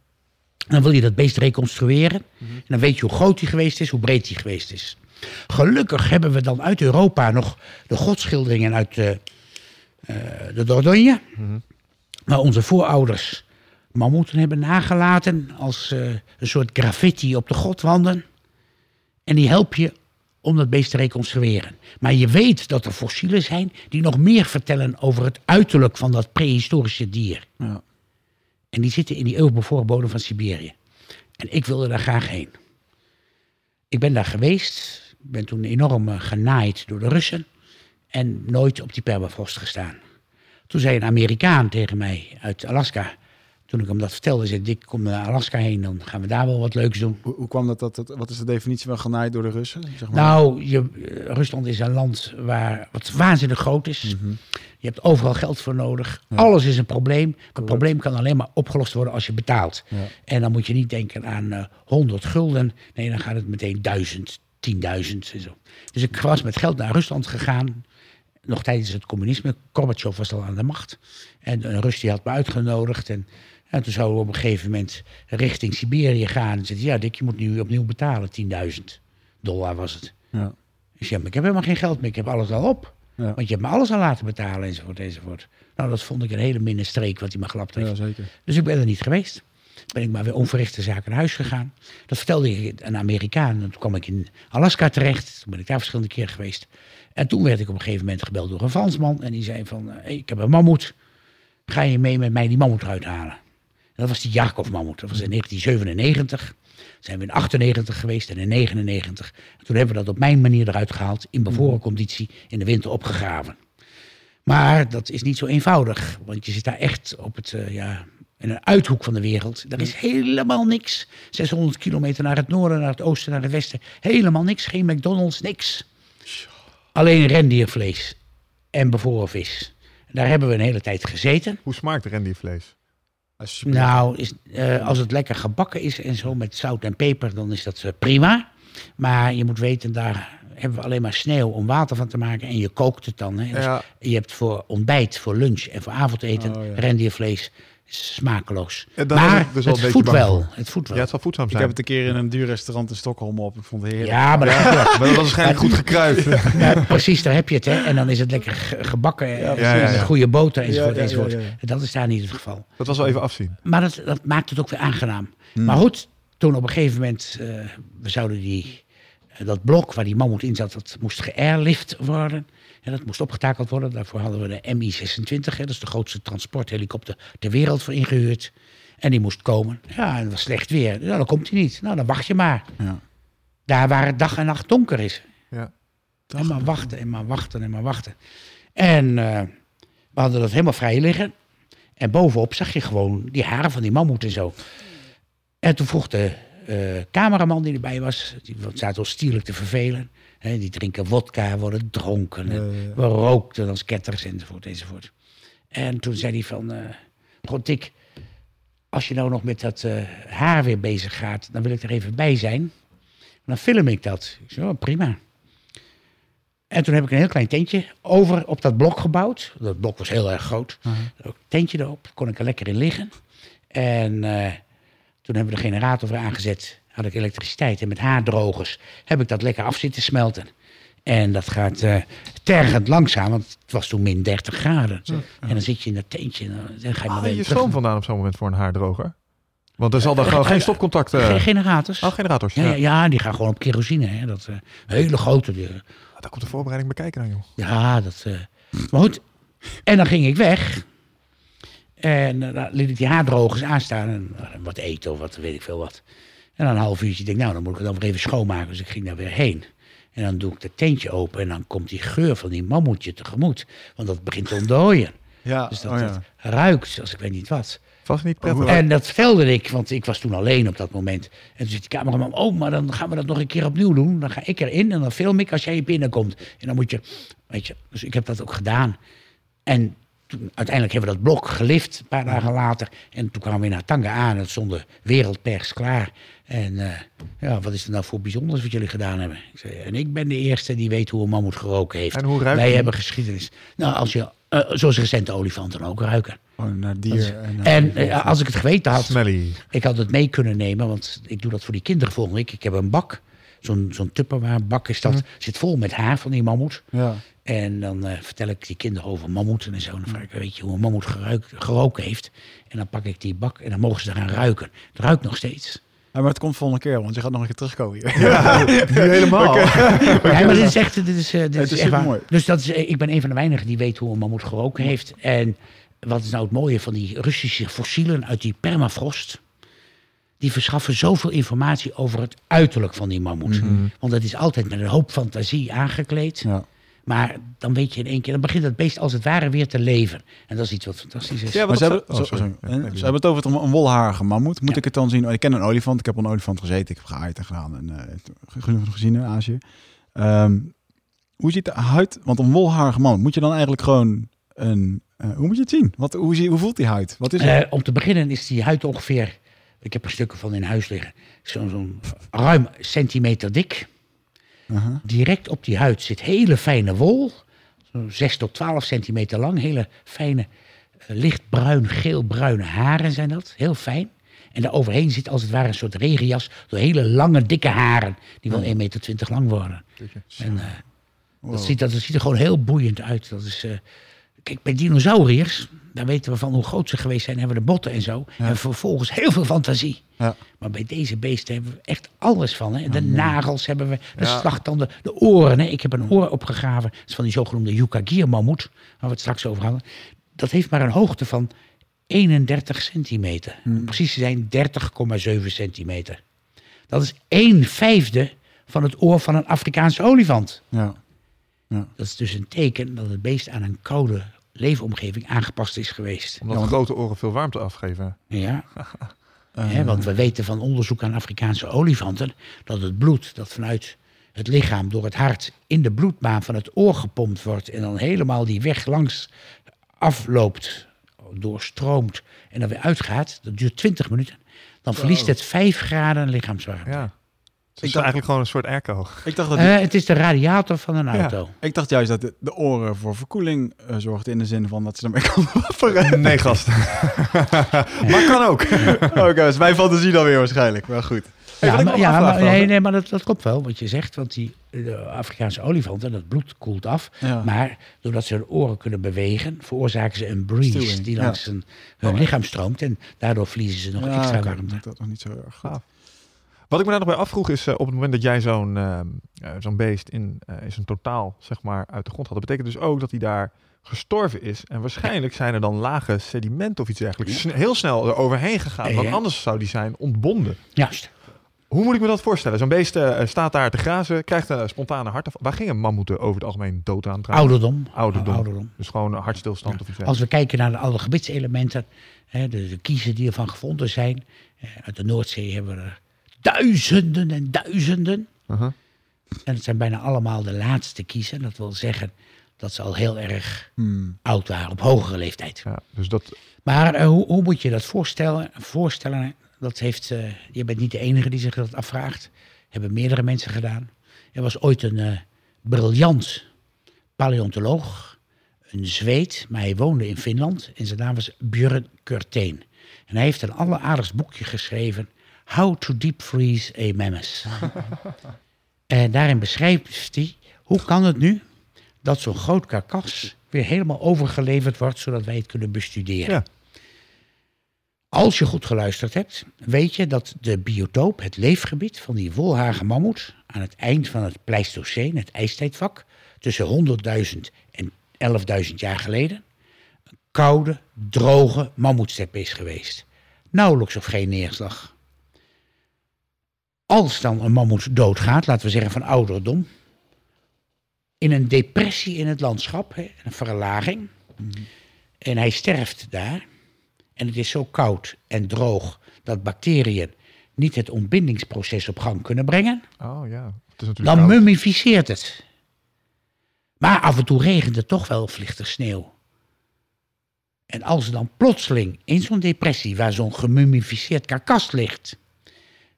dan wil je dat beest reconstrueren. En dan weet je hoe groot hij geweest is, hoe breed hij geweest is. Gelukkig hebben we dan uit Europa nog de godschilderingen uit de, eh, de Dordogne. Waar onze voorouders mammoeten hebben nagelaten als eh, een soort graffiti op de godwanden. En die help je om dat beest te reconstrueren. Maar je weet dat er fossielen zijn die nog meer vertellen over het uiterlijk van dat prehistorische dier. Ja. En die zitten in die eeuwbevoren bodem van Siberië. En ik wilde daar graag heen. Ik ben daar geweest. Ik ben toen enorm eh, genaaid door de Russen. En nooit op die permafrost gestaan. Toen zei een Amerikaan tegen mij uit Alaska. Toen ik hem dat vertelde, zei Dick, kom naar Alaska heen. Dan gaan we daar wel wat leuks doen. Hoe, hoe kwam dat, dat, dat- Wat is de definitie van genaaid door de Russen? Zeg maar? Nou, je, eh, Rusland is een land waar wat waanzinnig groot is. Je hebt overal geld voor nodig. Alles is een probleem. Het probleem kan alleen maar opgelost worden als je betaalt. Ja. En dan moet je niet denken aan eh 100 gulden. Nee, dan gaat het meteen 1000, 10.000 en zo. Dus ik was met geld naar Rusland gegaan. Nog tijdens het communisme. Gorbachev was al aan de macht. En een Rus die had me uitgenodigd. En, en toen zouden we op een gegeven moment richting Siberië gaan. En zei hij, ja Dick, je moet nu opnieuw betalen. 10.000 dollar was het. Ja. Ik zei, maar ik heb helemaal geen geld meer, ik heb alles al op. Ja. Want je hebt me alles al laten betalen, enzovoort, enzovoort. Nou, dat vond ik een hele minne streek wat hij me gelapt heeft. ja, zeker. Dus ik ben er niet geweest. Ben ik maar weer onverrichte zaken naar huis gegaan. Dat vertelde ik een Amerikaan. En toen kwam ik in Alaska terecht. Toen ben ik daar verschillende keer geweest. En toen werd ik op een gegeven moment gebeld door een Fransman. En die zei van, eh, hey, ik heb een mammoet. Ga je mee met mij die mammoet eruit halen? Dat was die Jakov-mammoet. Dat was in 1997. Zijn we in 98 geweest en in 99. En toen hebben we dat op mijn manier eruit gehaald. In bevroren conditie in de winter opgegraven. Maar dat is niet zo eenvoudig. Want je zit daar echt op het, eh, ja, in een uithoek van de wereld. Er is helemaal niks. 600 kilometer naar het noorden, naar het oosten, naar het westen. Helemaal niks. Geen McDonald's, niks. Alleen rendiervlees en bevroren vis. Daar hebben we een hele tijd gezeten. Hoe smaakt rendiervlees? Super. Nou, is, eh, als het lekker gebakken is en zo met zout en peper, dan is dat eh, prima. Maar je moet weten, daar hebben we alleen maar sneeuw om water van te maken. En je kookt het dan. Hè. Dus Ja. Je hebt voor ontbijt, voor lunch en voor avondeten Oh, ja. rendiervlees. Smakeloos. Ja, maar ik dus wel het een voedt wel. Het voedt wel. Ja, het zal voedzaam ik zijn. heb het een keer in een duur restaurant in Stockholm op. Ik vond het heerlijk. Ja, maar dat, Maar dat was waarschijnlijk goed gekruid. [LAUGHS] Ja, precies, daar heb je het. Hè. En dan is het lekker ge- gebakken eh, ja, ja. met goede boter enzovoort. Ja, ja, ja, enzovoort. Dat is daar niet het geval. Dat was wel even afzien. Maar dat, dat maakt het ook weer aangenaam. Hmm. Maar goed, toen op een gegeven moment, eh, we zouden die, eh, dat blok waar die mammoet in zat, dat moest geairlift worden. En dat moest opgetakeld worden. Daarvoor hadden we de MI-26, hè, dat is de grootste transporthelikopter ter wereld voor ingehuurd. En die moest komen. Ja, en het was slecht weer. Nou, dan komt hij niet. Nou, dan wacht je maar. Ja. Daar waar het dag en nacht donker is. Ja. En maar wachten, en maar wachten, en maar wachten. En eh, we hadden dat helemaal vrij liggen. En bovenop zag je gewoon die haren van die mammoet en zo. En toen vroeg de eh, cameraman die erbij was, die zaten ons stierlijk te vervelen. Die drinken wodka, worden dronken. en We rookten als ketters, enzovoort, enzovoort. En toen zei hij van, eh God Dick, als je nou nog met dat eh, haar weer bezig gaat, dan wil ik er even bij zijn. Dan film ik dat. Ik zei, oh, prima. En toen heb ik een heel klein tentje over op dat blok gebouwd. Dat blok was heel erg groot. Een tentje erop, kon ik er lekker in liggen. En eh, toen hebben we de generator weer aangezet. Had ik elektriciteit. En met haardrogers heb ik dat lekker af zitten smelten. En dat gaat eh, tergend langzaam, want het was toen min 30 graden. En dan zit je in dat tentje en dan, ga je maar weer je terug. stoom vandaan op zo'n moment voor een haardroger? Want er zal dan gewoon eh, geen eh, stopcontact... Ge- eh generators. Oh, generators. ja, Ja. die gaan gewoon op kerosine. Hè. Dat, eh, hele grote. Die, Ah, Daar komt de voorbereiding bekijken dan, joh. Ja, dat. eh, maar goed. En dan ging ik weg. En eh, dan liet ik die haardrogers aanstaan. En eh, wat eten of wat weet ik veel wat. En dan een half uurtje denk ik, nou, dan moet ik het dan weer even schoonmaken. Dus ik ging daar weer heen. En dan doe ik het tentje open. En dan komt die geur van die mammoetje tegemoet. Want dat begint te ontdooien. Ja, Dus dat, oh ja. dat ruikt als ik weet niet wat. Vast niet prettig. En dat vertelde ik, want ik was toen alleen op dat moment. En toen zegt die cameraman, oh, maar dan gaan we dat nog een keer opnieuw doen. Dan ga ik erin en dan film ik als jij binnenkomt. En dan moet je, weet je, dus ik heb dat ook gedaan. En toen, uiteindelijk hebben we dat blok gelift, een paar dagen later. En toen kwamen we naar Tanga aan, het stond de wereldpers klaar. En eh, ja, wat is er nou voor bijzonders wat jullie gedaan hebben? Ik zei, en ik ben de eerste die weet hoe een mammoet geroken heeft. En hoe ruikt Wij die? hebben geschiedenis. Nou, als je, eh, zoals recente olifanten ook ruiken. Oh, naar dier. En, En eh, als ik het geweten had, Smelly. ik had het mee kunnen nemen, want ik doe dat voor die kinderen volgende week. Ik heb een bak, zo'n zo'n Tupperware bak is dat, zit vol met haar van die mammoet. ja. En dan eh, vertel ik die kinderen over mammoeten en zo. En dan vraag ik, weet je hoe een mammoet geruikt, geroken heeft? En dan pak ik die bak en dan mogen ze eraan ruiken. Het ruikt nog steeds. Ja, maar het komt volgende keer, want je gaat nog een keer terugkomen hier. [LAUGHS] Nu helemaal. [LAUGHS] Ja, maar dit is echt, dit is, eh, dit is is echt waar. supermooi. Dus dat is, eh, ik ben een van de weinigen die weet hoe een mammoet geroken heeft. En wat is nou het mooie van die Russische fossielen uit die permafrost? Die verschaffen zoveel informatie over het uiterlijk van die mammoet. Want dat is altijd met een hoop fantasie aangekleed. Ja. Maar dan weet je in één keer, dan begint het beest als het ware weer te leven. En dat is iets wat fantastisch is. Ja, Maar ze hebben, oh, zo- sorry. sorry. Nee, En nee, ze hebben het over het- een wolharige mammoet. Moet Ja. ik het dan zien? Oh, ik ken een olifant. Ik heb een olifant gezeten. Ik heb geaaid en gedaan. En eh, genoeg gezien in Azië. Ehm, hoe ziet de huid? Want een wolharige mammoet moet je dan eigenlijk gewoon een. eh, hoe moet je het zien? Wat, hoe, zie, hoe voelt die huid? Wat is het? Eh, om te beginnen is die huid ongeveer, ik heb er stukken van in huis liggen, zo'n zo'n ruim centimeter dik. Direct op die huid zit hele fijne wol, zo'n 6 tot 12 centimeter lang, hele fijne eh, lichtbruin, geelbruine haren zijn dat, heel fijn. En daaroverheen zit als het ware een soort regenjas door hele lange, dikke haren, die wel 1,20 meter lang worden. En, eh, dat, ziet, dat, dat ziet er gewoon heel boeiend uit. Dat is, eh, kijk, bij dinosauriërs, daar weten we van hoe groot ze geweest zijn, hebben we de botten en zo. En vervolgens heel veel fantasie. Ja. Maar bij deze beesten hebben we echt alles van. Hè? De nagels hebben we, de Ja. slagtanden, de oren. Hè? Ik heb een oor opgegraven. Dat is van die zogenoemde Yukagir-mammoet, waar we het straks over hadden. Dat heeft maar een hoogte van 31 centimeter. Om Precies te zijn 30,7 centimeter. Dat is 1 vijfde van het oor van een Afrikaanse olifant. Ja. Dat is dus een teken dat het beest aan een koude leefomgeving aangepast is geweest. Omdat grote oren veel warmte afgeven. Ja. [LAUGHS] Eh, want we weten van onderzoek aan Afrikaanse olifanten dat het bloed dat vanuit het lichaam door het hart in de bloedbaan van het oor gepompt wordt en dan helemaal die weg langs afloopt, doorstroomt en dan weer uitgaat, dat duurt 20 minuten, dan verliest het 5 graden lichaamswarmte. Ja. Is dacht- eigenlijk gewoon een soort airco. ik, dacht dat Eh, het is de radiator van een auto. ik dacht juist dat de, de oren voor verkoeling eh, zorgden in de zin van dat ze ermee [LAUGHS] konden wapperen. Nee, gast. [LAUGHS] maar kan ook. [LAUGHS] Oké, dat is mijn fantasie dan weer waarschijnlijk. Maar goed. Hey, Ja, ik maar, maar, nee, nee, maar dat, dat klopt wel wat je zegt. Want die de Afrikaanse olifanten, dat bloed koelt af. Ja. Maar doordat ze hun oren kunnen bewegen, veroorzaken ze een breeze die ja. langs hun, hun lichaam stroomt. En daardoor verliezen ze nog Ja, extra warmte. Dat nog niet zo erg. Gaaf. Wat ik me daar nog bij afvroeg is, eh, op het moment dat jij zo'n ehm, eh, zo'n beest in, eh, in zijn totaal zeg maar, uit de grond had, dat betekent dus ook dat hij daar gestorven is. En waarschijnlijk zijn er dan lage sedimenten of iets dergelijks sne- heel snel er overheen gegaan. Want anders zou die zijn ontbonden. Juist. Hoe moet ik me dat voorstellen? Zo'n beest staat daar te grazen, krijgt een spontane hartaf. Waar gingen mammoeten over het algemeen dood aan? Ouderdom. Ouderdom. Ouderdom. Dus gewoon een hartstilstand of iets Als we kijken naar de alle gebitselementen, hè, de, de kiezen die ervan gevonden zijn. uit de Noordzee hebben we er duizenden en duizenden. En het zijn bijna allemaal de laatste kiezen. Dat wil zeggen dat ze al heel erg Hmm. oud waren, op hogere leeftijd. Ja, dus dat Maar eh, hoe, hoe moet je dat voorstellen? voorstellen dat heeft, eh, je bent niet de enige die zich dat afvraagt. Hebben meerdere mensen gedaan. Er was ooit een eh, briljant paleontoloog, een Zweed, maar hij woonde in Finland. En zijn naam was Björn Kurteen. En hij heeft een alleraardigst boekje geschreven, How to Deep Freeze a Mammoth. [LAUGHS] en daarin beschrijft hij, hoe kan het nu dat zo'n groot karkas weer helemaal overgeleverd wordt, zodat wij het kunnen bestuderen. Ja. Als je goed geluisterd hebt, weet je dat de biotoop, het leefgebied van die wolhagen mammoet, aan het eind van het Pleistoceen, het ijstijdvak, tussen 100.000 en 11.000 jaar geleden, een koude, droge mammoetstep is geweest. Nauwelijks of geen neerslag. Als dan een mammoet doodgaat, laten we zeggen van ouderdom, in een depressie in het landschap, hè, een verlaging, en hij sterft daar, en het is zo koud en droog dat bacteriën niet het ontbindingsproces op gang kunnen brengen, Oh ja. Het is natuurlijk dan koud. mummificeert het. Maar af en toe regent het toch wel er sneeuw. En als dan plotseling in zo'n depressie, waar zo'n gemummificeerd karkas ligt,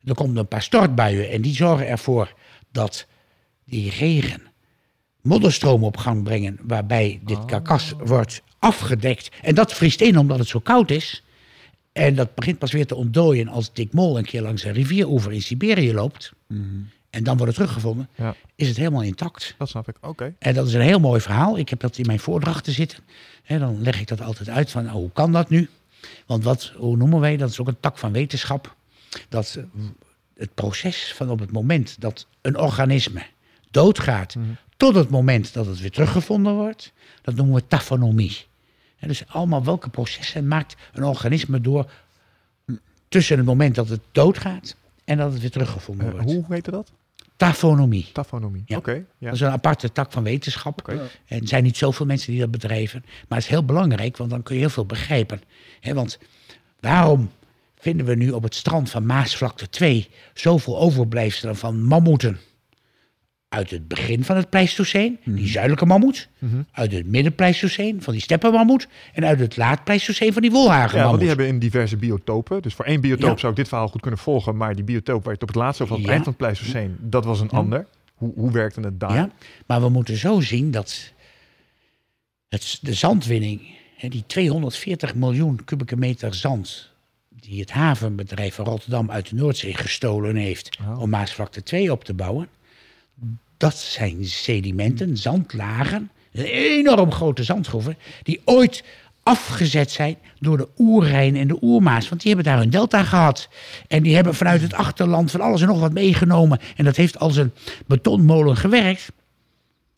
er komt een paar stortbuien en die zorgen ervoor dat die regen modderstromen op gang brengen, waarbij dit karkas wordt afgedekt. En dat vriest in omdat het zo koud is. En dat begint pas weer te ontdooien als Dick Mol een keer langs een rivieroever in Siberië loopt. En dan wordt het teruggevonden. Ja. Is het helemaal intact. Dat snap ik. Oké. En dat is een heel mooi verhaal. Ik heb dat in mijn voordrachten zitten. En dan leg ik dat altijd uit van, oh, hoe kan dat nu? Want wat, hoe noemen wij, dat is ook een tak van wetenschap. Dat het proces van op het moment dat een organisme doodgaat... tot het moment dat het weer teruggevonden wordt, dat noemen we tafonomie. En dus allemaal welke processen maakt een organisme door... tussen het moment dat het doodgaat en dat het weer teruggevonden Eh, wordt. hoe heette dat? Tafonomie. Tafonomie. Ja. Oké. ja. Dat is een aparte tak van wetenschap. En er zijn niet zoveel mensen die dat bedrijven. Maar het is heel belangrijk, want dan kun je heel veel begrijpen. Want waarom vinden we nu op het strand van Maasvlakte 2 zoveel overblijfselen van mammoeten? Uit het begin van het Pleistoceen, die zuidelijke mammoet. Uit het middenpleistoceen van die steppenmammoet. En uit het laat-Pleistoceen van die Ja, want wolhagenmammoet. die hebben in diverse biotopen. Dus voor één biotoop Ja. zou ik dit verhaal goed kunnen volgen. Maar die biotoop waar je het op het laatste over had, het Ja. eind van het Pleistoceen, dat was een ander. Hoe, hoe werkte het daar? Ja, maar we moeten zo zien dat het, de zandwinning, die 240 miljoen kubieke meter zand, die het havenbedrijf van Rotterdam uit de Noordzee gestolen heeft Oh. om Maasvlakte 2 op te bouwen, dat zijn sedimenten, zandlagen, enorm grote zandgroeven, die ooit afgezet zijn door de Oerrijn en de Oermaas. Want die hebben daar hun delta gehad. En die hebben vanuit het achterland van alles en nog wat meegenomen. En dat heeft als een betonmolen gewerkt.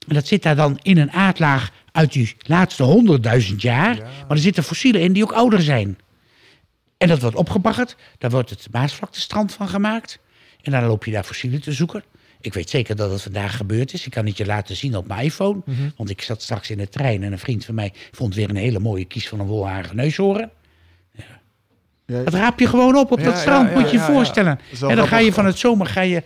En dat zit daar dan in een aardlaag uit die laatste honderdduizend jaar. Maar er zitten fossielen in die ook ouder zijn. En dat wordt opgebaggerd. Daar wordt het Maasvlaktestrand van gemaakt. En dan loop je daar fossielen te zoeken. Ik weet zeker dat het vandaag gebeurd is. Ik kan het je laten zien op mijn iPhone. Want ik zat straks in de trein en een vriend van mij vond weer een hele mooie kies van een wolharige neushoorn. Ja, Dat raap je gewoon op op Ja, dat strand, ja, moet je je voorstellen. En dan ga je van het zomer, ga je,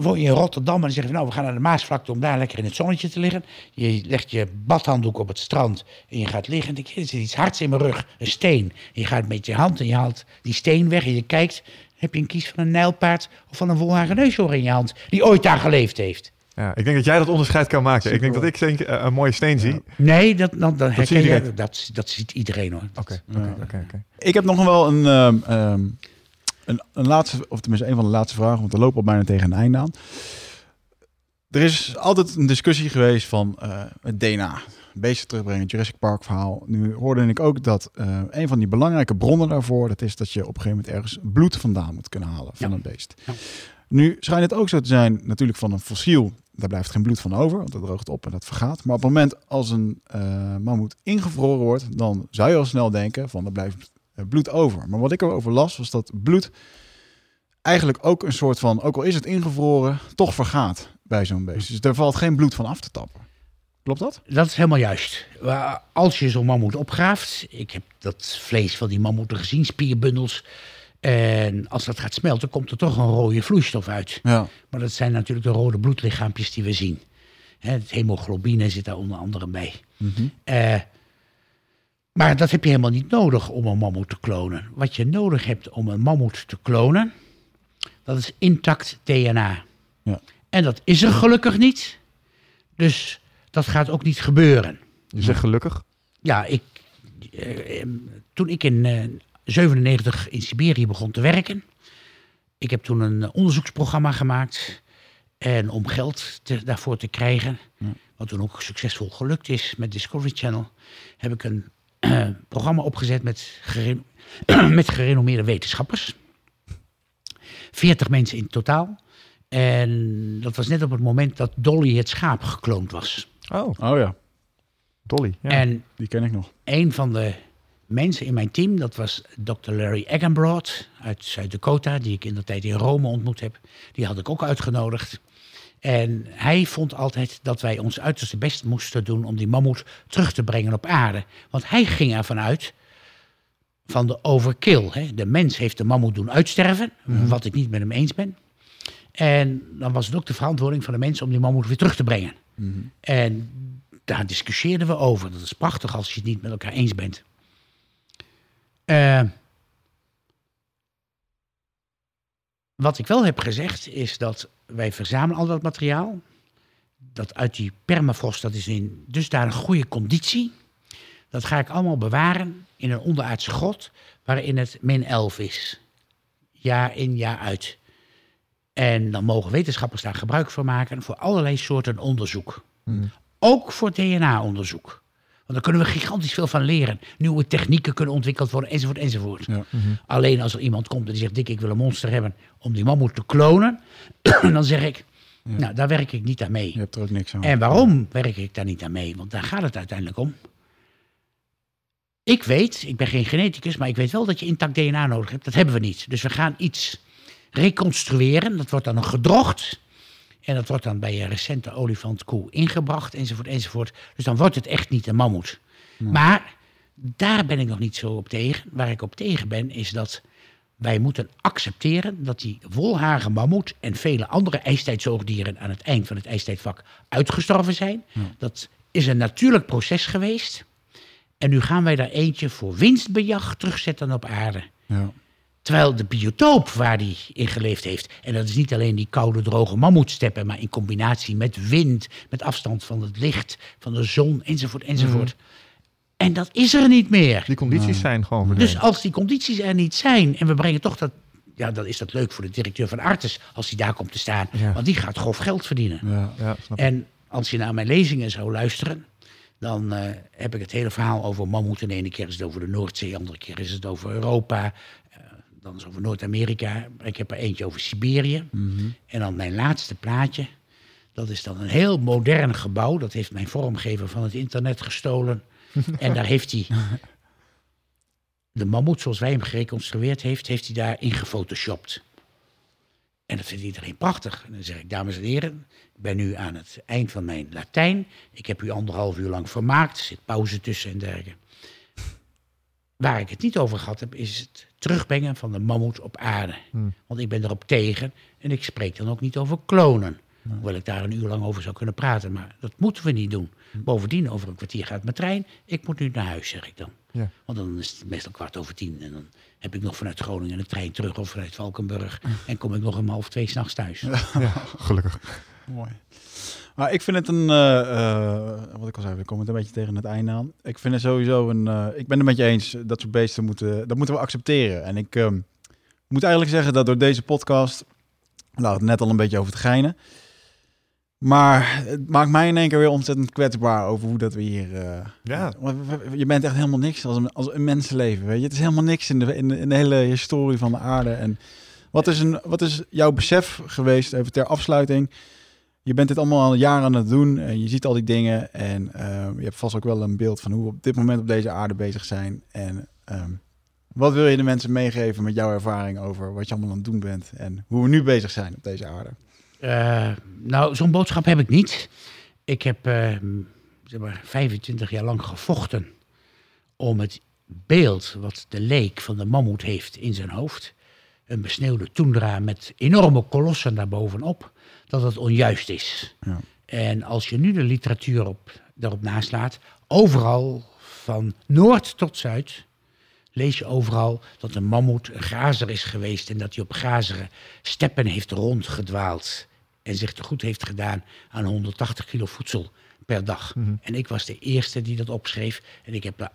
woon je in Rotterdam en dan zeg je, van, nou, we gaan naar de Maasvlakte om daar lekker in het zonnetje te liggen. Je legt je badhanddoek op het strand en je gaat liggen en denk je, er zit iets hards in mijn rug, een steen. En je gaat met je hand en je haalt die steen weg en je kijkt, heb je een kies van een nijlpaard of van een wolhagen neushoorn in je hand, die ooit daar geleefd heeft. Ja, ik denk dat jij dat onderscheid kan maken. Ik denk dat ik denk, eh, een mooie steen zie. Nee, dat, dan, dan herken zie je dat, dat ziet iedereen hoor. Oké, oké, oké, oké. Ik heb nog wel een, ehm, ehm, een, een laatste, of tenminste een van de laatste vragen, want we lopen al bijna tegen een einde aan. Er is altijd een discussie geweest van eh, het DNA. Beesten terugbrengen, Jurassic Park verhaal. Nu hoorde ik ook dat eh, een van die belangrijke bronnen daarvoor, dat is dat je op een gegeven moment ergens bloed vandaan moet kunnen halen van Ja. een beest. Ja. Nu schijnt het ook zo te zijn, natuurlijk van een fossiel, daar blijft geen bloed van over, want dat droogt op en dat vergaat. Maar op het moment als een eh mammoet ingevroren wordt, dan zou je al snel denken van er blijft bloed over. Maar wat ik erover las, was dat bloed eigenlijk ook een soort van, ook al is het ingevroren, toch vergaat bij zo'n beest. Dus er valt geen bloed van af te tappen. Klopt dat? Dat is helemaal juist. Als je zo'n mammoet opgraaft, ik heb dat vlees van die mammoeten gezien, spierbundels. En als dat gaat smelten, komt er toch een rode vloeistof uit. Ja. Maar dat zijn natuurlijk de rode bloedlichaampjes die we zien. Het hemoglobine zit daar onder andere bij. Eh, Maar dat heb je helemaal niet nodig om een mammoet te klonen. Wat je nodig hebt om een mammoet te klonen, dat is intact DNA. Ja. En dat is er gelukkig niet. Dus dat gaat ook niet gebeuren. Je zegt gelukkig. Ja, ik, eh, eh, toen ik in eh 97 in Siberië begon te werken, ik heb toen een onderzoeksprogramma gemaakt. En om geld te, daarvoor te krijgen, Ja. wat toen ook succesvol gelukt is met Discovery Channel, heb ik een [CLEARS THROAT] programma opgezet met, gere- [CLEARS THROAT] met gerenommeerde wetenschappers. 40 mensen in totaal. En dat was net op het moment dat Dolly het schaap gekloond was. Oh, Oh ja, Dolly. Ja. En die ken ik nog. een van de mensen in mijn team, dat was Dr. Larry Eggenbrod uit Zuid-Dakota, die ik in de tijd in Rome ontmoet heb. Die had ik ook uitgenodigd. En hij vond altijd dat wij ons uiterste best moesten doen om die mammoet terug te brengen op aarde. Want hij ging ervan uit van de overkill. Hè. De mens heeft de mammoet doen uitsterven, wat ik niet met hem eens ben. En dan was het ook de verantwoording van de mensen om die mammoet weer terug te brengen. En daar discussieerden we over. Dat is prachtig als je het niet met elkaar eens bent. Eh, wat ik wel heb gezegd is dat wij verzamelen al dat materiaal. Dat uit die permafrost, dat is in dusdanig goede conditie. Dat ga ik allemaal bewaren in een onderaardse grot waarin het min 11 is. Jaar in, jaar uit. En dan mogen wetenschappers daar gebruik van maken voor allerlei soorten onderzoek. Ook voor DNA-onderzoek. Want daar kunnen we gigantisch veel van leren. Nieuwe technieken kunnen ontwikkeld worden, enzovoort, enzovoort. Ja. Alleen als er iemand komt en die zegt, Dick, ik wil een monster hebben om die mammoet te klonen. [CLEARS THROAT] dan zeg ik, nou, daar werk ik niet aan mee. Je hebt er ook niks aan. En waarom werk ik daar niet aan mee? Want daar gaat het uiteindelijk om. Ik weet, ik ben geen geneticus, maar ik weet wel dat je intact DNA nodig hebt. Dat hebben we niet. Dus we gaan iets reconstrueren. Dat wordt dan nog gedrocht. En dat wordt dan bij een recente olifantkoe ingebracht, enzovoort, enzovoort. Dus dan wordt het echt niet een mammoet. Maar daar ben ik nog niet zo op tegen. Waar ik op tegen ben, is dat wij moeten accepteren dat die wolharige mammoet en vele andere ijstijdzoogdieren aan het eind van het ijstijdvak uitgestorven zijn. Dat is een natuurlijk proces geweest. En nu gaan wij daar eentje voor winstbejag terugzetten op aarde. Ja. Terwijl de biotoop waar die in geleefd heeft, en dat is niet alleen die koude, droge mammoetsteppen, maar in combinatie met wind, met afstand van het licht, van de zon, enzovoort, enzovoort. En dat is er niet meer. Die condities zijn gewoon verdwenen. Dus als die condities er niet zijn en we brengen toch dat, ja, dan is dat leuk voor de directeur van Artes als hij daar komt te staan, Ja. want die gaat grof geld verdienen. Ja. ja, snap. En als je naar mijn lezingen zou luisteren, dan eh, heb ik het hele verhaal over mammoeten. De ene keer is het over de Noordzee, de andere keer is het over Europa. Dan is over Noord-Amerika. Ik heb er eentje over Siberië. En dan mijn laatste plaatje. Dat is dan een heel modern gebouw. Dat heeft mijn vormgever van het internet gestolen. [LAUGHS] en daar heeft hij de mammoet zoals wij hem gereconstrueerd heeft, heeft hij daarin gefotoshopt. En dat vindt iedereen prachtig. En dan zeg ik, dames en heren, ik ben nu aan het eind van mijn Latijn. Ik heb u anderhalf uur lang vermaakt, er zit pauze tussen en dergelijke. Waar ik het niet over gehad heb, is het terugbrengen van de mammoet op aarde. Want ik ben erop tegen en ik spreek dan ook niet over klonen. Hoewel ik daar een uur lang over zou kunnen praten, maar dat moeten we niet doen. Bovendien, over een kwartier gaat mijn trein. Ik moet nu naar huis, zeg ik dan. Ja. Want dan is het meestal kwart over tien. En dan heb ik nog vanuit Groningen een trein terug of vanuit Valkenburg. En kom ik nog om half twee s'nachts thuis. Ja, gelukkig. Mooi. Maar ik vind het een, eh, eh, wat ik al zei, we komen het een beetje tegen het einde aan. Ik vind het sowieso een, eh, ik ben het met je eens, dat soort beesten moeten, dat moeten we accepteren. En ik ehm, moet eigenlijk zeggen dat door deze podcast, nou het net al een beetje over het geinen, maar het maakt mij in één keer weer ontzettend kwetsbaar over hoe dat we hier... Ja. Je bent echt helemaal niks als een, als een mensenleven, weet je. Het is helemaal niks in de, in de, in de hele historie van de aarde. En wat is, een, wat is jouw besef geweest, even ter afsluiting... Je bent dit allemaal al jaren aan het doen en je ziet al die dingen. En eh, je hebt vast ook wel een beeld van hoe we op dit moment op deze aarde bezig zijn. En ehm, wat wil je de mensen meegeven met jouw ervaring over wat je allemaal aan het doen bent en hoe we nu bezig zijn op deze aarde? Eh, nou, zo'n boodschap heb ik niet. Ik heb eh, zeg maar 25 jaar lang gevochten om het beeld wat de leek van de mammoet heeft in zijn hoofd. Een besneeuwde toendra met enorme kolossen daarbovenop. Dat het onjuist is. Ja. En als je nu de literatuur op, daarop naslaat, overal van noord tot zuid lees je overal dat een mammoet een grazer is geweest en dat hij op grazeren steppen heeft rondgedwaald en zich te goed heeft gedaan aan 180 kilo voedsel per dag. En ik was de eerste die dat opschreef en ik heb daar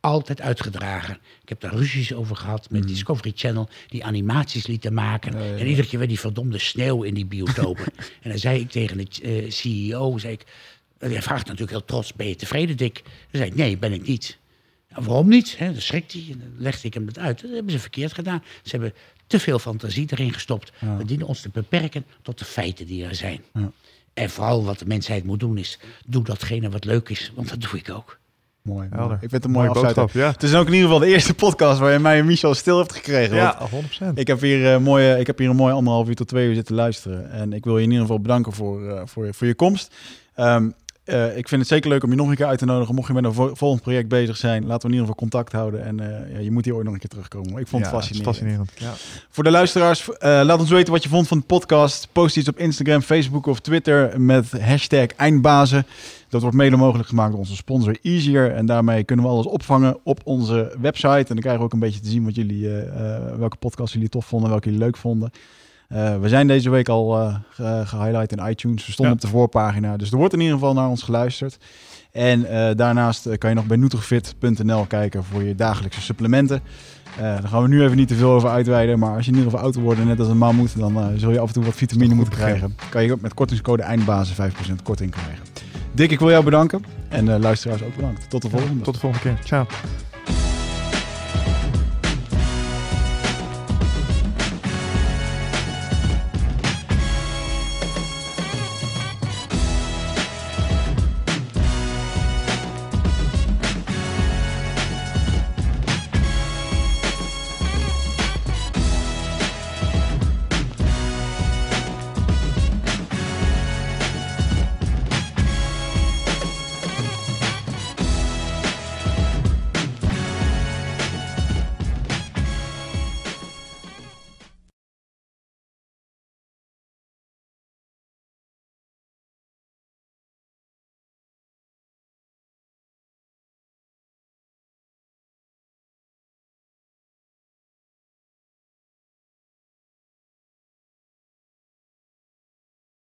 altijd uitgedragen. Ik heb daar ruzies over gehad met Discovery Channel, die animaties lieten maken. En iedere keer weer die verdomde sneeuw in die biotopen. [LAUGHS] en dan zei ik tegen de eh, CEO, zei ik, hij vraagt natuurlijk heel trots, ben je tevreden Dick? Dan zei ik, nee, ben ik niet. Ja, waarom niet? Hè? Dan schrikt hij en dan legde ik hem dat uit. Dat hebben ze verkeerd gedaan. Ze hebben te veel fantasie erin gestopt. We dienen ons te beperken tot de feiten die er zijn. Ja. En vooral wat de mensheid moet doen is, doe datgene wat leuk is. Want dat doe ik ook. Mooi. Helder. Ik vind het een mooie, Mooie boodschap, ja. Het is ook in ieder geval de eerste podcast waarin mij en Michel stil heeft gekregen. Ja, 100%. Ik heb, hier, eh, mooie, ik heb hier een mooi anderhalf uur tot twee uur zitten luisteren. En ik wil je in ieder geval bedanken voor, eh, voor, je- voor je komst. Ehm, eh, ik vind het zeker leuk om je nog een keer uit te nodigen. Mocht je met een vo- volgend project bezig zijn, laten we in ieder geval contact houden. En eh, ja, je moet hier ooit nog een keer terugkomen. Ik vond het fascinerend. Ja. Voor de luisteraars, eh, laat ons weten wat je vond van de podcast. Post iets op Instagram, Facebook of Twitter met hashtag Eindbazen. Dat wordt mede mogelijk gemaakt door onze sponsor Easier. En daarmee kunnen we alles opvangen op onze website. En dan krijgen we ook een beetje te zien wat jullie, welke podcast jullie tof vonden, welke jullie leuk vonden. Eh, we zijn deze week al eh, ge- gehighlight in iTunes. We stonden Ja. op de voorpagina. Dus er wordt in ieder geval naar ons geluisterd. En eh, daarnaast kan je nog bij nutrifit.nl kijken voor je dagelijkse supplementen. Eh daar gaan we nu even niet te veel over uitweiden. Maar als je in ieder geval ouder wordt, net als een mammoet, dan eh, zul je af en toe wat vitamine moeten krijgen. Kan je ook met kortingscode eindbazen 5% korting krijgen. Dick, ik wil jou bedanken. En eh, luisteraars ook bedankt. Tot de volgende. Tot de volgende keer. Ciao.